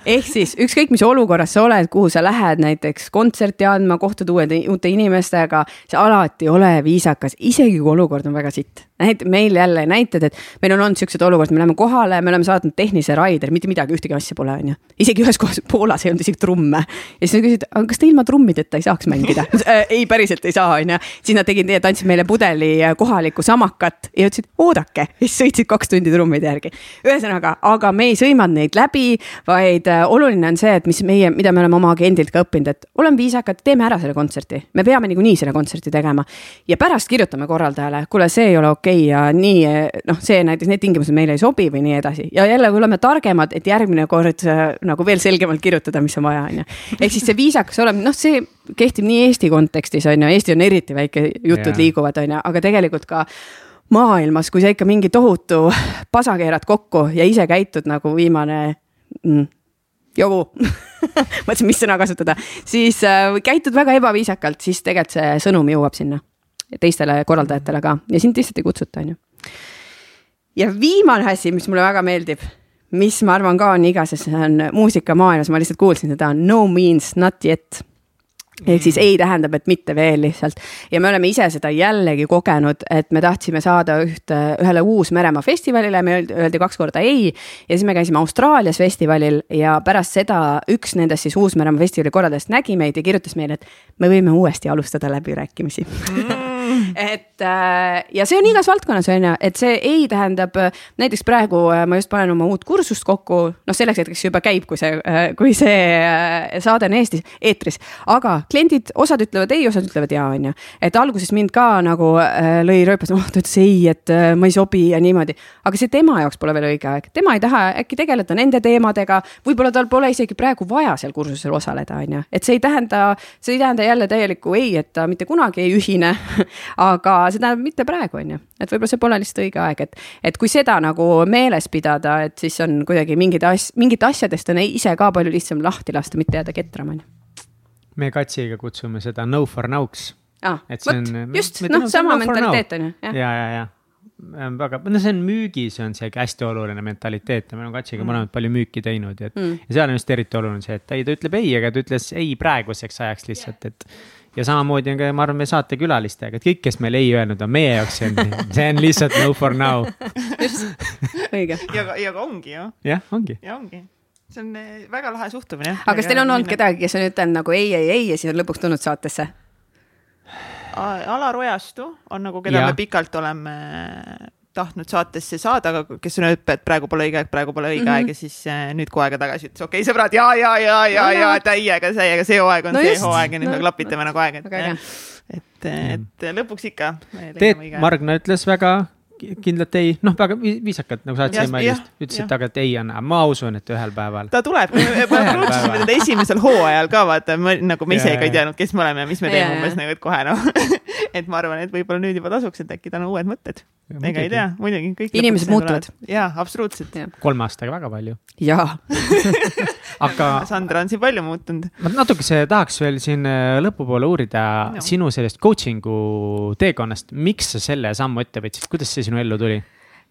ehk siis ükskõik, mis olukorras sa oled, kuhu sa lähed näiteks kontserti andma, kohtud uude, uute inimestega, sa alati ole viisakas, isegi kui olukord on väga sitt. Näit-, meil jälle näited, et meil on olnud siuksed olukorrad, me läheme kohale, me oleme saatnud tehnilise raideri, mitte midagi, ühtegi asja pole, on ju. isegi ühes kohas Poolas ei olnud isegi trumme. ja siis nad küsisid, aga kas te ilma trummideta ei saaks mängida <laughs> äh, ei, päriselt ei saa, on ju. siis nad tegid nii, et andsid meile pudeli äh, kohalikku samakat ja ütlesid, oodake. ja siis sõitsid kaks tundi trummide järgi. ühesõnaga, aga me ei sõimanud neid läbi, vaid Äh, oluline on see, et mis meie, mida me oleme oma agendilt ka õppinud, et oleme viisakad, teeme ära selle kontserti. me peame niikuinii selle kontserti tegema. ja pärast kirjutame korraldajale, kuule, see ei ole okei okay ja nii, noh, see näiteks need tingimused meile ei sobi või nii edasi. ja jälle oleme targemad, et järgmine kord äh, nagu veel selgemalt kirjutada, mis on vaja, on ju. ehk siis see viisakas olemine, noh, see kehtib nii Eesti kontekstis on ju, Eesti on eriti väike, jutud yeah. liiguvad, on ju, aga tegelikult ka maailmas, kui sa ikka mingi tohutu pasa keerad kokku ja ise käitud nagu viimane mm, jobu <laughs> mõtlesin, mis sõna kasutada, siis äh, käitud väga ebaviisakalt, siis tegelikult see sõnum jõuab sinna teistele korraldajatele ka ja sind lihtsalt ei kutsuta, on ju. ja viimane asi, mis mulle väga meeldib, mis ma arvan ka on igases, on muusikamaailmas, ma lihtsalt kuulsin seda, no means not yet ehk siis ei tähendab, et mitte veel lihtsalt ja me oleme ise seda jällegi kogenud, et me tahtsime saada ühte, ühele Uus-Meremaa festivalile, me öeldi kaks korda ei. ja siis me käisime Austraalias festivalil ja pärast seda üks nendest siis Uus-Meremaa festivali korraldajast nägi meid ja kirjutas meile, et me võime uuesti alustada läbirääkimisi mm. Et äh, ja see on igas valdkonnas on ju, et see ei tähendab, näiteks praegu äh, ma just panen oma uut kursust kokku, noh, selleks hetkeks juba käib, kui see, äh, kui see saade on Eestis, eetris, aga kliendid, osad ütlevad ei, osad ütlevad ja, on ju. et alguses mind ka nagu lõi rööpas, oh ta ütles ei, et ma ei sobi ja niimoodi. aga see tema jaoks pole veel õige aeg, tema ei taha äkki tegeleda nende teemadega, võib-olla tal pole isegi praegu vaja seal kursusel osaleda, on ju. et see ei tähenda, see ei tähenda jälle täielikku ei, et ta mitte kunagi ei ühine <laughs> aga see tähendab mitte praegu, on ju. et võib-olla see pole lihtsalt õige aeg, et, et kui seda nagu meeles pidada, et siis on kuidagi mingid as-, mingit asjadest on ise ka palju lihtsam lahti lasta, mitte jääda ketrama, on ju me Katsiga kutsume seda no for now's ah,. vot, just, noh, sama no mentaliteet on ju. ja, ja, ja, ja väga, no see on müügis on see hästi oluline mentaliteet ja me oleme Katsiga mm. mõlemad palju müüki teinud, et mm. ja seal on just eriti oluline see, et ei, ta ütleb ei, aga ta ütles ei praeguseks ajaks lihtsalt, et. Ja samamoodi on ka, ma arvan, meie saatekülalistega, et kõik, kes meile ei öelnud, on meie jaoks, see on, <laughs> see on lihtsalt no for now. õige. ja, ja ka ongi ju. jah, ongi. ja ongi see on eh, väga lahe suhtumine. aga kas teil on olnud kedagi, kes on ütelnud nagu ei, ei, ei ja siis on lõpuks tulnud saatesse? Alar Ojastu on nagu, keda ja. me pikalt oleme tahtnud saatesse saada, aga kes on öelnud, et praegu pole õige aeg, praegu pole õige mm -hmm. aeg ja siis äh, nüüd kuu aega tagasi ütles, okei okay, sõbrad, ja, ja, ja, ja no,, ja täiega, täiega, see hooaeg on no see hooaeg ja nüüd no, me klapitame no, nagu aeg, et, et, et lõpuks ikka. Teet Margna ütles väga kindlalt ei, noh, väga viisakalt nagu saatsid emailist, ütlesid taga, et ei anna, ma usun, et ühel päeval. ta tuleb, <laughs> me pruutisime teda esimesel hooajal ka vaata, nagu me ise ka ei teadnud, kes me oleme ja mis me teeme umbes nagu, et kohe noh <laughs> et ma arvan, et võib-olla nüüd juba tasuks, et äkki tal on uued mõtted. ega ei tea, muidugi kõik. inimesed muutuvad. jaa, absoluutselt. kolme aastaga väga palju. jaa <laughs> aga. Sandra on siin palju muutunud. ma natukese tahaks veel siin äh, lõpupoole uurida no. sinu sellest coaching'u teekonnast, miks sa selle sammu ette võtsid, kuidas see sinu ellu tuli?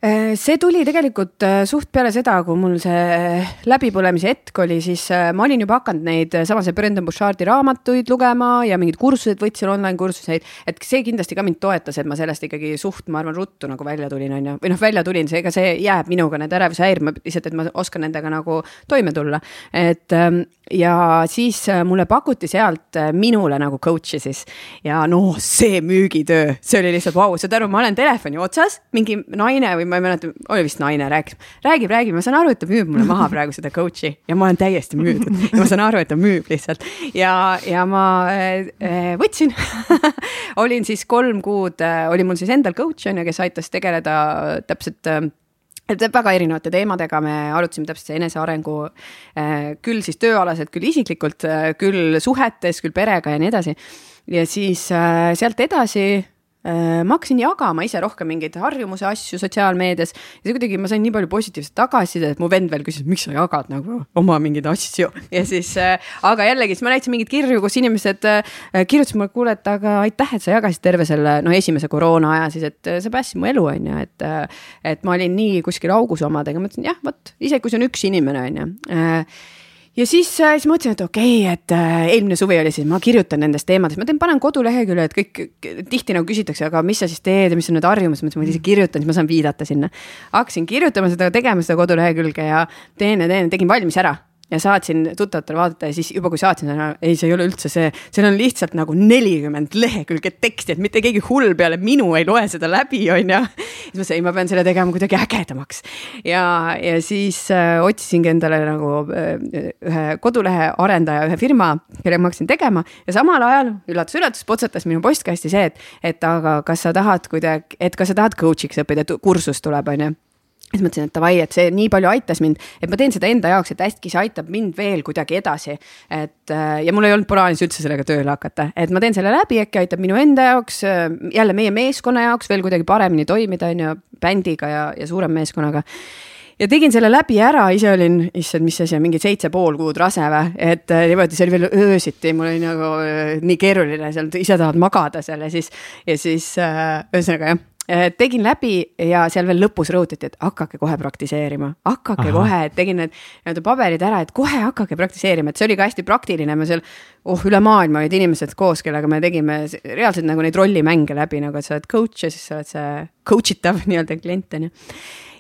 Äh, see tuli tegelikult äh, suht peale seda, kui mul see äh, läbipõlemise hetk oli, siis ma olin juba hakanud neid samase Brendan Bouchardi raamatuid lugema ja mingeid kursused võtsin, online kursuseid. et see kindlasti ka mind toetas, et ma sellest ikkagi suht, ma arvan, ruttu nagu välja tulin, on ju, või noh, välja tulin, seega see jääb minuga, need ärevushäired, lihtsalt, et ma oskan nendega nagu toime tulla. et ähm, ja siis mulle pakuti sealt minule nagu coach'i siis ja noh, see müügitöö, see oli lihtsalt vau wow., saad aru, ma olen telefoni otsas, mingi naine või ma ei mäleta, oli vist naine, rääkis, räägib, räägib, ma saan aru, et ta müüb mulle maha praegu seda coach'i ja ma olen täiesti müüdud. <laughs> Ja ma saan aru, et ta müüb lihtsalt. Ja, ja ma äh, võtsin. <laughs> Olin siis kolm kuud äh,, oli mul siis endal coach on ju, kes aitas tegeleda täpselt et väga erinevate teemadega. Me arutasime täpselt enesearengu küll siis tööalaselt, küll isiklikult, küll suhetes, küll perega ja nii edasi. ja siis sealt edasi ma hakkasin jagama ise rohkem mingeid harjumuse asju sotsiaalmeedias ja see kuidagi, ma sain nii palju positiivset tagasisidet, et mu vend veel küsis, miks sa jagad nagu oma mingeid asju ja siis äh,, aga jällegi, siis ma näitasin mingeid kirju, kus inimesed äh, kirjutasid mulle, kuule, et aga aitäh, et sa jagasid terve selle noh, esimese koroona aja siis, et äh, sa päästsid mu elu, on ju, et äh,. et ma olin nii kuskil augus omadega, ma ütlesin jah, vot isegi kui see on üks inimene, on ju äh, ja siis, äh, siis mõtlesin, et okei okay,, et äh, eelmine suvi oli siis, ma kirjutan nendest teemadest, ma teen, panen kodulehekülje, et kõik tihti nagu küsitakse, aga mis sa siis teed ja mis on need harjumused, ma ütlesin, ma lihtsalt kirjutan, siis ma saan viidata sinna. hakkasin kirjutama seda, tegema seda kodulehekülge ja teen ja teen, tegin valmis ära ja saatsin tuttavatele vaadata ja siis juba, kui saatsin, ei, see ei ole üldse see, seal on lihtsalt nagu nelikümmend lehekülge teksti, et mitte keegi hull peale minu ei loe seda läbi, on ju. siis ma sain, ma pean selle tegema kuidagi ägedamaks. ja, ja siis äh, otsisingi endale nagu äh, ühe kodulehe arendaja, ühe firma, kellega ma hakkasin tegema ja samal ajal üllatus-üllatus potsatas minu postkasti see, et, et aga kas sa tahad kuidagi, et kas sa tahad coach'iks õppida, kursus tuleb, on ju siis mõtlesin, et davai, et see nii palju aitas mind, et ma teen seda enda jaoks, et hästi, see aitab mind veel kuidagi edasi. et äh, ja mul ei olnud plaanis üldse sellega tööle hakata, et ma teen selle läbi, äkki aitab minu enda jaoks, äh, jälle meie meeskonna jaoks veel kuidagi paremini toimida, on ju, bändiga ja, ja suurema meeskonnaga. Ja tegin selle läbi ära, ise olin, issand, mis asi on, mingi seitse pool kuud rase või, et äh, niimoodi, see oli veel öösiti, mul oli nagu nii keeruline seal, ise tahad magada seal ja siis, ja siis ühesõnaga jah tegin läbi ja seal veel lõpus rõhutati, et hakake kohe praktiseerima, hakake Aha. kohe, tegin need nii-öelda paberid ära, et kohe hakake praktiseerima, et see oli ka hästi praktiline, me seal. oh, üle maailma olid inimesed koos, kellega me tegime reaalselt nagu neid rollimänge läbi, nagu et sa oled coach ja siis sa oled see coach itav <laughs> nii-öelda klient on ju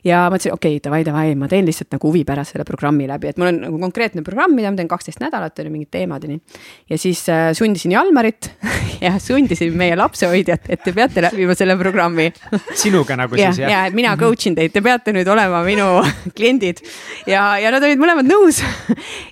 ja mõtlesin, okei okay,, davai, davai, ma teen lihtsalt nagu huvi pärast selle programmi läbi, et mul on nagu konkreetne programm, mida ma teen kaksteist nädalat, on ju mingid teemad ja nii. ja siis äh, sundisin Jalmarit <laughs> ja sundisin meie lapsehoidjat, et te peate läbima selle programmi. <laughs> sinuga nagu ja, siis jah? ja, et mina coach in teid, te peate nüüd olema minu <laughs> kliendid ja, ja nad olid mõlemad nõus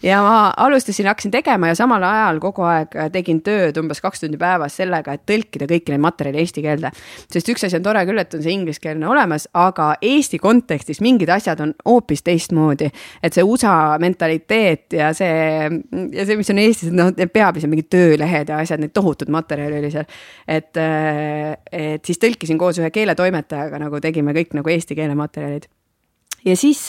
ja ma alustasin, hakkasin tegema ja samal ajal kogu aeg tegin tööd umbes kaks tundi päevas sellega, et tõlkida kõiki neid materjale eesti keelde. sest üks asi on tore küll, et on see ingliskeelne olemas, aga eesti kontekstis kontekstis mingid asjad on hoopis teistmoodi. et see USA mentaliteet ja see, ja see, mis on Eestis, noh, peab ise mingid töölehed ja asjad, neid tohutud materjali oli seal. et, et siis tõlkisin koos ühe keeletoimetajaga nagu tegime kõik nagu eesti keele materjalid ja siis,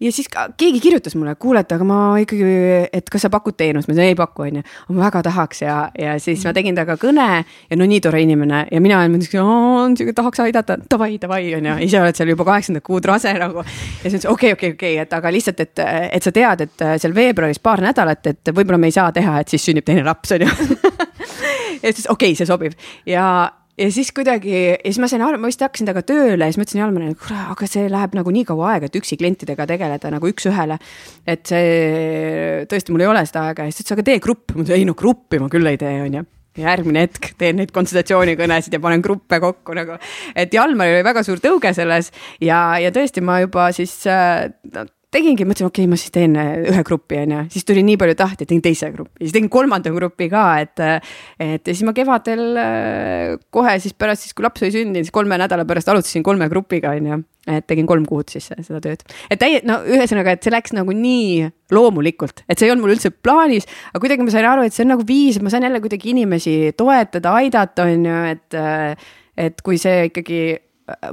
ja siis keegi kirjutas mulle, kuule, et aga ma ikkagi, et kas sa pakud teenust, ma ütlesin ei paku, onju. ma väga tahaks. Ja, ja siis ma tegin temaga kõne ja no nii tore inimene. Ja mina mõtlesin, tahaks aidata, davai, davai onju, ise oled seal juba kaheksandat kuud rase nagu. ja siis ma ütlesin okei okay,, okei okay,, okei. Okay,, et aga lihtsalt, et, et sa tead, et seal veebruaris paar nädalat, et võib-olla me ei saa teha, et siis sünnib teine laps onju. <laughs> Ja siis okei okay,, see sobib. Ja ja siis kuidagi ja siis ma sain aru, ma vist hakkasin temaga tööle ja siis ma ütlesin Jalmarile, kuule, aga see läheb nagu nii kaua aega, et üksi klientidega tegeleda nagu üks-ühele. et see tõesti, mul ei ole seda aega ja siis ta ütles, aga tee grupp, ma ütlesin ei no gruppi ma küll ei tee, onju järgmine hetk teen neid konsultatsioonikõnesid ja panen gruppe kokku nagu. et Jalmaril oli väga suur tõuge selles ja, ja tõesti, ma juba siis no, tegingi, mõtlesin, okei okay,, ma siis teen äh, ühe grupi, on ju, siis tuli nii palju tahti, tegin teise grupi, siis tegin kolmanda grupi ka, et. Äh, et ja siis ma kevadel äh, kohe siis pärast siis, kui laps oli sündinud, siis kolme nädala pärast alustasin kolme grupiga, on ju. et tegin kolm kuud siis seda tööd, et täie-, no ühesõnaga, et see läks nagu nii loomulikult, et see ei olnud mul üldse plaanis, aga kuidagi ma sain aru, et see on nagu viis, ma saan jälle kuidagi inimesi toetada, aidata, on ju, et. et kui see ikkagi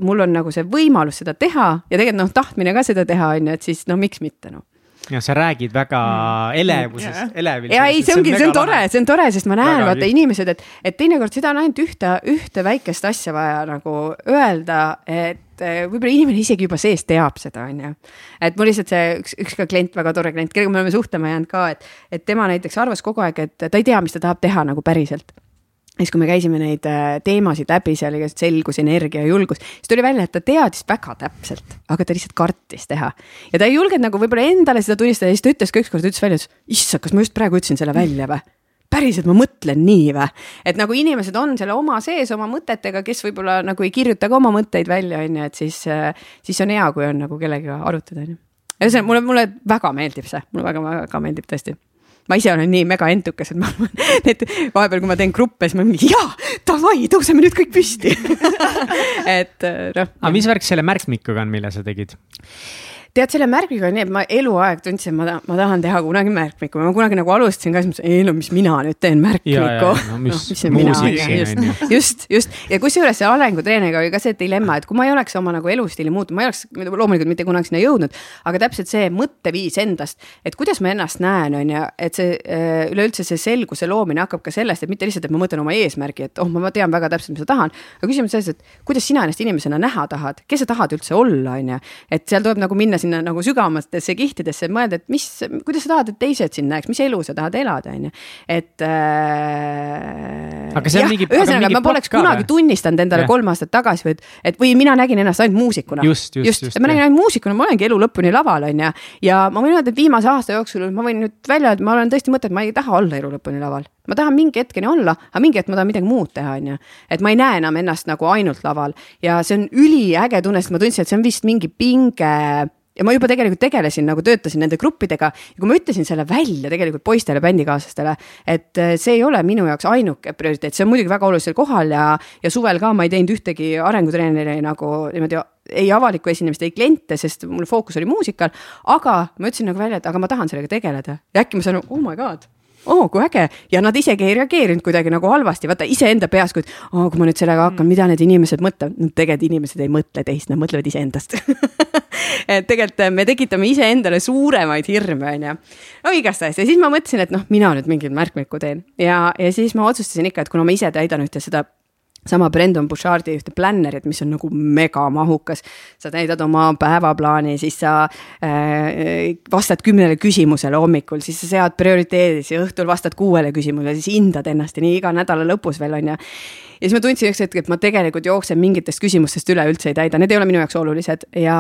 mul on nagu see võimalus seda teha ja tegelikult noh, tahtmine ka seda teha, on ju, et siis no miks mitte noh ja sa räägid väga mm. elevusest, elevil. ja ei, see ongi, see on tore, see on tore, sest ma näen, vaata inimesed, et, et teinekord seda on ainult ühte, ühte väikest asja vaja nagu öelda, et eh, võib-olla inimene isegi juba sees teab seda, on ju. et mul lihtsalt see üks, üks ka klient, väga tore klient, kellega me oleme suhtlema jäänud ka, et, et tema näiteks arvas kogu aeg, et ta ei tea, mis ta tahab teha nagu päriselt siis, kui me käisime neid äh, teemasid läbi, seal oli selgus, energia, julgus, siis tuli välja, et ta teadis väga täpselt, aga ta lihtsalt kartis teha. ja ta ei julgenud nagu võib-olla endale seda tunnistada ja siis ta ütles ka ükskord, ütles välja, et issand, kas ma just praegu ütlesin selle välja või? päriselt ma mõtlen nii või? et nagu inimesed on selle oma sees oma mõtetega, kes võib-olla nagu ei kirjuta ka oma mõtteid välja, on ju, et siis, äh, siis on hea, kui on nagu kellegagi arutada, on ju. ühesõnaga mulle, mulle väga meeldib see, mulle väga-väga meeldib tõesti ma ise olen nii mega entukas, et ma <laughs> et vahepeal, kui ma teen gruppe, siis ma mingi jaa, davai, tõuseme nüüd kõik püsti <laughs> et noh. aga mis värk selle märkmikuga on, mille sa tegid? Tead, selle märkmiga on nii, et ma eluaeg tundsin, ma ma tahan teha kunagi märkmikku, ma kunagi nagu alustasin ka, siis mõtlesin, ei no mis mina nüüd teen märkmikku. <laughs> No, mis, no, mis mina teen, just, <laughs> just, just. Ja kusjuures see arengutreeniga oli ka see dilemma, et kui ma ei oleks oma nagu elustiili muutnud, ma ei oleks loomulikult mitte kunagi sinna jõudnud, aga täpselt see mõtteviis endast, et kuidas ma ennast näen, on ju, et see äh, üleüldse see selguse loomine hakkab ka sellest, et mitte lihtsalt, et ma mõtlen oma eesmärgi, et oh, ma tean väga täpselt, mis ma tahan, aga küsimus selles, et kuidas sina ennast inimesena näha tahad, kes sa tahad üldse olla, on ju, et seal tuleb nagu minna sinna nagu sügavamatesse kihtidesse, mõelda, et mis, kuidas sa tahad, et teised sind näeks, mis elu sa tahad elada, on ju. et äh,. aga see on jah, mingi. ühesõnaga, ma poleks kunagi või? tunnistanud endale ja. kolm aastat tagasi või, et või mina nägin ennast ainult muusikuna. just, just, just. ma nägin ainult muusikuna, ma olengi elu lõpuni laval, on ju. ja ma võin öelda, et viimase aasta jooksul ma võin nüüd välja öelda, ma olen tõesti mõtelnud, ma ei taha olla elu lõpuni laval ma tahan mingi hetkeni olla, aga mingi hetk ma tahan midagi muud teha, on ju. et ma ei näe enam ennast nagu ainult laval ja see on üliäge tunne, sest ma tundsin, et see on vist mingi pinge ja ma juba tegelikult tegelesin nagu töötasin nende gruppidega ja kui ma ütlesin selle välja tegelikult poistele, bändikaaslastele, et äh, see ei ole minu jaoks ainuke prioriteet, see on muidugi väga olulisel kohal ja, ja suvel ka ma ei teinud ühtegi arengutreeneri nagu niimoodi ei avalikku esinemist, ei kliente, sest mul fookus oli muusikal. aga ma ütlesin nagu välja, et aga ma tahan sellega tegeleda ja äkki ma saan, oh my god oo oh,, kui äge. Ja nad isegi ei reageerinud kuidagi nagu halvasti, vaata iseenda peas, kui, oo, kui ma nüüd sellega hakkan, mida need inimesed mõtlevad? No,, tegelikult inimesed ei mõtle teist, nad mõtlevad iseendast. <laughs> Et tegelikult me tekitame iseendale suuremaid hirme, onju. no igastahes. Ja siis ma mõtlesin, et noh, mina nüüd mingit märkmikku teen. Ja, ja siis ma otsustasin ikka, et kuna ma ise täidan ühte seda sama Brendan Bouchardi ühte plannerit, mis on nagu megamahukas. sa täidad oma päevaplaani, siis sa äh, vastad kümnele küsimusele hommikul, siis sa sead prioriteedid, siis õhtul vastad kuuele küsimusele, siis hindad ennast ja nii iga nädala lõpus veel on ju. ja siis ma tundsin üks hetk, et ma tegelikult jooksen mingitest küsimustest üle, üldse ei täida, need ei ole minu jaoks olulised ja,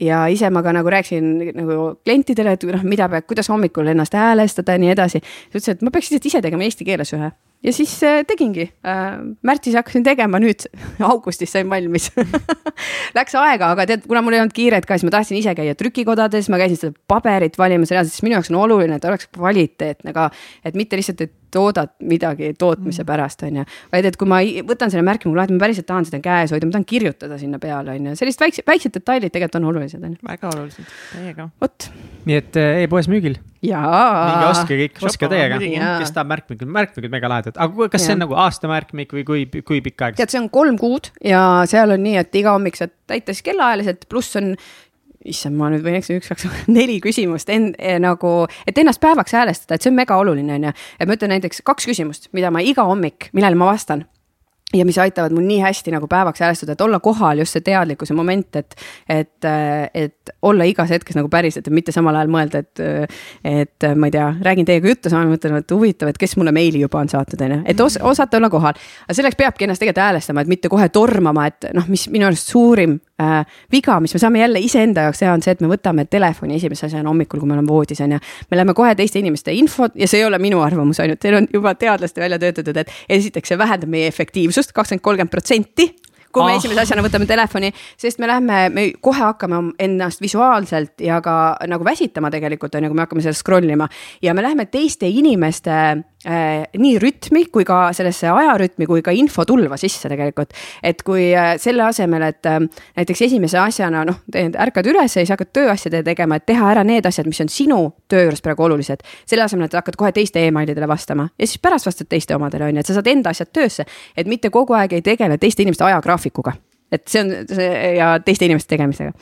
ja ise ma ka nagu rääkisin nagu klientidele, et noh, mida peab, kuidas hommikul ennast häälestada ja nii edasi. ta ütles, et ma peaks lihtsalt ise tegema eesti keeles ühe ja siis äh, tegingi äh,. märtsis hakkasin tegema, nüüd <laughs> augustis sain valmis <laughs> Läks aega, aga tead, kuna mul ei olnud kiiret ka, siis ma tahtsin ise käia trükikodades, ma käisin seda paberit valimas reaalselt, sest minu jaoks on oluline, et oleks kvaliteetne ka. et mitte lihtsalt, et toodad midagi tootmise mm. pärast, on ju. vaid et kui ma võtan selle märkme, ma päriselt tahan seda käes hoida, ma tahan kirjutada sinna peale, on ju, sellised väiksed, väiksed detailid tegelikult on olulised, on ju. väga olulised, täiega. vot. nii et äh, e-poes müügil. minge ostke kõik, ostke teiega, kes tahab märkmikud, märkmikud mega lahedad, aga kas ja. see on nagu aastamärkmik või kui, kui pikk aeg? tead, see on kolm kuud ja seal on nii, et iga hommik saad täita siis kellaajaliselt, pluss on issand, ma nüüd võin eksida, üks, kaks, <laughs> neli küsimust en, eh, nagu, et ennast päevaks häälestada, et see on mega oluline, on ju. et ma ütlen näiteks kaks küsimust, mida ma iga hommik, millele ma vastan ja mis aitavad mul nii hästi nagu päevaks häälestada, et olla kohal just see teadlikkuse moment, et, et, et olla igas hetkes nagu päriselt, et mitte samal ajal mõelda, et, et ma ei tea, räägin teiega juttu, samal ajal mõtlen, et huvitav, et kes mulle meili juba on saatnud, on ju, et os, osata olla kohal. aga selleks peabki ennast tegelikult häälestama, et mitte kohe tormama, et noh, mis minu arust suurim äh, viga, mis me saame jälle iseenda jaoks teha, on see, et me võtame telefoni esimese asjana hommikul, kui me oleme voodis, on ju. me läheme kohe teiste inimeste infot ja see ei ole minu arvamus ainult, teil on juba teadlaste välja töötatud, et esiteks see vähendab meie efektiivsust kakskümmend, kolmkümmend protsenti kui me oh. esimese asjana võtame telefoni, sest me lähme, me kohe hakkame ennast visuaalselt ja ka nagu väsitama tegelikult on ju, kui me hakkame seal scroll ima ja me läheme teiste inimeste nii rütmi kui ka sellesse ajarütmi kui ka infotulva sisse tegelikult. et kui äh, selle asemel, et äh, näiteks esimese asjana noh, ärkad üles ja siis hakkad tööasjade tegema, et teha ära need asjad, mis on sinu töö juures praegu olulised. selle asemel, et hakkad kohe teiste emailidele vastama ja siis pärast vastad teiste omadele on ju, et sa saad enda asjad töösse, et mitte kogu aeg ei tegele teiste inimeste ajagraafikuga graafikuga. et see on see ja teiste inimeste tegemisega.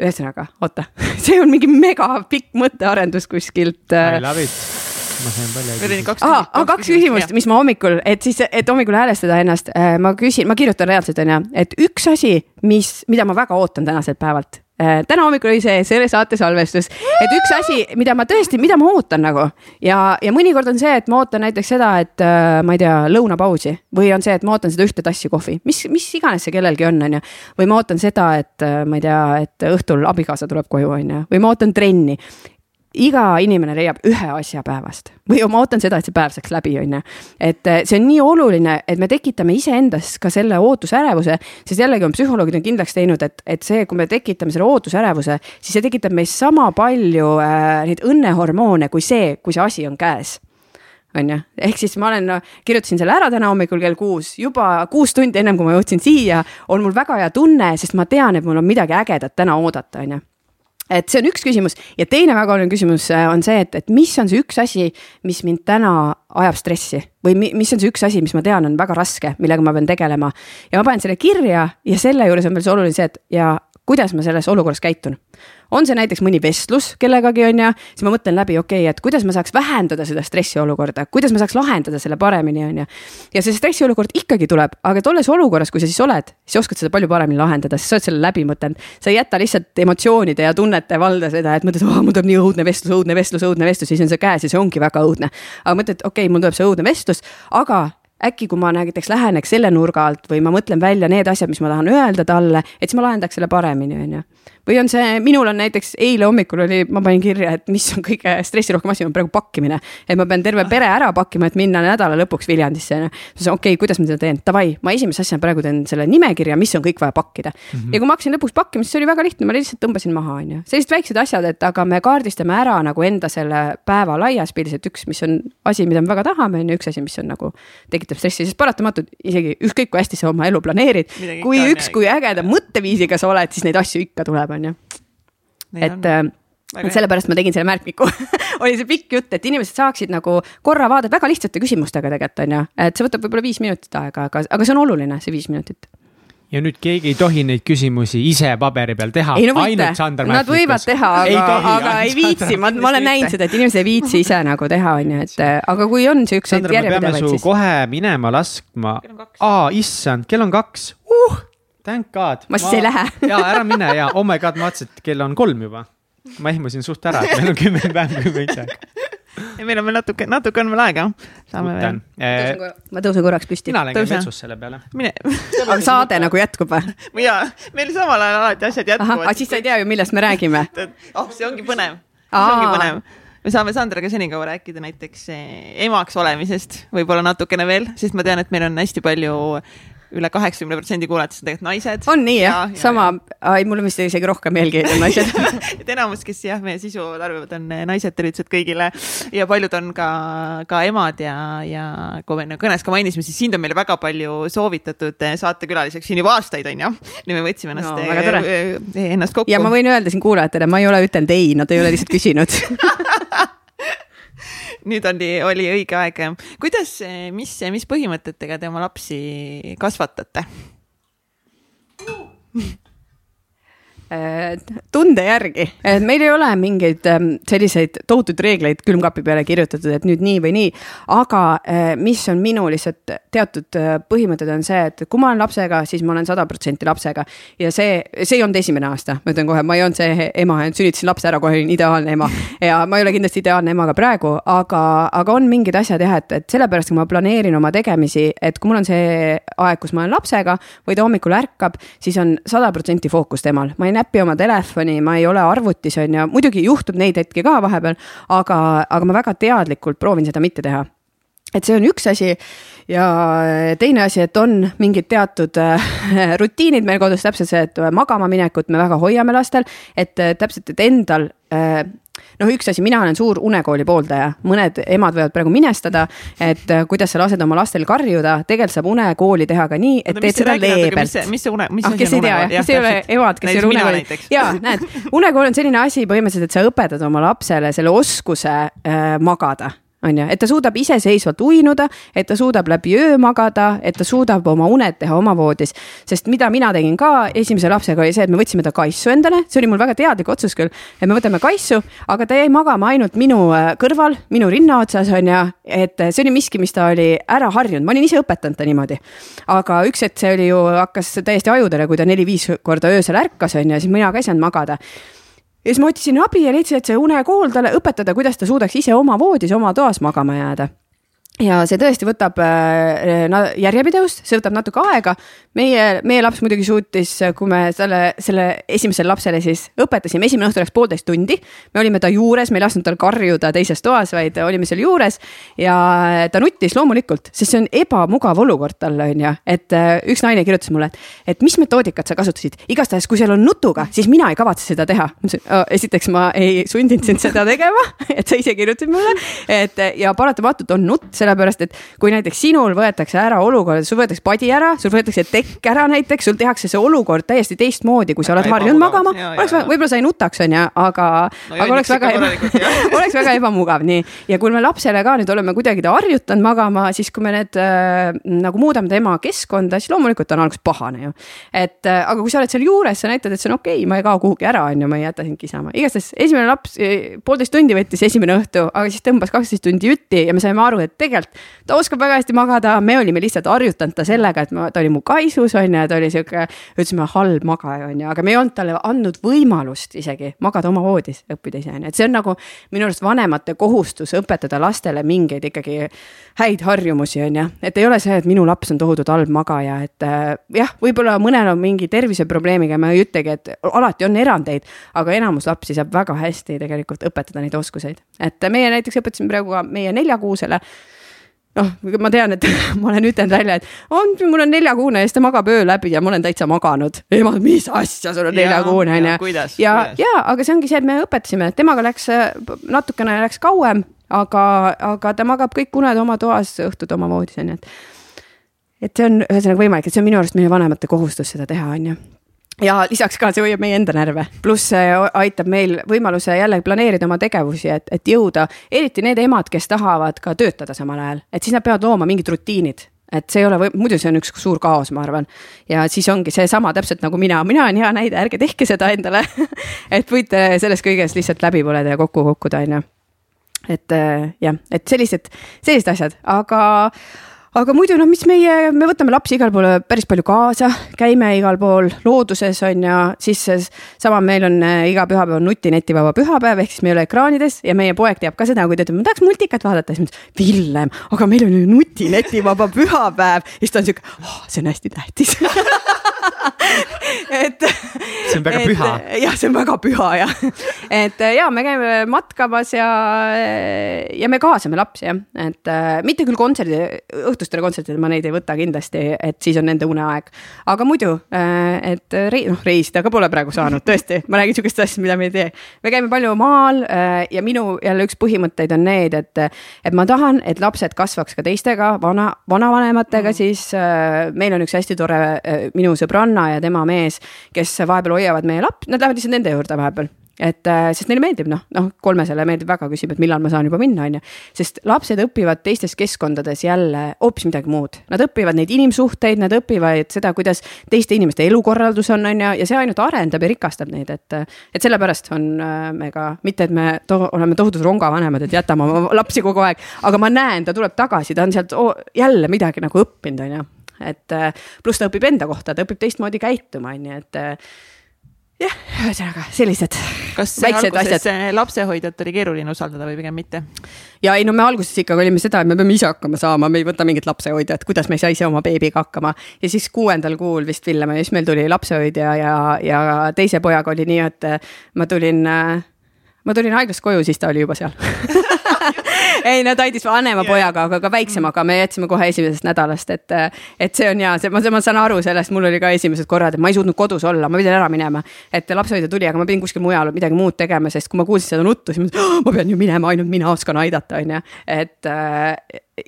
ühesõnaga, oota, <laughs> see on mingi mega pikk mõttearendus kuskilt. I love it ma sain palju. kaks, ah, kaks, kaks küsimust, mis ma hommikul, et siis, et hommikul häälestada ennast, äh, ma küsin, ma kirjutan reaalselt onju, et üks asi, mis, mida ma väga ootan tänaselt päevalt Äh, täna hommikul oli see selle saate salvestus, et üks asi, mida ma tõesti, mida ma ootan nagu ja, ja mõnikord on see, et ma ootan näiteks seda, et äh, ma ei tea, lõunapausi. Või on see, et ma ootan seda ühte tassi kohvi, mis, mis iganes see kellelgi on, on ju. või ma ootan seda, et ma ei tea, et õhtul abikaasa tuleb koju, on ju, või ma ootan trenni iga inimene leiab ühe asja päevast. või ma ootan seda, et see päev saaks läbi, on ju. et eh, see on nii oluline, et me tekitame iseendas ka selle ootusärevuse, sest jällegi on psühholoogid on kindlaks teinud, et, et see, kui me tekitame selle ootusärevuse, siis see tekitab meis sama palju äh, neid õnnehormoone kui see, kui see asi on käes. on ju, ehk siis ma olen no,, kirjutasin selle ära täna hommikul kell kuus, juba kuus tundi ennem kui ma jõudsin siia, on mul väga hea tunne, sest ma tean, et mul on midagi ägedat täna oodata, on ju et see on üks küsimus ja teine väga oluline küsimus äh, on see, et, et mis on see üks asi, mis mind täna ajab stressi või mis on see üks asi, mis ma tean, on väga raske, millega ma pean tegelema. ja ma panen selle kirja ja selle juures on veel see oluline see, et ja kuidas ma selles olukorras käitun on see näiteks mõni vestlus kellegagi, on ju, siis ma mõtlen läbi, okei okay,, et kuidas ma saaks vähendada seda stressiolukorda, kuidas ma saaks lahendada selle paremini, on ju. ja see stressiolukord ikkagi tuleb, aga tolles olukorras, kui sa siis oled, siis oskad seda palju paremini lahendada, sest sa oled selle läbi mõtelnud. sa ei jäta lihtsalt emotsioonide ja tunnete valda seda, et mõtled, mul tuleb nii õudne vestlus, õudne vestlus, õudne vestlus, siis on see käes ja see ongi väga õudne. aga mõtled, okei okay,, mul tuleb see õudne vestlus, aga äkki kui ma näiteks läheneks selle nurga alt või ma mõtlen välja need asjad, mis ma tahan öelda talle, et siis ma lahendaks selle paremini, on ju või on see, minul on näiteks eile hommikul oli, ma panin kirja, et mis on kõige stressirohkem asi, on praegu pakkimine. et ma pean terve pere ära pakkima, et minna nädala lõpuks Viljandisse, onju. siis okei okay,, kuidas ma seda teen, davai, ma esimese asjana praegu teen selle nimekirja, mis on kõik vaja pakkida mm. -hmm. ja kui ma hakkasin lõpuks pakkima, siis see oli väga lihtne, ma lihtsalt tõmbasin maha, onju. sellised väiksed asjad, et aga me kaardistame ära nagu enda selle päeva laias pildis, et üks, mis on asi, mida me väga tahame, on ju, üks asi, mis on nagu tekitab stressi, sest paratamatult isegi ükskõik kui hästi sa oma elu planeerid, kui üks, kui ägeda mõtteviisiga sa oled, siis neid asju ikka tuleb, on ju. et, äh, et sellepärast ma tegin selle märkmiku <laughs> oli see pikk jutt, et inimesed saaksid nagu korra vaadata väga lihtsate küsimustega tegelikult on ju, et see võtab võib-olla viis minutit aega, aga, aga see on oluline, see viis minutit ja nüüd keegi ei tohi neid küsimusi ise paberi peal teha. ei no võite, nad võivad teha, aga, aga ei viitsi, ma, ma olen näinud seda, et inimesed ei viitsi ise nagu teha, on ju, et aga kui on siukseid järjepidevaid, siis. kohe minema laskma. aa, issand, kell on kaks uh,. Thank god. ma siis ei lähe. <laughs> ja ära mine ja oh my god, ma vaatasin, et kell on kolm juba. ma ehmusin suht ära, et meil on kümme päeva, kümme aega ja meil on veel natuke, natuke on veel aega. saame veel. ma tõusen korraks püsti. mina lähen vetsus selle peale. mine <laughs> aga saade nagu jätkub või? jaa, meil samal ajal alati asjad jätkuvad. aga siis sa ei tea ju, millest me räägime. <laughs> oh, see ongi põnev, see ongi põnev me saame Sandraga senikaua rääkida näiteks eh, emaks olemisest võib-olla natukene veel, sest ma tean, et meil on hästi palju üle kaheksakümne protsendi kuulajatest on tegelikult naised. on nii jah? Ja,, sama, ei mul on vist isegi rohkem eelkäijad on naised. <laughs> Et enamus, kes jah, meie sisu tarbivad, on eh, naised, tervitused kõigile. Ja paljud on ka, ka emad ja, ja kui me kõnes ka mainisime, siis sind on meile väga palju soovitatud eh, saatekülaliseks siin juba aastaid on ju. nüüd me võtsime ennast no,, eh, ennast kokku. ja ma võin öelda siin kuulajatele, ma ei ole ütelnud ei, nad ei ole lihtsalt küsinud <laughs> nüüd oli, oli õige aeg. kuidas, mis, mis põhimõtetega te oma lapsi kasvatate? Äh, tunde järgi, et meil ei ole mingeid ähm, selliseid tohutuid reegleid külmkapi peale kirjutatud, et nüüd nii või nii. aga äh, mis on minu lihtsalt teatud äh, põhimõtted on see, et kui ma olen lapsega, siis ma olen sada protsenti lapsega. ja see, see ei olnud esimene aasta, ma ütlen kohe, ma ei olnud see ema, sünnitasin lapse ära, kohe olin ideaalne ema. ja ma ei ole kindlasti ideaalne ema ka praegu, aga, aga on mingid asjad jah, et, et sellepärast, kui ma planeerin oma tegemisi, et kui mul on see aeg, kus ma olen lapsega või ta hommikul ärkab, siis on sada protsenti fookus temal, ma ei näpi oma telefoni, ma ei ole arvutis, on ju, muidugi juhtub neid hetki ka vahepeal, aga, aga ma väga teadlikult proovin seda mitte teha. Et see on üks asi ja teine asi, et on mingid teatud äh, <laughs> rutiinid meil kodus, täpselt see, et magama minekut me väga hoiame lastel, et äh, täpselt, et endal äh, noh, üks asi, mina olen suur unekooli pooldaja, mõned emad võivad praegu minestada, et äh, kuidas sa lased oma lastel karjuda, tegelikult saab unekooli teha ka nii, et teed seda leebelt. mis see une, mis ah, asi on unekool? kes ei ole emad, kes ei ole unekooli. ja näed, unekool on selline asi põhimõtteliselt, et sa õpetad oma lapsele selle oskuse äh, magada on ju, et ta suudab iseseisvalt uinuda, et ta suudab läbi öö magada, et ta suudab oma uned teha oma voodis. sest mida mina tegin ka esimese lapsega oli see, et me võtsime ta kaisu endale, see oli mul väga teadlik otsus küll, et me võtame kaisu, aga ta jäi magama ainult minu äh, kõrval, minu rinna otsas on ju, et see oli miski, mis ta oli ära harjunud, ma olin ise õpetanud ta niimoodi. aga üks hetk see oli ju, hakkas täiesti ajudele, kui ta neli-viis korda öösel ärkas on ju, siis mina ka ei saanud magada ja siis ma otsisin abi ja leidsin, et see unekool talle õpetada, kuidas ta suudaks ise oma voodis, oma toas magama jääda ja see tõesti võtab äh, järjepidevust, see võtab natuke aega. meie, meie laps muidugi suutis, kui me selle, selle esimesele lapsele siis õpetasime, esimene õhtu läks poolteist tundi. me olime ta juures, me ei lasknud tal karjuda teises toas, vaid olime seal juures ja ta nuttis loomulikult, sest see on ebamugav olukord talle on ju, et äh, üks naine kirjutas mulle, et, et mis metoodikat sa kasutasid, igastahes, kui seal on nutuga, siis mina ei kavatse seda teha. esiteks ma ei sundinud sind seda tegema, <laughs> et sa ise kirjutasid mulle, et ja paratamatult on nutt sellepärast et kui näiteks sinul võetakse ära olukord, sul võetakse padi ära, sul võetakse tekk ära näiteks, sul tehakse see olukord täiesti teistmoodi, kui sa oled harjunud magama. oleks, võib-olla sa ei nutaks, onju, aga no,, aga oleks väga, <laughs> oleks väga ebamugav, nii. ja kui me lapsele ka nüüd oleme kuidagi ta harjutanud magama, siis kui me need äh, nagu muudame tema keskkonda, siis loomulikult on alguses pahane ju. et äh, aga kui sa oled seal juures, sa näitad, et see on okei okay,, ma ei kao kuhugi ära, onju, ma ei jäta sind kisama. igastahes esimene laps, poolteist tundi võttis esimene õhtu, aga siis tõmbas kaksteist tundi jutti ja me saime aru, et tegelikult tegelikult ta oskab väga hästi magada, me olime lihtsalt harjutanud ta sellega, et ma, ta oli mu kaisus on ju, ta oli sihuke, ütlesime halb magaja on ju, aga me ei olnud talle andnud võimalust isegi magada oma voodis, õppida ise on ju, et see on nagu minu arust vanemate kohustus õpetada lastele mingeid ikkagi häid harjumusi on ju, et ei ole see, et minu laps on tohutult halb magaja, et äh, jah, võib-olla mõnel on mingi terviseprobleemiga, ma ei ütlegi, et alati on erandeid, aga enamus lapsi saab väga hästi tegelikult õpetada neid oskuseid, et meie näiteks õpetasime praegu ka meie neljakuusele noh, ma tean, et <laughs> ma olen ütelnud välja, et on, mul on neljakuune ja siis ta magab öö läbi ja ma olen täitsa maganud. ema, mis asja, sul on neljakuune on ju. ja, ja, ja, aga see ongi see, et me õpetasime, temaga läks natukene läks kauem, aga, aga ta magab kõik uned oma toas, õhtud oma voodis on ju, et. et see on ühesõnaga võimalik, et see on minu arust meie vanemate kohustus seda teha, on ju ja lisaks ka see hoiab meie enda närve, pluss see aitab meil võimaluse jälle planeerida oma tegevusi, et, et jõuda, eriti need emad, kes tahavad ka töötada samal ajal, et siis nad peavad looma mingid rutiinid. Et see ei ole, muidu see on üks suur kaos, ma arvan. ja siis ongi seesama täpselt nagu mina, mina olen hea näide, ärge tehke seda endale. <laughs> Et võite selles kõiges lihtsalt läbi põleda ja kokku kukkuda, on ju. et jah, et sellised, sellised asjad, aga aga muidu noh, mis meie, me võtame lapsi igale poole päris palju kaasa, käime igal pool looduses on ju, siis sama meil on äh, iga pühapäev on nutinetivaba pühapäev, ehk siis me ei ole ekraanides ja meie poeg teab ka seda, kui ta ütleb, ma tahaks multikat vaadata, siis ma ütlen, Villem, aga meil on ju nutinetivaba pühapäev ja siis ta on sihuke oh,, see on hästi tähtis <laughs> et. see on väga et, püha. jah, see on väga püha jah. et ja me käime matkamas ja, ja me kaasame lapsi jah, et äh, mitte küll kontserdi, õhtustele kontsertidele ma neid ei võta kindlasti, et siis on nende uneaeg. aga muidu, äh, et rei-, noh reisida ka pole praegu saanud, tõesti, ma räägin sihukest asja, mida me ei tee. me käime palju maal äh, ja minu jälle üks põhimõtteid on need, et, et ma tahan, et lapsed kasvaks ka teistega, vana, vanavanematega mm., siis meil on üks hästi tore minu sõbranna ja tema mees, kes vahepeal hoiavad meie laps, nad lähevad lihtsalt nende juurde vahepeal et äh, sest neile meeldib noh, noh kolmesele meeldib väga, küsib, et millal ma saan juba minna, on ju. sest lapsed õpivad teistes keskkondades jälle hoopis midagi muud, nad õpivad neid inimsuhteid, nad õpivad seda, kuidas teiste inimeste elukorraldus on, on ju, ja see ainult arendab ja rikastab neid, et. et sellepärast on äh, me ka, mitte et me to oleme tohutud rongavanemad, et jätame oma lapsi kogu aeg, aga ma näen, ta tuleb tagasi, ta on sealt oh, jälle midagi nagu õppinud, on ju et äh, pluss ta õpib enda kohta, ta õpib teistmoodi käituma, on ju, et jah, ühesõnaga sellised. kas alguses lapsehoidjat oli keeruline usaldada või pigem mitte? ja ei, no me alguses ikkagi olime seda, et me peame ise hakkama saama, me ei võta mingit lapsehoidjat, kuidas me ei saa ise oma beebiga hakkama. ja siis kuuendal kuul vist Villem ja siis meil tuli lapsehoidja ja, ja teise pojaga oli nii, et ma tulin, ma tulin haiglast koju, siis ta oli juba seal <laughs> ei no ta andis vanema yeah. pojaga, aga ka väiksemaga me jätsime kohe esimesest nädalast, et. et see on hea, see, ma, ma saan aru sellest, mul oli ka esimesed korrad, et ma ei suutnud kodus olla, ma pidin ära minema. et lapsehoidja tuli, aga ma pidin kuskil mujal midagi muud tegema, sest kui ma kuulsin seda nuttu, siis ma mõtlesin, ma pean ju minema, ainult mina oskan aidata, on ju. et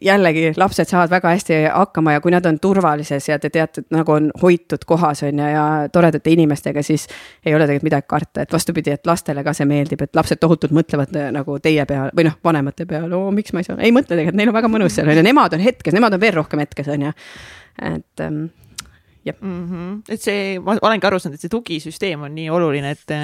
jällegi lapsed saavad väga hästi hakkama ja kui nad on turvalises ja te teate, et nagu on hoitud kohas on ju ja toredate inimestega, siis ei ole tegelikult midagi karta, et vastupidi, et lastele ka see meeldib, et lapsed tohutult mõtlevad äh, nagu teie peale või noh, vanemate peale, oo miks ma ei saa, ei mõtle tegelikult, neil on väga mõnus seal on ju, nemad on hetkes, nemad on veel rohkem hetkes on ju, et ähm, jah mm -hmm.. et see, ma olengi aru saanud, et see tugisüsteem on nii oluline, et,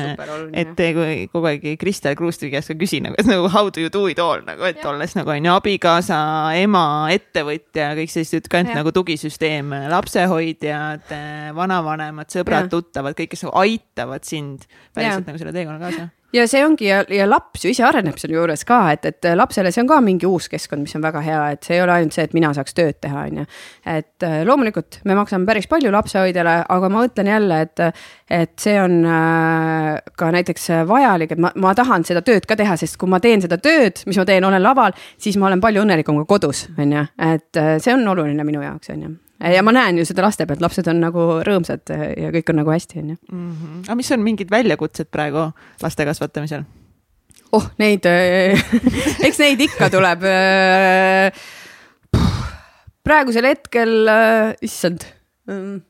et kui kogu aeg Kristel Kruusti käest ka küsin nagu, et nagu how do you do it all nagu, et ja. olles nagu on ju abikaasa, ema, ettevõtja, kõik sellised ka ainult nagu tugisüsteem, lapsehoidjad, vanavanemad, sõbrad, tuttavad, kõik, kes nagu aitavad sind päriselt nagu selle teekonna kaasa ja see ongi ja, ja laps ju ise areneb selle juures ka, et, et lapsele see on ka mingi uus keskkond, mis on väga hea, et see ei ole ainult see, et mina saaks tööd teha, on ju. et äh, loomulikult me maksame päris palju lapsehoidjale, aga ma ütlen jälle, et, et see on äh, ka näiteks vajalik, et ma, ma tahan seda tööd ka teha, sest kui ma teen seda tööd, mis ma teen, olen laval, siis ma olen palju õnnelikum ka kodus, on ju, et äh, see on oluline minu jaoks, on ju ja ma näen ju seda laste pealt, lapsed on nagu rõõmsad ja kõik on nagu hästi, on ju. Mhm. aga mis on mingid väljakutsed praegu laste kasvatamisel? oh, neid äh, <laughs> eks neid ikka tuleb. Praegusel hetkel, issand mm,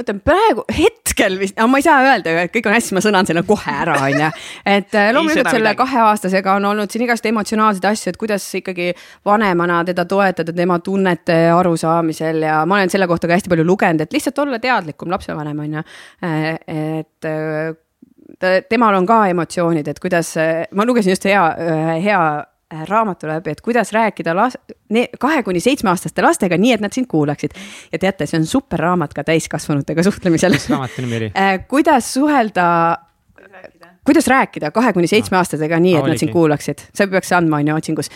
mõtlen praegu, hetkel vist, ma ei saa öelda, et kõik on hästi, ma sõnan selle kohe ära, on ju. et äh, loomulikult selle kaheaastasega on olnud siin igast emotsionaalseid asju, et kuidas ikkagi vanemana teda toetada tema tunnete arusaamisel ja ma olen selle kohta ka hästi palju lugenud, et lihtsalt olla teadlikum lapsevanem, on ju. Äh, et äh, ta, temal on ka emotsioonid, et kuidas, ma lugesin just hea, hea raamatu läbi, et kuidas rääkida las-, kahe kuni seitsmeaastaste lastega, nii et nad sind kuulaksid. ja teate, see on super raamat ka täiskasvanutega suhtlemisel. mis raamatu nimi oli? <laughs> kuidas suhelda kuidas rääkida kahe kuni seitsme aastasega nii, et nad sind kuulaksid, sa peaks andma, on ju, otsingus.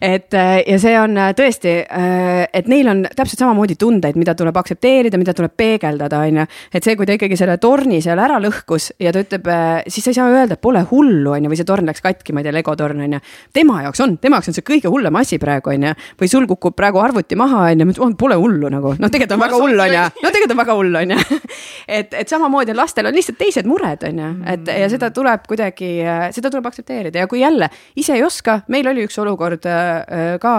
Et äh, ja see on äh, tõesti, äh, et neil on täpselt samamoodi tundeid, mida tuleb aktsepteerida, mida tuleb peegeldada, on ju. et see, kui ta ikkagi selle torni seal ära lõhkus ja ta ütleb, siis sa ei saa öelda, et pole hullu, on ju, või see torn läks katki, ma ei tea, Lego torn on ju. tema jaoks on, tema jaoks on see kõige hullem asi praegu on ju. või sul kukub praegu arvuti maha on ju, pole hullu nagu, noh, tegelikult on väga hull on ju, no tegelikult on väga hull on ju. <laughs> et, et samamoodi lastel on lihtsalt teised mured on ju, et ja seda tuleb kuidagi, seda tuleb aktsepteerida ja kui jälle ise ei oska, meil oli üks olukord ka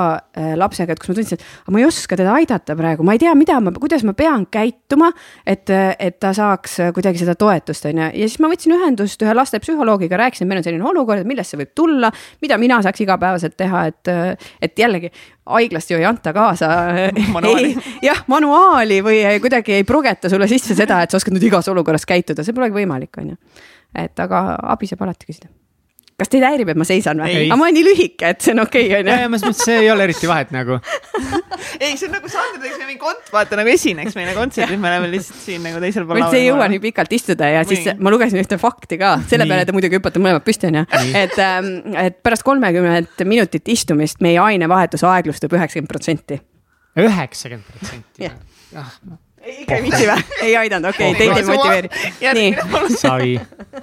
lapsega, et kus ma tundsin, et ma ei oska teda aidata praegu, ma ei tea, mida ma, kuidas ma pean käituma, et, et ta saaks kuidagi seda toetust, on ju, ja siis ma võtsin ühendust ühe lastepsühholoogiga, rääkisin, meil on selline olukord, et millest see võib tulla, mida mina saaks igapäevaselt teha, et, et jällegi haiglast ju ei anta kaasa. <laughs> Jah, manuaali või kuidagi ei progeta sulle sisse seda, et sa oskad nüüd igas olukorras käituda, see polegi võimalik, on ju et aga abi saab alati küsida kas teid häirib, et ma seisan või? aga ma olen nii lühike, et see on okei okay,, onju. ja, ja ma mõtlesin, see ei ole eriti vahet nagu <laughs> ei, see on nagu Sander teeks mingi kont, vaata nagu esineks meile kontserdil, me oleme lihtsalt siin nagu teisel pool laua. ei jõua nii pikalt istuda ja siis ma lugesin ühte fakti ka, selle peale te muidugi hüppate mõlemad püsti, onju. et, ähm, et pärast kolmekümmet minutit istumist meie ainevahetus aeglustub üheksakümmend protsenti. üheksakümmend protsenti? jah ikka ei viitsi või? ei aidanud, okei okay,, teid ei motiveeri. nii. savi,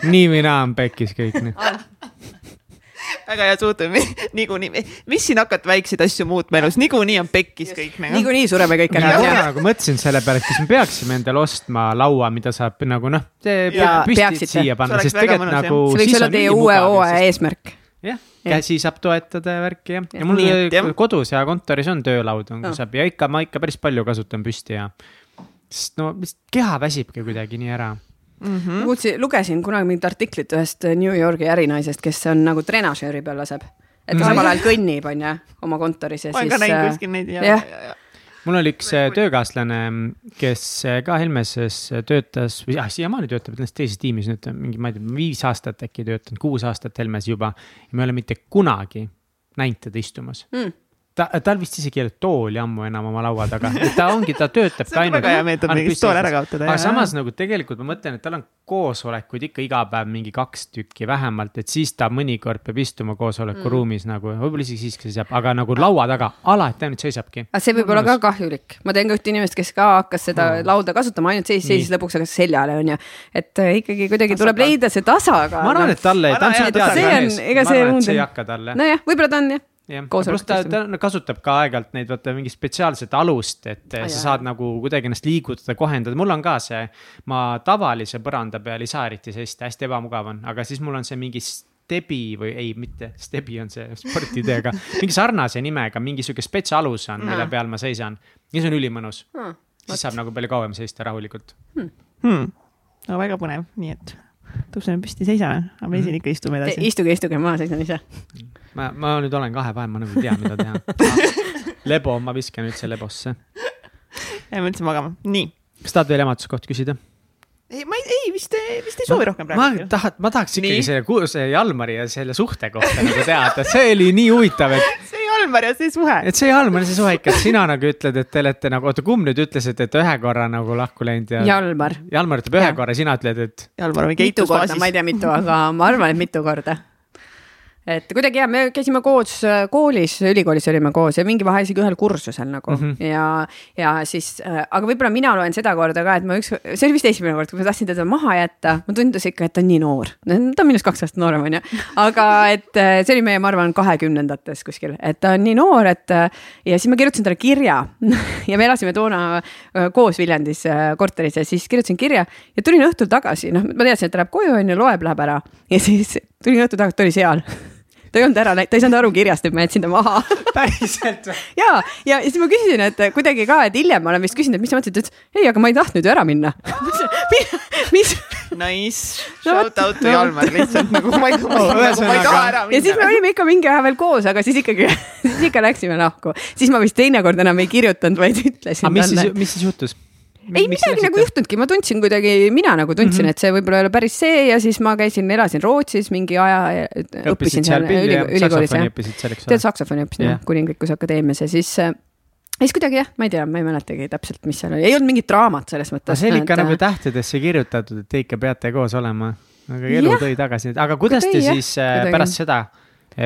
nii mina on pekkis kõik nüüd väga hea suhtumine, niikuinii, mis siin hakata väikseid asju muutma elus, niikuinii on pekkis kõik nagu. niikuinii sureme kõik ära. mina nagu mõtlesin selle peale, et kas me peaksime endale ostma laua, mida saab nagu noh, püsti siia panna, sest tegelikult nagu. see võiks olla teie uue hooaja eesmärk. Jah, käsi saab toetada ja värki jah, ja mul kodus ja kontoris on töölaud on, kus saab. Ja ikka ma ikka päris palju kasutan püsti ja sest no keha väsibki kuidagi nii ära mm. -hmm. kuulsin, lugesin kunagi mingit artiklit ühest New Yorgi ärinaisest, kes on nagu trenažööri peal laseb. et ta mm -hmm. samal ajal kõnnib, on ju, oma kontoris ja ma siis. ma olen ka näinud kuskil neid ja, ja, ja, ja mul oli üks äh, töökaaslane, kes äh, ka Helmeses töötas või jah, siiamaani töötab ennast teises tiimis nüüd mingi, ma ei tea, viis aastat äkki töötanud, kuus aastat Helmes juba. ja me ei ole mitte kunagi näinud teda istumas mm ta, tal vist isegi ei ole tooli ammu enam oma laua taga, ta ongi, ta töötab <laughs> ka ainult. väga hea meetod mingit tool ära kaotada. aga samas nagu tegelikult ma mõtlen, et tal on koosolekuid ikka iga päev mingi kaks tükki vähemalt, et siis ta mõnikord peab istuma koosolekuruumis mm. nagu, võib-olla isegi siis, seisab, aga nagu laua taga alati ainult seisabki. aga see võib olla ka kahjulik, ma tean ka ühte inimest, kes ka hakkas seda mm. lauda kasutama, ainult seisis, seisis lõpuks hakkas seljale, on ju. et äh, ikkagi kuidagi tuleb leida see tasakaal. ma arvan, et talle, ta on suht teadlik mees, ma arvan, et see ei hakka talle. nojah, võib-olla ta on jah, pluss ta, ta kasutab ka aeg-ajalt neid vaata mingit spetsiaalset alust, et ah, sa jah. saad nagu kuidagi ennast liigutada, kohendada, mul on ka see. ma tavalise põranda peal ei saa eriti seista, hästi ebamugav on, aga siis mul on see mingi Stebi või ei, mitte Stebi on see <laughs> sportideega mingi sarnase nimega, mingi sihuke spetsialus on, mille peal ma seisan. ja see on ülimõnus hmm,. siis saab nagu palju kauem seista rahulikult hmm.. Hmm. no väga põnev, nii et tõuseme püsti, seisame, aga me siin ikka istume edasi. istuge, istuge, ma seisan ise. ma, ma nüüd olen kahe vahel, ma nagu ei tea, mida teha lebo, ma viskan üldse lebosse. jääme üldse magama, nii. kas tahad veel ematuskohta küsida? ei, ma ei, ei vist, vist ei soovi ma, rohkem rääkida. ma tahan, ma tahaks ikkagi nii? selle, see Jalmari ja selle suhte kohta nagu teada, see oli nii huvitav, et <laughs> see Jalmar ja see suhe. et see Jalmar ja see suhe ikka, et sina nagu ütled, et te olete nagu, oota, kumb nüüd ütles, et, et ühe korra nagu lahku läinud ja. Jalmar. Jalmar ütleb ühe ja. korra, sina ütled, et. Jalmar on korda, ma ei tea, mitu, aga ma arvan, et mitu korda et kuidagi hea, me käisime koos koolis, ülikoolis olime koos ja mingi vahe isegi ühel kursusel nagu. Mm -hmm. ja, ja siis äh,, aga võib-olla mina loen seda korda ka, et ma üks, see oli vist esimene kord, kui ma tahtsin teda maha jätta, mulle tundus ikka, et ta on nii noor. ta on minust kaks aastat noorem, onju, aga et äh, see oli meie, ma arvan, kahekümnendates kuskil, et ta on nii noor, et äh, ja siis ma kirjutasin talle kirja. <laughs> Ja me elasime toona koos Viljandis korteris ja siis kirjutasin kirja ja tulin õhtul tagasi, noh, ma teadsin, et ta läheb koju, onju, loeb, läheb ära. Ja siis tulin õhtul tagasi, ta oli seal <laughs> ta ei olnud ära läinud, ta ei saanud aru kirjast, et ma jätsin ta maha <laughs> päriselt või? ja, ja siis ma küsisin, et kuidagi ka, et hiljem ma olen vist küsinud, et mis sa mõtlesid, ta ütles ei, aga ma ei tahtnud ju ära minna <laughs> mis? Nice, shout out to Jalmar lihtsalt nagu ma ei, ma, oh, nagu, ma ei taha ära minna. ja siis me olime ikka mingi aja veel koos, aga siis ikkagi <laughs> siis ikka läksime lahku. siis ma vist teinekord enam ei kirjutanud, vaid ütlesin talle. mis siis, mis siis juhtus? Ei midagi nagu juhtunudki, ma tundsin kuidagi, mina nagu tundsin mm, -hmm. et see võib-olla ei ole päris see ja siis ma käisin, elasin Rootsis mingi aja. õppisin seal üli, ülikoolis jah. tead, saksofoni õppisin jah, Kuningrikus Akadeemias ja siis äh, siis kuidagi jah, ma ei tea, ma ei mäletagi täpselt, mis seal oli, ei olnud mingit draamat selles mõttes. see oli ikka et... nagu tähtedesse kirjutatud, et te ikka peate koos olema. aga elu ja. tõi tagasi, aga kuidas te siis äh, kuidagi. pärast seda,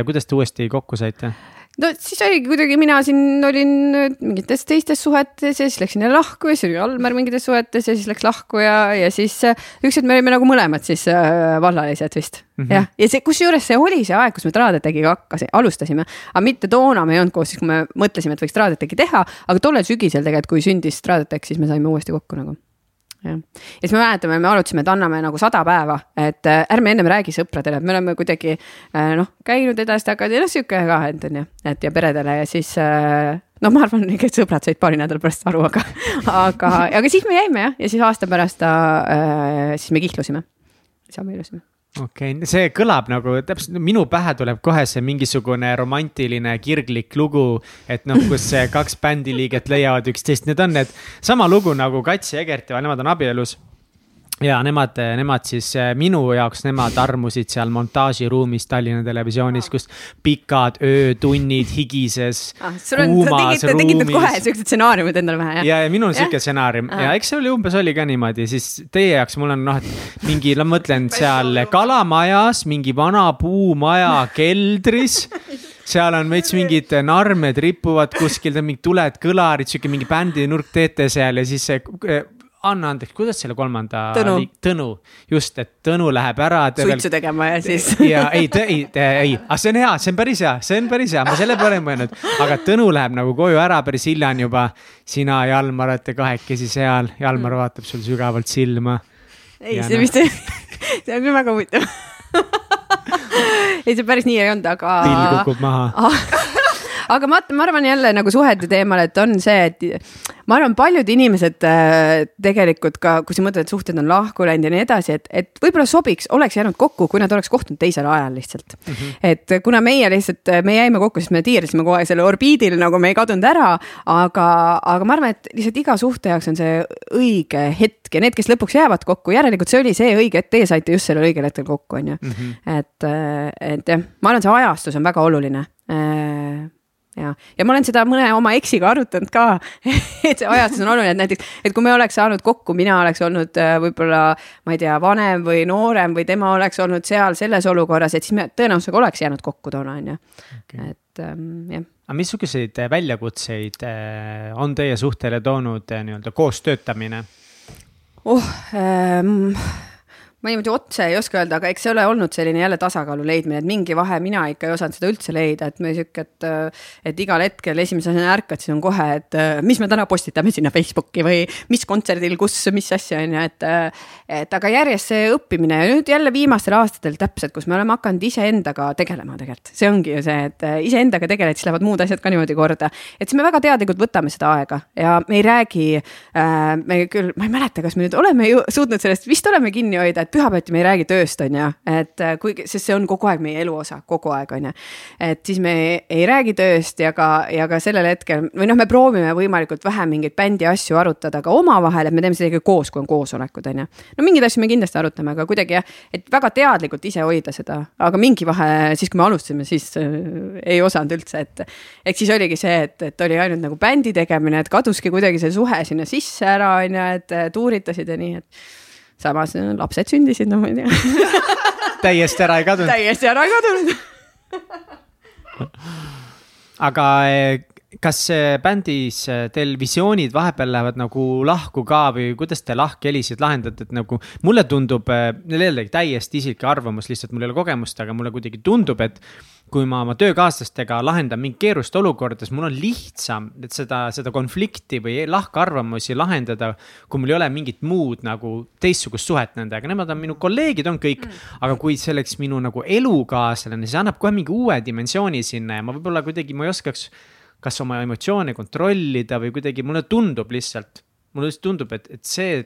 kuidas te uuesti kokku saite? No siis oligi kuidagi, mina siin olin mingites teistes suhetes ja siis läksin jälle lahku ja siis oli Almer mingites suhetes ja siis läks lahku ja, ja siis äh, üks hetk me olime nagu mõlemad siis äh, vallalised vist. Mm -hmm. jah, ja see, kusjuures see oli see aeg, kus me Traadetegiga hakkasin, alustasime, aga mitte toona me ei olnud koos, siis kui me mõtlesime, et võiks Traadetegi teha, aga tollel sügisel tegelikult, kui sündis Traadetek, siis me saime uuesti kokku nagu jah, ja siis me mäletame, me arutasime, et anname nagu sada päeva, et äh, ärme ennem räägi sõpradele, et me oleme kuidagi äh, noh, käinud edasi-tagasi, noh sihuke ka, et on ju, et ja peredele ja siis äh, noh, ma arvan, et sõbrad said paari nädala pärast aru, aga, aga, aga siis me jäime jah, ja siis aasta pärast ta, siis me kihlusime, siis abiellusime okei okay., see kõlab nagu täpselt, minu pähe tuleb kohe see mingisugune romantiline kirglik lugu. et noh, kus kaks bändiliiget leiavad üksteist, need on need sama lugu nagu Kats ja Egert ja nemad on abielus ja nemad, nemad siis eh, minu jaoks, nemad armusid seal montaažiruumis Tallinna Televisioonis, kus pikad öötunnid higises ah,. tegid nüüd kohe siuksed stsenaariumid endale pähe, jah? ja, ja minul on siuke stsenaarium. Ja eks see oli umbes oli ka niimoodi, siis teie jaoks mul on noh, et mingi, ma mõtlen seal kalamajas, mingi vana puumaja <laughs> keldris. Seal on veits mingid narmed ripuvad kuskil, mingid tuled, kõlarid, sihuke mingi bändinurk teete seal ja siis see anna andeks, kuidas selle kolmanda Tõnu, Tõnu, just, et Tõnu läheb ära. suitsu tegema ja siis. <laughs> ja ei, ei, ei, aga see on hea, see on päris hea, see on päris hea, ma selle peale ei mõelnud. aga Tõnu läheb nagu koju ära päris hilja on juba. sina, Jalmar olete kahekesi seal, Jalmar mm. vaatab sul sügavalt silma. ei, see no. vist, <laughs> see on küll väga huvitav <laughs> ei, see päris nii ei olnud, aga. pill kukub maha aga ma, ma arvan jälle nagu suhete teemal, et on see, et ma arvan, paljud inimesed äh, tegelikult ka, kui sa mõtled, et suhted on lahku läinud ja nii edasi, et, et võib-olla sobiks, oleks jäänud kokku, kui nad oleks kohtunud teisel ajal lihtsalt mm. -hmm. et kuna meie lihtsalt, me jäime kokku, siis me tiirlesime kogu aeg selle orbiidil nagu me ei kadunud ära, aga, aga ma arvan, et lihtsalt iga suhte jaoks on see õige hetk ja need, kes lõpuks jäävad kokku, järelikult see oli see õige hetk, teie saite just sellel õigel hetkel kokku, on ju. Mhm. et, et jah, ma arvan, see ajastus on väga oluline äh, ja, ja ma olen seda mõne oma eksiga arutanud ka <laughs> et see ajastus on oluline, et näiteks, et kui me oleks saanud kokku, mina oleks olnud äh, võib-olla, ma ei tea, vanem või noorem või tema oleks olnud seal selles olukorras, et siis me tõenäosusega oleks jäänud kokku toona, on ju. et ähm, jah. aga missuguseid äh, väljakutseid äh, on teie suhtele toonud nii-öelda koos töötamine? oh ähm, ma niimoodi otse ei oska öelda, aga eks see ole olnud selline jälle tasakaalu leidmine, et mingi vahe mina ikka ei osanud seda üldse leida, et me sihuke, et. et igal hetkel esimese asjana ärkad, siis on kohe, et mis me täna postitame sinna Facebooki või mis kontserdil, kus, mis asja on ju, et. et aga järjest see õppimine ja nüüd jälle viimastel aastatel täpselt, kus me oleme hakanud iseendaga tegelema tegelikult, see ongi ju see, et iseendaga tegeled, siis lähevad muud asjad ka niimoodi korda. et siis me väga teadlikult võtame seda aega ja me ei räägi äh,, me küll, ma ei mäleta, kas me nüüd oleme ju suutnud sellest, vist oleme kinni hoida, pühapäeviti me ei räägi tööst, on ju, et äh, kuigi, sest see on kogu aeg meie elu osa, kogu aeg, on ju. et siis me ei räägi tööst ja ka, ja ka sellel hetkel või noh, me proovime võimalikult vähe mingeid bändi asju arutada ka omavahel, et me teeme seda ikka koos, kui on koosolekud, on ju. no mingeid asju me kindlasti arutame, aga kuidagi jah, et väga teadlikult ise hoida seda, aga mingi vahe siis, kui me alustasime, siis äh, ei osanud üldse, et. eks siis oligi see, et, et oli ainult nagu bändi tegemine, et kaduski kuidagi see suhe sinna sisse ära, on ju, et tuuritasid ja nii, et samas äh, lapsed sündisid, no ma ei tea <laughs> täiesti ära ei kadunud. täiesti ära ei kadunud aga eh, kas bändis eh, teil visioonid vahepeal lähevad nagu lahku ka või kuidas te lahkhelisid lahendate, et nagu mulle tundub, jällegi täiesti isiklik arvamus, lihtsalt mul ei ole kogemust, aga mulle kuidagi tundub, et kui ma oma töökaaslastega lahendan mingit keerulist olukorda, siis mul on lihtsam, et seda, seda konflikti või lahkarvamusi lahendada. kui mul ei ole mingit muud nagu teistsugust suhet nendega, nemad on minu kolleegid, on kõik mm.. aga kui see oleks minu nagu elukaaslane, siis annab kohe mingi uue dimensiooni sinna ja ma võib-olla kuidagi, ma ei oskaks. Kas oma emotsioone kontrollida või kuidagi mulle tundub lihtsalt, mulle lihtsalt tundub, et, et see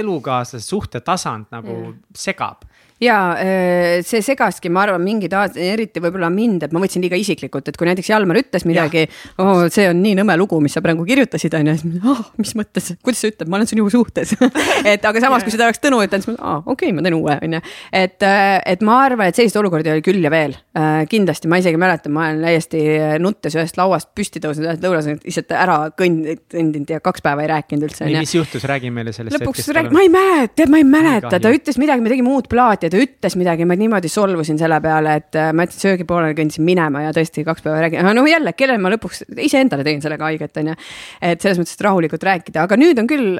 elukaaslase suhtetasand nagu Jaa. segab ja äh, see segaski, ma arvan, mingid aastad, eriti võib-olla mind, et ma võtsin liiga isiklikult, et kui näiteks Jalmar ütles midagi, oh, see on nii nõme lugu, mis sa praegu kirjutasid, on ju, siis oh, mis mõttes, kuidas sa ütled, ma olen sinuga suhtes. <laughs> Et aga samas, kui seda oleks Tõnu ütelnud, siis ma, okei okay,, ma teen uue, on ju. et, et ma arvan, et selliseid olukordi oli küll ja veel. Äh,. kindlasti, ma isegi mäletan, ma olen täiesti nuttes ühest lauast püsti tõusnud, ühest lõunas lihtsalt ära kõnd-, kõndinud ja kaks päeva ei rääkinud üldse, mis juhtus, räägi meile sellest lõpuks rääk-, ma ei mäleta, tead, ma ei mäleta, ta ütles midagi, me tegime uut plaati ja ta ütles midagi, ma niimoodi solvusin selle peale, et äh, ma jätsin söögipoolele, kõndisin minema ja tõesti kaks päeva räägin, no jälle, kellele ma lõpuks iseendale tegin sellega haiget, on ju. et selles mõttes, et rahulikult rääkida, aga nüüd on küll,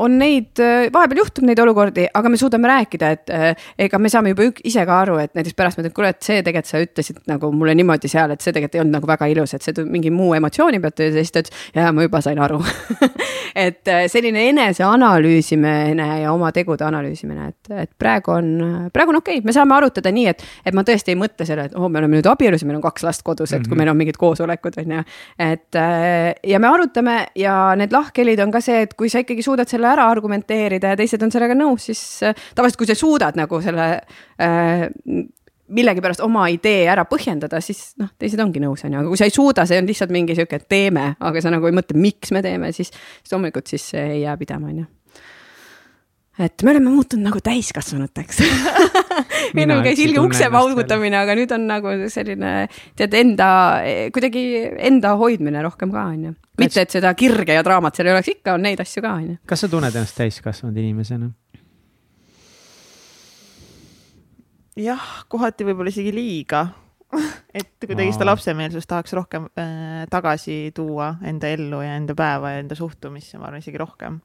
on neid, vahepeal juhtub neid olukordi, aga me suudame rääkida, et äh, ega me saame juba ise ka aru, et näiteks pärast ma ütlen, kuule, et see tegelikult sa ütlesid nagu mulle niimoodi seal, et see tegelikult ei olnud nagu väga ilus, et see mingi muu emotsiooni pealt ja siis ta ütles, jaa, ma juba sain aru <laughs> et äh, selline eneseanalüüsimine ja oma tegude analüüsimine, et, et praegu on, praegu on okei okay., me saame arutada nii, et, et ma tõesti ei mõtle selle, et oh, me oleme nüüd abielus ja meil on kaks last kodus, et kui meil on mingid koosolekud, on ju. et äh, ja me arutame ja need lahkhelid on ka see, et kui sa ikkagi suudad selle ära argumenteerida ja teised on sellega nõus, siis äh, tavaliselt, kui sa suudad nagu selle äh, millegipärast oma idee ära põhjendada, siis noh, teised ongi nõus, on ju, aga kui sa ei suuda, see on lihtsalt mingi sihuke teeme, aga sa nagu ei mõtle, miks me teeme, siis, siis loomulikult siis see ei jää pidama, on ju et me oleme muutunud nagu täiskasvanuteks <laughs> ennem käis ilge ukse paugutamine, aga nüüd on nagu selline tead enda, kuidagi enda hoidmine rohkem ka on ju. mitte, et seda kirge ja draamat seal ei oleks, ikka on neid asju ka on ju. kas sa tunned ennast täiskasvanud inimesena? jah, kohati võib-olla isegi liiga. et kuidagi seda lapsemeelsust tahaks rohkem äh, tagasi tuua enda ellu ja enda päeva ja enda suhtumisse, ma arvan isegi rohkem.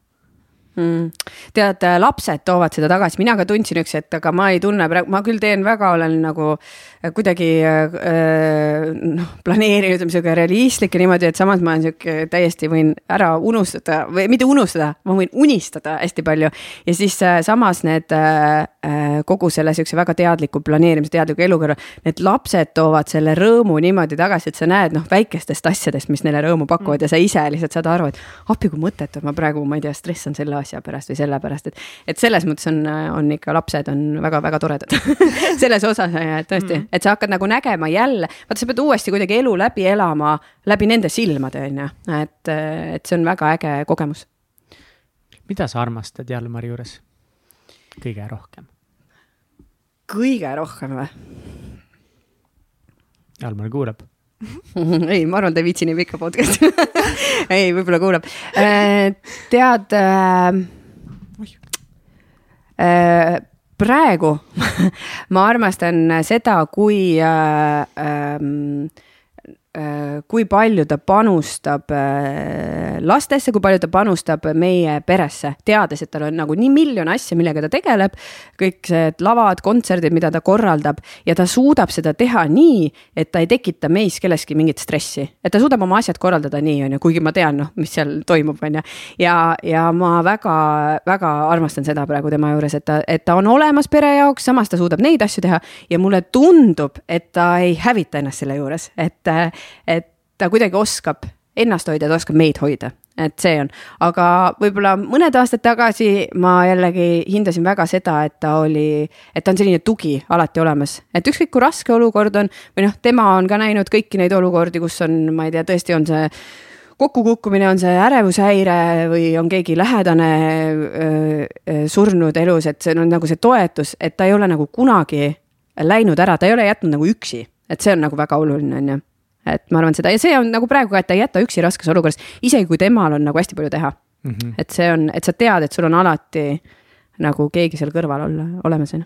mm.. tead, lapsed toovad seda tagasi, mina ka tundsin üks hetk, aga ma ei tunne praegu, ma küll teen väga, olen nagu äh, kuidagi äh, noh, planeerinud, sihuke realistlik ja niimoodi, et samas ma olen sihuke täiesti võin ära unustada või mitte unustada, ma võin unistada hästi palju. ja siis äh, samas need äh, äh, kogu selle sihukese väga teadliku planeerimise, teadliku elu kõrval, need lapsed toovad selle rõõmu niimoodi tagasi, et sa näed noh, väikestest asjadest, mis neile rõõmu pakuvad mm. ja sa ise lihtsalt saad aru, et appi kui mõttetu, ma praegu, ma ei tea, stressan selle asja pärast või selle pärast, et. et selles mõttes on, on ikka lapsed on väga-väga toredad <laughs> selles osas, et tõesti mm., et sa hakkad nagu nägema jälle, vaata, sa pead uuesti kuidagi elu läbi elama läbi nende silmade, on ju, et, et see on väga äge kogemus. mida sa armastad Jalmari juures kõige rohkem? kõige rohkem või? Jalmar kuulab. <laughs> ei, ma arvan, ta ei viitsi nii pikka podcast'i <laughs> ei, võib-olla kuulab. tead äh,. Äh, praegu <laughs> ma armastan seda, kui äh, äh, kui palju ta panustab äh, lastesse, kui palju ta panustab meie peresse, teades, et tal on nagu nii miljon asja, millega ta tegeleb. kõik need lavad, kontserdid, mida ta korraldab ja ta suudab seda teha nii, et ta ei tekita meis kelleski mingit stressi. et ta suudab oma asjad korraldada nii, on ju, kuigi ma tean, noh, mis seal toimub, on ju. ja, ja ma väga-väga armastan seda praegu tema juures, et ta, et ta on olemas pere jaoks, samas ta suudab neid asju teha ja mulle tundub, et ta ei hävita ennast selle juures, et, et ta kuidagi oskab ennast hoida, ta oskab meid hoida, et see on, aga võib-olla mõned aastad tagasi ma jällegi hindasin väga seda, et ta oli, et ta on selline tugi alati olemas, et ükskõik kui raske olukord on või noh, tema on ka näinud kõiki neid olukordi, kus on, ma ei tea, tõesti on see kokkukukkumine, on see ärevushäire või on keegi lähedane öö, surnud elus, et see on nagu see toetus, et ta ei ole nagu kunagi läinud ära, ta ei ole jätnud nagu üksi, et see on nagu väga oluline, on ju et ma arvan seda ja see on nagu praegu ka, et ta ei jäta üksi raskes olukorras, isegi kui temal on nagu hästi palju teha mm. -hmm. et see on, et sa tead, et sul on alati nagu keegi seal kõrval olla, olemas on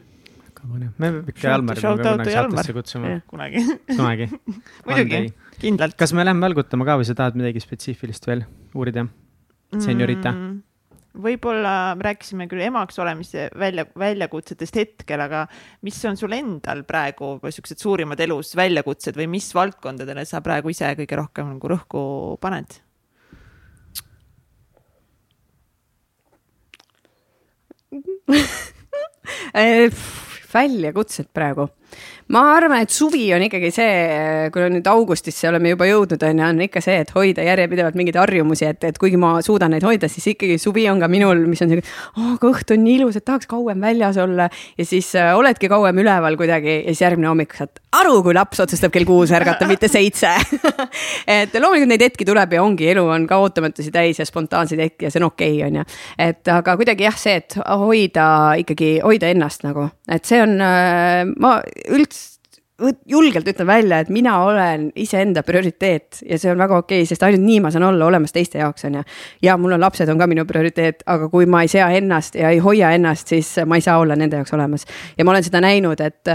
me peame ikka Jalmari to kunagi saatesse kutsuma, kunagi. kunagi. <laughs> muidugi, kindlalt. kas me läheme välgutama ka või sa tahad midagi spetsiifilist veel uurida? Seniorita. mm,. Võib-olla me rääkisime küll emaks olemise välja, väljakutsetest hetkel, aga mis on sul endal praegu siuksed suurimad elus väljakutsed või mis valdkondadele sa praegu ise kõige rohkem nagu rõhku paned? <laughs> Äh, väljakutsed praegu ma arvan, et suvi on ikkagi see, kui nüüd augustisse oleme juba jõudnud, on ju, on ikka see, et hoida järjepidevalt mingeid harjumusi, et, et kuigi ma suudan neid hoida, siis ikkagi suvi on ka minul, mis on siuke, oh, aga õhtu on nii ilus, et tahaks kauem väljas olla. ja siis äh, oledki kauem üleval kuidagi ja siis järgmine hommik saad aru, kui laps otsustab kell kuus ärgata, mitte seitse <laughs> et loomulikult neid hetki tuleb ja ongi, elu on ka ootamatusi täis ja spontaanseid hetki ja see on okei okay,, on ju. et aga kuidagi jah, see, et hoida ikkagi, hoida ennast nagu, et see on, äh, ma üldse julgelt ütlen välja, et mina olen iseenda prioriteet ja see on väga okei okay,, sest ainult nii ma saan olla olemas teiste jaoks, on ju. ja mul on lapsed on ka minu prioriteet, aga kui ma ei sea ennast ja ei hoia ennast, siis ma ei saa olla nende jaoks olemas. ja ma olen seda näinud, et,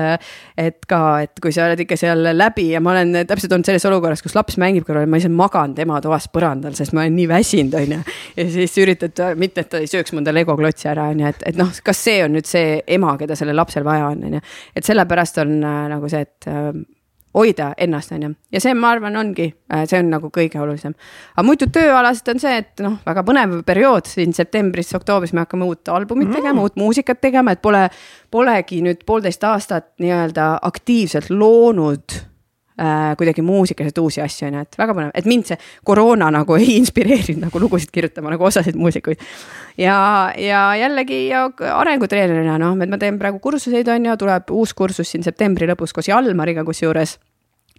et ka, et kui sa oled ikka seal läbi ja ma olen täpselt olnud selles olukorras, kus laps mängib kõrval, ma lihtsalt magan tema toas põrandal, sest ma olen nii väsinud, on ju. ja siis üritad, mitte et ta ei sööks mõnda legoklotsi ära, on ju, et, et noh, kas see on nüüd see ema, keda sellel lapsel vaja on, on ju. et sellepärast on äh, nagu see, et et äh, hoida ennast, on ju, ja see, ma arvan, ongi, äh, see on nagu kõige olulisem. aga muidu tööalaselt on see, et noh, väga põnev periood siin septembris-oktoobris me hakkame uut albumit mm. tegema, uut muusikat tegema, et pole, polegi nüüd poolteist aastat nii-öelda aktiivselt loonud äh, kuidagi muusikaliselt uusi asju, on ju, et väga põnev, et mind see koroona nagu ei inspireerinud nagu lugusid kirjutama nagu osasid muusikuid. ja, ja jällegi ja arengutreenerina noh, et ma teen praegu kursuseid, on ju, tuleb uus kursus siin septembri lõpus koos Jalmariga kusjuures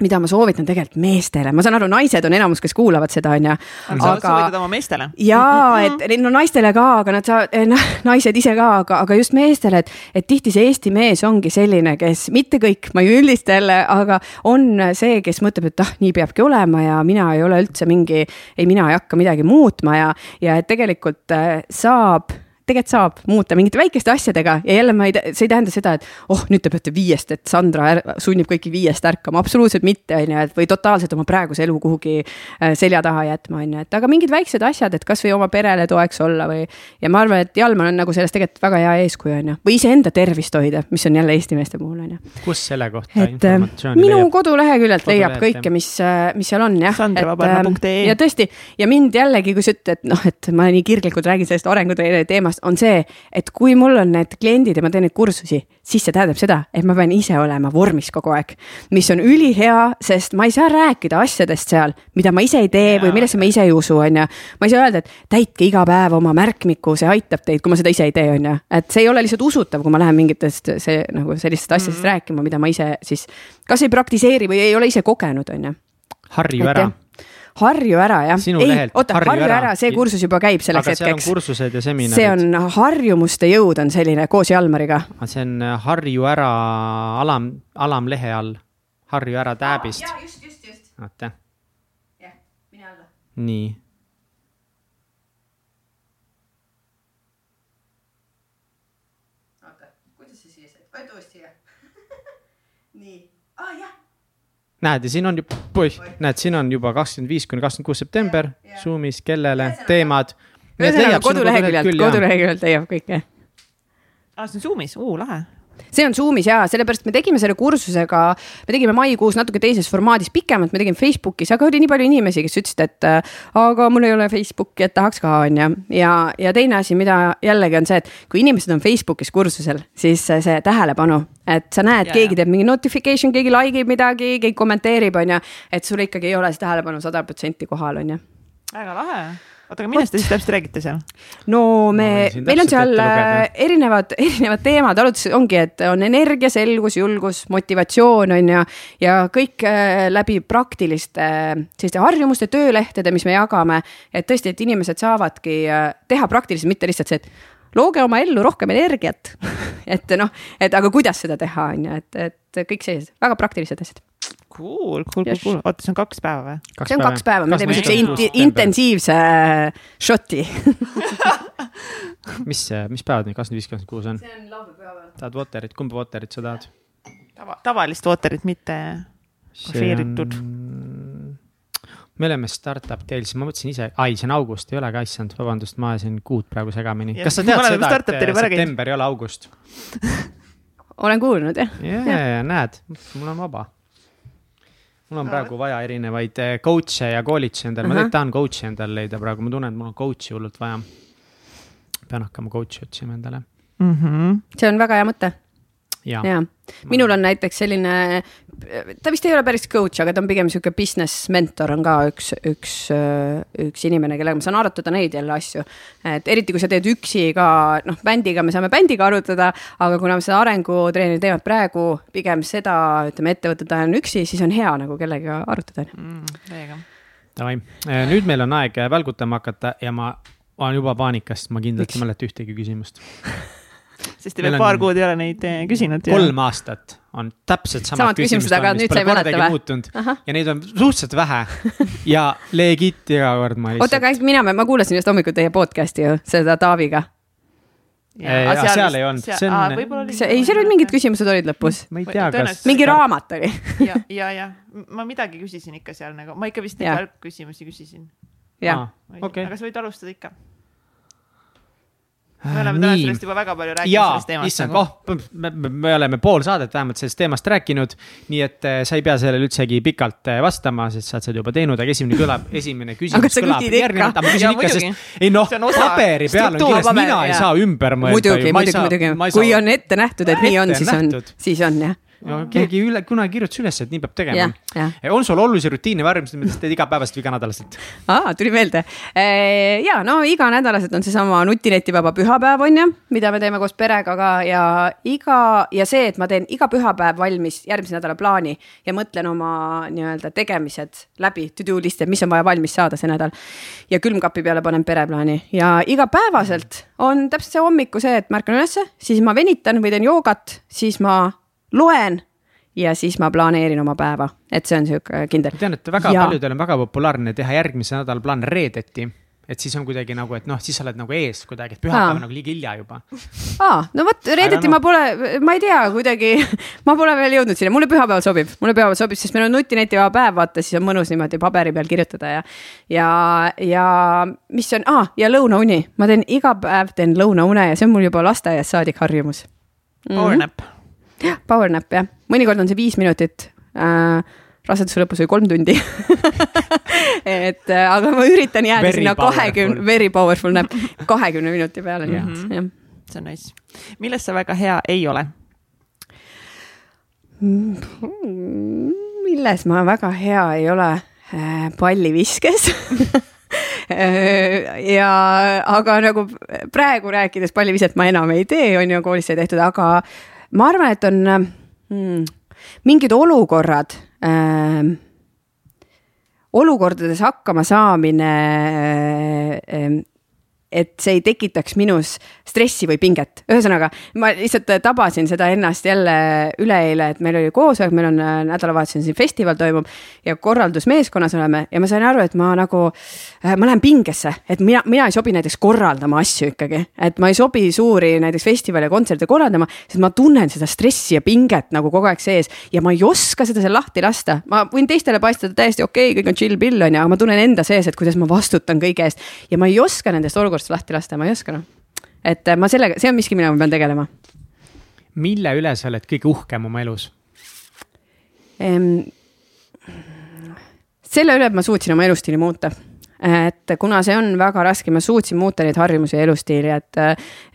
mida ma soovitan tegelikult meestele, ma saan aru, naised on enamus, kes kuulavad seda, on ju. aga sa soovitad oma meestele? jaa, et no naistele ka, aga nad saavad, noh, <laughs> naised ise ka, aga, aga just meestele, et, et tihti see Eesti mees ongi selline, kes mitte kõik, ma ei üldista jälle, aga on see, kes mõtleb, et ah, nii peabki olema ja mina ei ole üldse mingi, ei, mina ei hakka midagi muutma ja, ja et tegelikult äh, saab tegelikult saab muuta mingite väikeste asjadega ja jälle ma ei, see ei tähenda seda, et oh, nüüd te peate viiest, et Sandra är, sunnib kõiki viiest ärkama, absoluutselt mitte, on ju, et või totaalselt oma praeguse elu kuhugi äh, selja taha jätma, on ju, et aga mingid väiksed asjad, et kasvõi oma perele toeks olla või. ja ma arvan, et Jalman on nagu sellest tegelikult väga hea eeskuju, on ju, või iseenda tervist hoida, mis on jälle Eesti meeste puhul, on ju. kus selle kohta et, äh, informatsiooni minu leiab? koduleheküljelt leiab kõike, mis, äh, mis seal on jah. sandravabarna.ee. ja tõesti, ja mind jällegi, kui sa ütled, noh, et ma nii kirglikult räägin sellest arengutreeneri teemast on see, et kui mul on need kliendid ja ma teen neid kursusi, siis see tähendab seda, et ma pean ise olema vormis kogu aeg. mis on ülihea, sest ma ei saa rääkida asjadest seal, mida ma ise ei tee või millesse ma ise ei usu, on ju. ma ei saa öelda, et täitke iga päev oma märkmiku, see aitab teid, kui ma seda ise ei tee, on ju. et see ei ole lihtsalt usutav, kui ma lähen mingitest see nagu sellistest asjadest mm -hmm. rääkima, mida ma ise siis kas ei praktiseeri või ei ole ise kogenud, on ju. harju ära harju ära, jah. ei, oota, harju, harju ära, ära., see kursus juba käib selleks aga hetkeks. kursused ja seminarid. see on harjumuste jõud on selline koos Jalmariga. see on äh, Harju ära alam, alamlehe all, Harju ära tääbist just, just, just. vaata. jah, mine alla. nii oota, kuidas see siia sai, vajuta uuesti siia nii, aa ah, jah näed ja siin on juba, poiss, näed, siin on juba kakskümmend viis kuni kakskümmend kuus september, Zoom'is, kellele, teemad. ühesõnaga koduleheküljelt, koduleheküljelt leiab kõike. aa, see on Zoom'is, uu lahe see on Zoom'is ja sellepärast me tegime selle kursusega, me tegime maikuus natuke teises formaadis pikemalt, me tegime Facebookis, aga oli nii palju inimesi, kes ütlesid, et aga mul ei ole Facebooki, et tahaks ka, on ju. ja, ja teine asi, mida jällegi on see, et kui inimesed on Facebookis kursusel, siis see tähelepanu, et sa näed, keegi teeb mingi notification, keegi like ib midagi, keegi kommenteerib, on ju. et sul ikkagi ei ole see tähelepanu sada protsenti kohal, on ju. väga lahe oota, aga millest te siis täpselt räägite seal? no me, meil on seal äh, erinevad, <laughs> erinevad teemad, alguses ongi, et on energia, selgus, julgus, motivatsioon on ju. ja kõik äh, läbi praktiliste selliste harjumuste, töölehtede, mis me jagame. et tõesti, et inimesed saavadki äh, teha praktiliselt, mitte lihtsalt see, et looge oma ellu rohkem energiat <laughs> et noh, et aga kuidas seda teha, on ju, et, et kõik sellised väga praktilised asjad Cool, cool, cool, cool, oota, see on kaks päeva või? see on kaks päeva, me teeme siukse inti, intensiivse šoti <laughs> mis, mis päevad need kakskümmend viis, kakskümmend kuus on? see on laupäev. tahad water'it, kumba water'it sa tahad? tava, tavalist water'it, mitte kofeeritud. Me oleme startup teil, siis ma mõtlesin ise, ai, see on august, ei ole ka, issand, vabandust, ma ajasin kuud praegu segamini. kas sa tead seda, et september ei ole august <laughs> olen kuulnud jah. jaa, näed, mul on vaba mul on praegu vaja erinevaid eh, coach'e ja koolitusi endale, ma tahan coach'i endale leida praegu, ma tunnen, et mul on coach'i hullult vaja. pean hakkama coach'i otsima endale mm. -hmm. see on väga hea mõte. Ja, ja minul on näiteks selline, ta vist ei ole päris coach, aga ta on pigem sihuke business mentor on ka üks, üks, üks inimene, kellega ma saan arutada neid jälle asju. et eriti, kui sa teed üksi ka, noh, bändiga me saame bändiga arutada, aga kuna seda arengutreeneri teevad praegu pigem seda, ütleme, ettevõtet ajan üksi, siis on hea nagu kellegagi arutada mm,. täiega. Davai, nüüd meil on aeg välgutama hakata ja ma olen juba paanikas, ma kindlalt ei mäleta ühtegi küsimust <laughs> sest veel paar kuud ei ole neid eh, küsinud. kolm aastat on täpselt samad, samad küsimused, aga nüüd sa ei mäleta või? ja neid on suhteliselt vähe <laughs> ja legit iga kord ma lihtsalt. oota, aga mina, ma kuulasin just hommikul teie podcast'i ju, seda Taaviga. Ja, seal, seal ei olnud, see on. ei, seal olid mingid küsimused olid lõpus. ma ei tea, kas. mingi raamat oli <laughs> ja, ja, ja ma midagi küsisin ikka seal nagu, ma ikka vist neid välkküsimusi küsisin. jah, okei. aga sa võid alustada ikka me oleme täna sellest juba väga palju rääkinud Jaa, sellest teemast. issand, oh, me, me oleme pool saadet vähemalt sellest teemast rääkinud. nii et äh, sa ei pea sellele üldsegi pikalt äh, vastama, sest sa oled seda juba teinud, aga esimene kõlab, esimene küsimus kõlab järgnevalt. aga ma küsin ikka, sest ei noh, paberi peal on kirjas, mina ei saa ümber mõelda. muidugi, muidugi, muidugi, kui on ette nähtud, et nii on, siis on, siis on jah no keegi üle, kunagi kirjutas üles, et nii peab tegema. on sul olulisi rutiine või harjumusi, mida sa teed igapäevaselt või iganädalaselt? aa, tuli meelde. ja no iganädalaselt on seesama nutinetivaba pühapäev on ju, mida me teeme koos perega ka ja iga ja see, et ma teen iga pühapäev valmis järgmise nädala plaani ja mõtlen oma nii-öelda tegemised läbi, to do list, et mis on vaja valmis saada see nädal. ja külmkapi peale panen pereplaani ja igapäevaselt on täpselt see hommiku see, et ma ärkan ülesse, siis ma venitan või teen joogat, siis ma loen ja siis ma planeerin oma päeva, et see on sihuke kindel. ma tean, et väga ja... paljudel on väga populaarne teha järgmise nädala plaan reedeti et siis on kuidagi nagu, et noh, siis sa oled nagu ees kuidagi, et pühapäev on nagu liiga hilja juba. aa, no vot, reedeti no. ma pole, ma ei tea, kuidagi, <laughs> ma pole veel jõudnud sinna, mulle pühapäeval sobib, mulle pühapäeval sobib, sest meil on nutinetivaba päev, vaata, siis on mõnus niimoodi paberi peal kirjutada ja. ja, ja mis on, aa, ja lõunauni, ma teen iga päev teen lõunaune ja see on mul juba lasteaiast saadik harjumus mm. -hmm. Power nap jah, power nap jah, mõnikord on see viis minutit äh, raseduse lõpus oli kolm tundi <laughs> et äh, aga ma üritan jääda very sinna kahekümne, very powerful nap, kahekümne minuti peale, nii et jah. see on nice. milles sa väga hea ei ole? milles ma väga hea ei ole äh,? palliviskes <laughs> äh, ja, aga nagu praegu rääkides palliviset ma enam ei tee, on ju, koolis sai tehtud, aga ma arvan, et on mm, mingid olukorrad äh,, olukordades hakkama saamine äh, et see ei tekitaks minus stressi või pinget. ühesõnaga, ma lihtsalt tabasin seda ennast jälle üleeile, et meil oli koosolek, meil on äh, nädalavahetusel siin festival toimub ja korraldusmeeskonnas oleme ja ma sain aru, et ma nagu, äh, ma lähen pingesse, et mina, mina ei sobi näiteks korraldama asju ikkagi, et ma ei sobi suuri näiteks festivale, kontserte korraldama, sest ma tunnen seda stressi ja pinget nagu kogu aeg sees ja ma ei oska seda seal lahti lasta. ma võin teistele paistada täiesti okei okay,, kõik on chill pill on ju, aga ma tunnen enda sees, et kuidas ma vastutan kõige eest ja ma ei oska nendest olukordadest ust lahti lasta, ma ei oska noh. et äh, ma sellega, see on miski, millega ma pean tegelema. mille üle sa oled kõige uhkem oma elus ehm,? selle üle, et ma suutsin oma elustiili muuta et kuna see on väga raske, ma suutsin muuta neid harjumusi ja elustiili, et,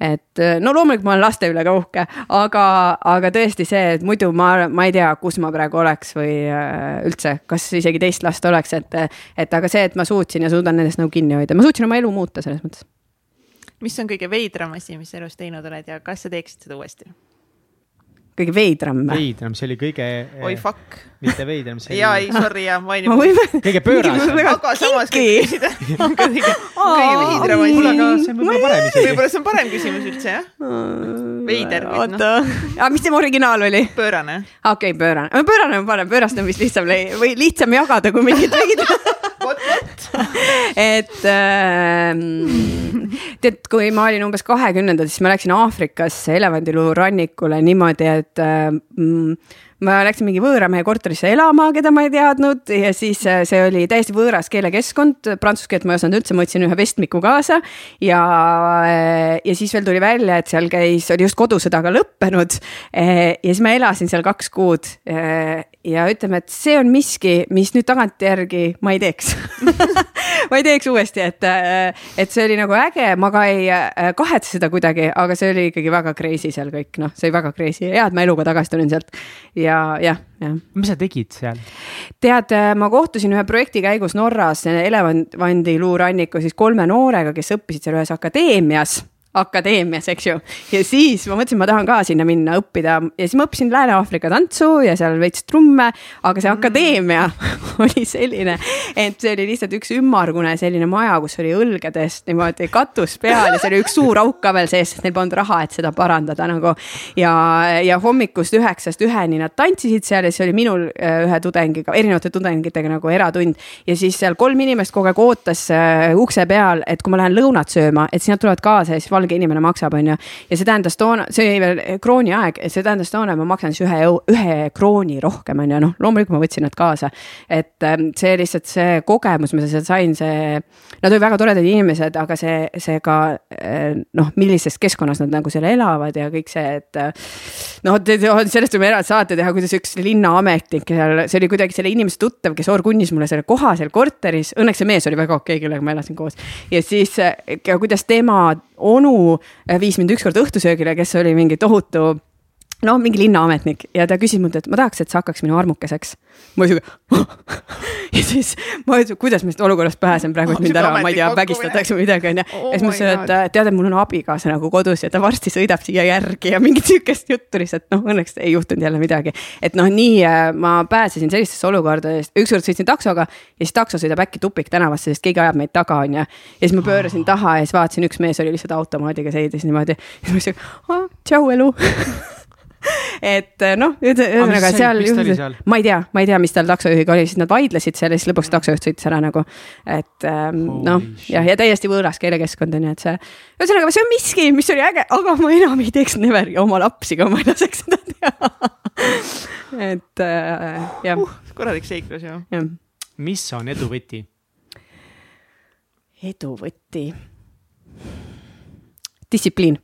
et no loomulikult ma olen laste üle ka uhke, aga, aga tõesti see, et muidu ma, ma ei tea, kus ma praegu oleks või äh, üldse, kas isegi teist last oleks, et, et aga see, et ma suutsin ja suudan nendest nagu kinni hoida, ma suutsin oma elu muuta selles mõttes mis on kõige veidram asi, mis sa elus teinud oled ja kas sa teeksid seda uuesti? kõige veidram või? veidram, see oli kõige. oi fuck. mitte veidram, see <laughs> oli. jaa, ei sorry, jaa, mainin. kõige pöörasem. aga samas kõige, <laughs> kõige, kõige veidram asi. kuule, aga see on võib-olla parem isegi. võib-olla see on parem küsimus üldse, jah? veider. oota, aga mis tema originaal oli? pöörane. okei okay,, pöörane, pöörane on parem, pöörast on vist lihtsam või lihtsam jagada kui mingit veidrat <laughs> vot, vot. <laughs> et äh, tead, kui ma olin umbes kahekümnendal, siis ma läksin Aafrikasse elevandiluu rannikule niimoodi, et äh, ma läksin mingi võõra mehe korterisse elama, keda ma ei teadnud ja siis äh, see oli täiesti võõras keelekeskkond, prantsuse keelt ma ei osanud üldse, ma võtsin ühe vestmiku kaasa. ja, äh, ja siis veel tuli välja, et seal käis, oli just kodusõda ka lõppenud. Äh, ja siis ma elasin seal kaks kuud ja ütleme, et see on miski, mis nüüd tagantjärgi ma ei teeks <laughs> ma ei teeks uuesti, et, et see oli nagu äge, ma ka ei äh, kahetse seda kuidagi, aga see oli ikkagi väga crazy seal kõik, noh, see oli väga crazy, hea, et ma eluga tagasi tulin sealt ja jah, jah. mis sa tegid seal? tead, äh, ma kohtusin ühe projekti käigus Norras elevandi luuranniku siis kolme noorega, kes õppisid seal ühes akadeemias akadeemias, eks ju. ja siis ma mõtlesin, ma tahan ka sinna minna õppida ja siis ma õppisin Lääne-Aafrika tantsu ja seal veits trumme, aga see akadeemia <laughs> oli selline, et see oli lihtsalt üks ümmargune selline maja, kus oli õlgedest niimoodi katus peal ja seal oli üks suur auk ka veel sees, sest neil polnud raha, et seda parandada nagu. ja, ja hommikust üheksast üheni nad tantsisid seal ja siis oli minul äh, ühe tudengiga, erinevate tudengitega nagu eratund ja siis seal kolm inimest kogu aeg ootas uh, ukse peal, et kui ma lähen lõunat sööma, et siis nad tulevad kaasa ja siis valge inimene maksab, on ju. ja see tähendas toona, see oli veel krooni aeg, see tähendas toona, et ma maksan siis ühe, ühe krooni rohkem, on ju, noh, loomulikult ma võtsin nad kaasa. et ähm, see lihtsalt see kogemus, mis ma sealt sain, see, nad olid väga toredad inimesed, aga see, see ka äh, noh, millises keskkonnas nad nagu seal elavad ja kõik see, et. Äh, noh, sellest võime eraldi saate teha, kuidas üks linnaametnik seal, see oli kuidagi selle inimese tuttav, kes orgunnis mulle selle koha seal korteris, õnneks see mees oli väga okei okay,, kellega ma elasin koos. ja siis kuidas tema onu viis mind ükskord õhtusöögile, kes oli mingi tohutu no mingi linnaametnik ja ta küsis mult, et ma tahaks, et sa hakkaks minu armukeseks. ma siuke <laughs> ja siis ma ütlesin, kuidas ma sellest olukorrast pääsen praegu, et mind ära, ma ei tea, vägistatakse või midagi onju. ja siis ma ütlesin, et tead, et mul on abikaasa nagu kodus ja ta varsti sõidab siia järgi ja mingit siukest juttu lihtsalt, noh õnneks ei juhtunud jälle midagi. et noh, nii äh, ma pääsesin sellistesse olukordadest, ükskord sõitsin taksoga ja siis takso sõidab äkki tupiktänavasse, sest keegi ajab meid taga onju. ja siis ma pöörasin taha ja siis vaatasin, üks mees oli lihtsalt automaadiga seidis niimoodi. ja siis ma ütlesin, tšau elu <laughs> <laughs> et eh, noh, ühesõnaga seal, seal., ma ei tea, ma ei tea, mis tal taksojuhiga oli, siis nad vaidlesid seal ja siis lõpuks taksojuht sõitis ära nagu. et ähm, noh, jah, ja täiesti võõras keelekeskkond on ju, et see, ühesõnaga see on miski, mis oli äge, aga ma enam ei teeks never oma lapsi, kui ma ei laseks seda teha <laughs> et äh, jah uh,. korralik seiklus ju. mis on edu võti? edu võti? distsipliin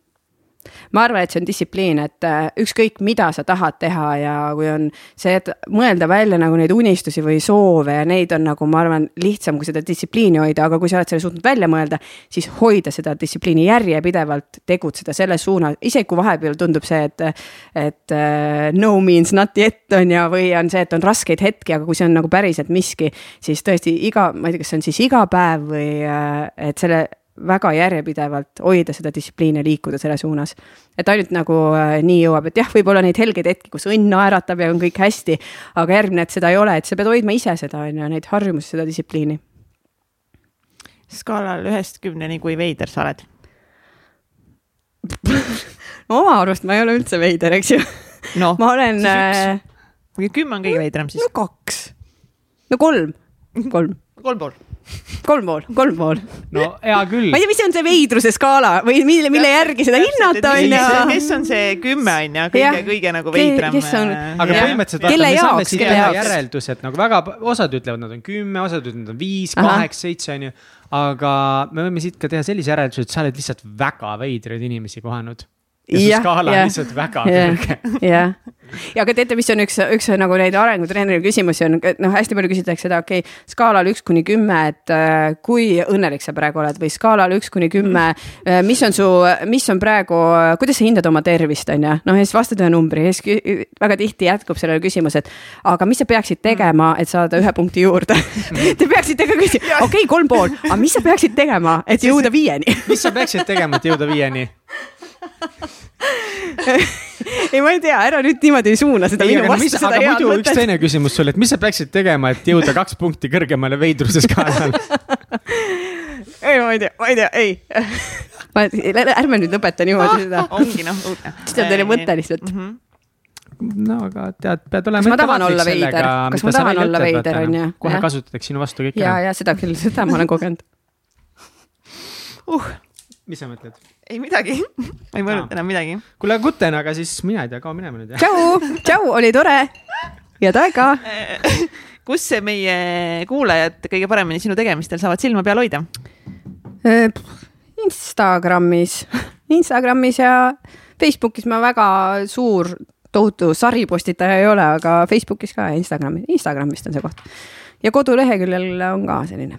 ma arvan, et see on distsipliin, et äh, ükskõik, mida sa tahad teha ja kui on see, et mõelda välja nagu neid unistusi või soove ja neid on nagu, ma arvan, lihtsam kui seda distsipliini hoida, aga kui sa oled selle suutnud välja mõelda, siis hoida seda distsipliini järjepidevalt, tegutseda selles suunas, isegi kui vahepeal tundub see, et, et uh, no means not yet on ju, või on see, et on raskeid hetki, aga kui see on nagu päriselt miski, siis tõesti iga, ma ei tea, kas see on siis iga päev või uh, et selle väga järjepidevalt hoida seda distsipliini ja liikuda selle suunas. et ainult nagu äh, nii jõuab, et jah, võib-olla neid helgeid hetki, kus õnn naeratab ja on kõik hästi, aga järgmine, et seda ei ole, et sa pead hoidma ise seda, on ju, neid harjumusi, seda distsipliini. skaalal ühest kümneni, kui veider sa oled <laughs> no oma arust ma ei ole üldse veider, eks ju no,. ma olen. Äh, kümme on kõige veidram siis. no kaks, no kolm, kolm. Kolm pool kolm pool, kolm pool. no hea küll. ma ei tea, mis on see veidruse skaala või mille, mille järgi seda hinnata on ju. kes on see kümme on ju, kõige, kõige nagu veidram. kes on. aga põhimõtteliselt vaata, me saame siit teha järeldused nagu väga, osad ütlevad, nad on kümme, osad ütlevad, nad on viis, kaheksa, seitse on ju. aga me võime siit ka teha sellise järelduse, et sa oled lihtsalt väga veidraid inimesi kohanud ja see skaala on lihtsalt väga kõrge. <laughs> jah, ja aga teate, mis on üks, üks nagu neid arengutreeneri küsimusi on, noh, hästi palju küsitakse seda, okei okay,, skaalal üks kuni kümme, et äh, kui õnnelik sa praegu oled või skaalal üks kuni kümme äh,, mis on su, mis on praegu, kuidas sa hindad oma tervist, on ju, noh ja siis vastad ühe numbri ja siis väga tihti jätkub sellele küsimus, et aga mis sa peaksid tegema, et saada ühe punkti juurde? <laughs> Te peaksite ka küsima, okei okay,, kolm pool, aga mis sa peaksid tegema, et jõuda viieni? mis sa peaksid tegema, et jõuda viieni? Ei, ma ei tea, ära nüüd niimoodi ei suuna seda ei, minu vastu, seda head mõtet. muidu üks teine küsimus sulle, et mis sa peaksid tegema, et jõuda kaks punkti kõrgemale veidruse skaalal ei, ma ei tea, ma ei tea, ei ma, ärme nüüd lõpeta niimoodi seda. <laughs> ongi noh. see on teine mõte lihtsalt mm. -hmm no aga tead, pead olema. kas ma tahan olla veider, kas ma tahan olla veider, on ju? kohe kasutatakse sinu vastu kõik ära. ja, ja seda küll, seda ma olen kogenud uh mis sa mõtled? Ei midagi ma ei mõelnud enam midagi. kuule, Guten, aga siis mina ei tea, kaua minema nüüd. tšau, tšau, oli tore. head aega <laughs> kus meie kuulajad kõige paremini sinu tegemistel saavad silma peal hoida? Instagramis, Instagramis ja Facebookis ma väga suur tohutu saripostitaja ei ole, aga Facebookis ka ja Instagrami, Instagramist on see koht. ja koduleheküljel on ka selline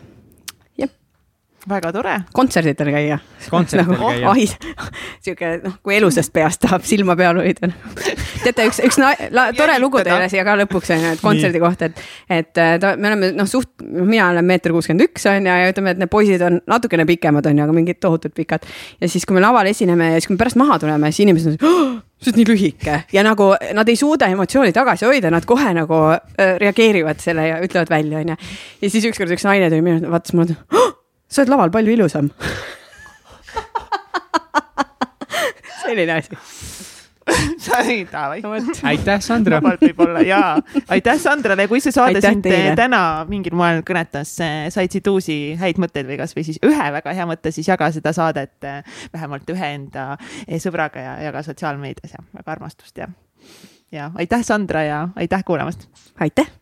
väga tore. kontserditel käia. Kontsertidel käia. ai, sihuke noh, kui elusast peast tahab silma peal hoida. teate, üks, üks na- la, tore lugu teile siia ka lõpuks on ju, et kontserdi kohta, et, et äh, ta, me oleme noh, suht, mina olen meeter kuuskümmend üks on ju ja ütleme, et need poisid on natukene pikemad on ju, aga mingid tohutult pikad. ja siis, kui me laval esineme ja siis, kui me pärast maha tuleme, siis inimesed on oh,, sa oled nii lühike ja nagu nad ei suuda emotsiooni tagasi hoida, nad kohe nagu äh, reageerivad selle ja ütlevad välja, onju. ja siis ükskord üks naine tuli minu, vaatas mulle oh,, sa oled laval palju ilusam. selline asi. sai, davai. aitäh, Sandra. vabalt võib-olla ja aitäh Sandrale, kui see saade sind teile. täna mingil moel kõnetas, said siit uusi häid mõtteid või kasvõi siis ühe väga hea mõtte, siis jaga seda saadet eh, vähemalt ühe enda eh, sõbraga ja jaga sotsiaalmeedias ja väga armastust ja ja aitäh, Sandra ja aitäh kuulamast. aitäh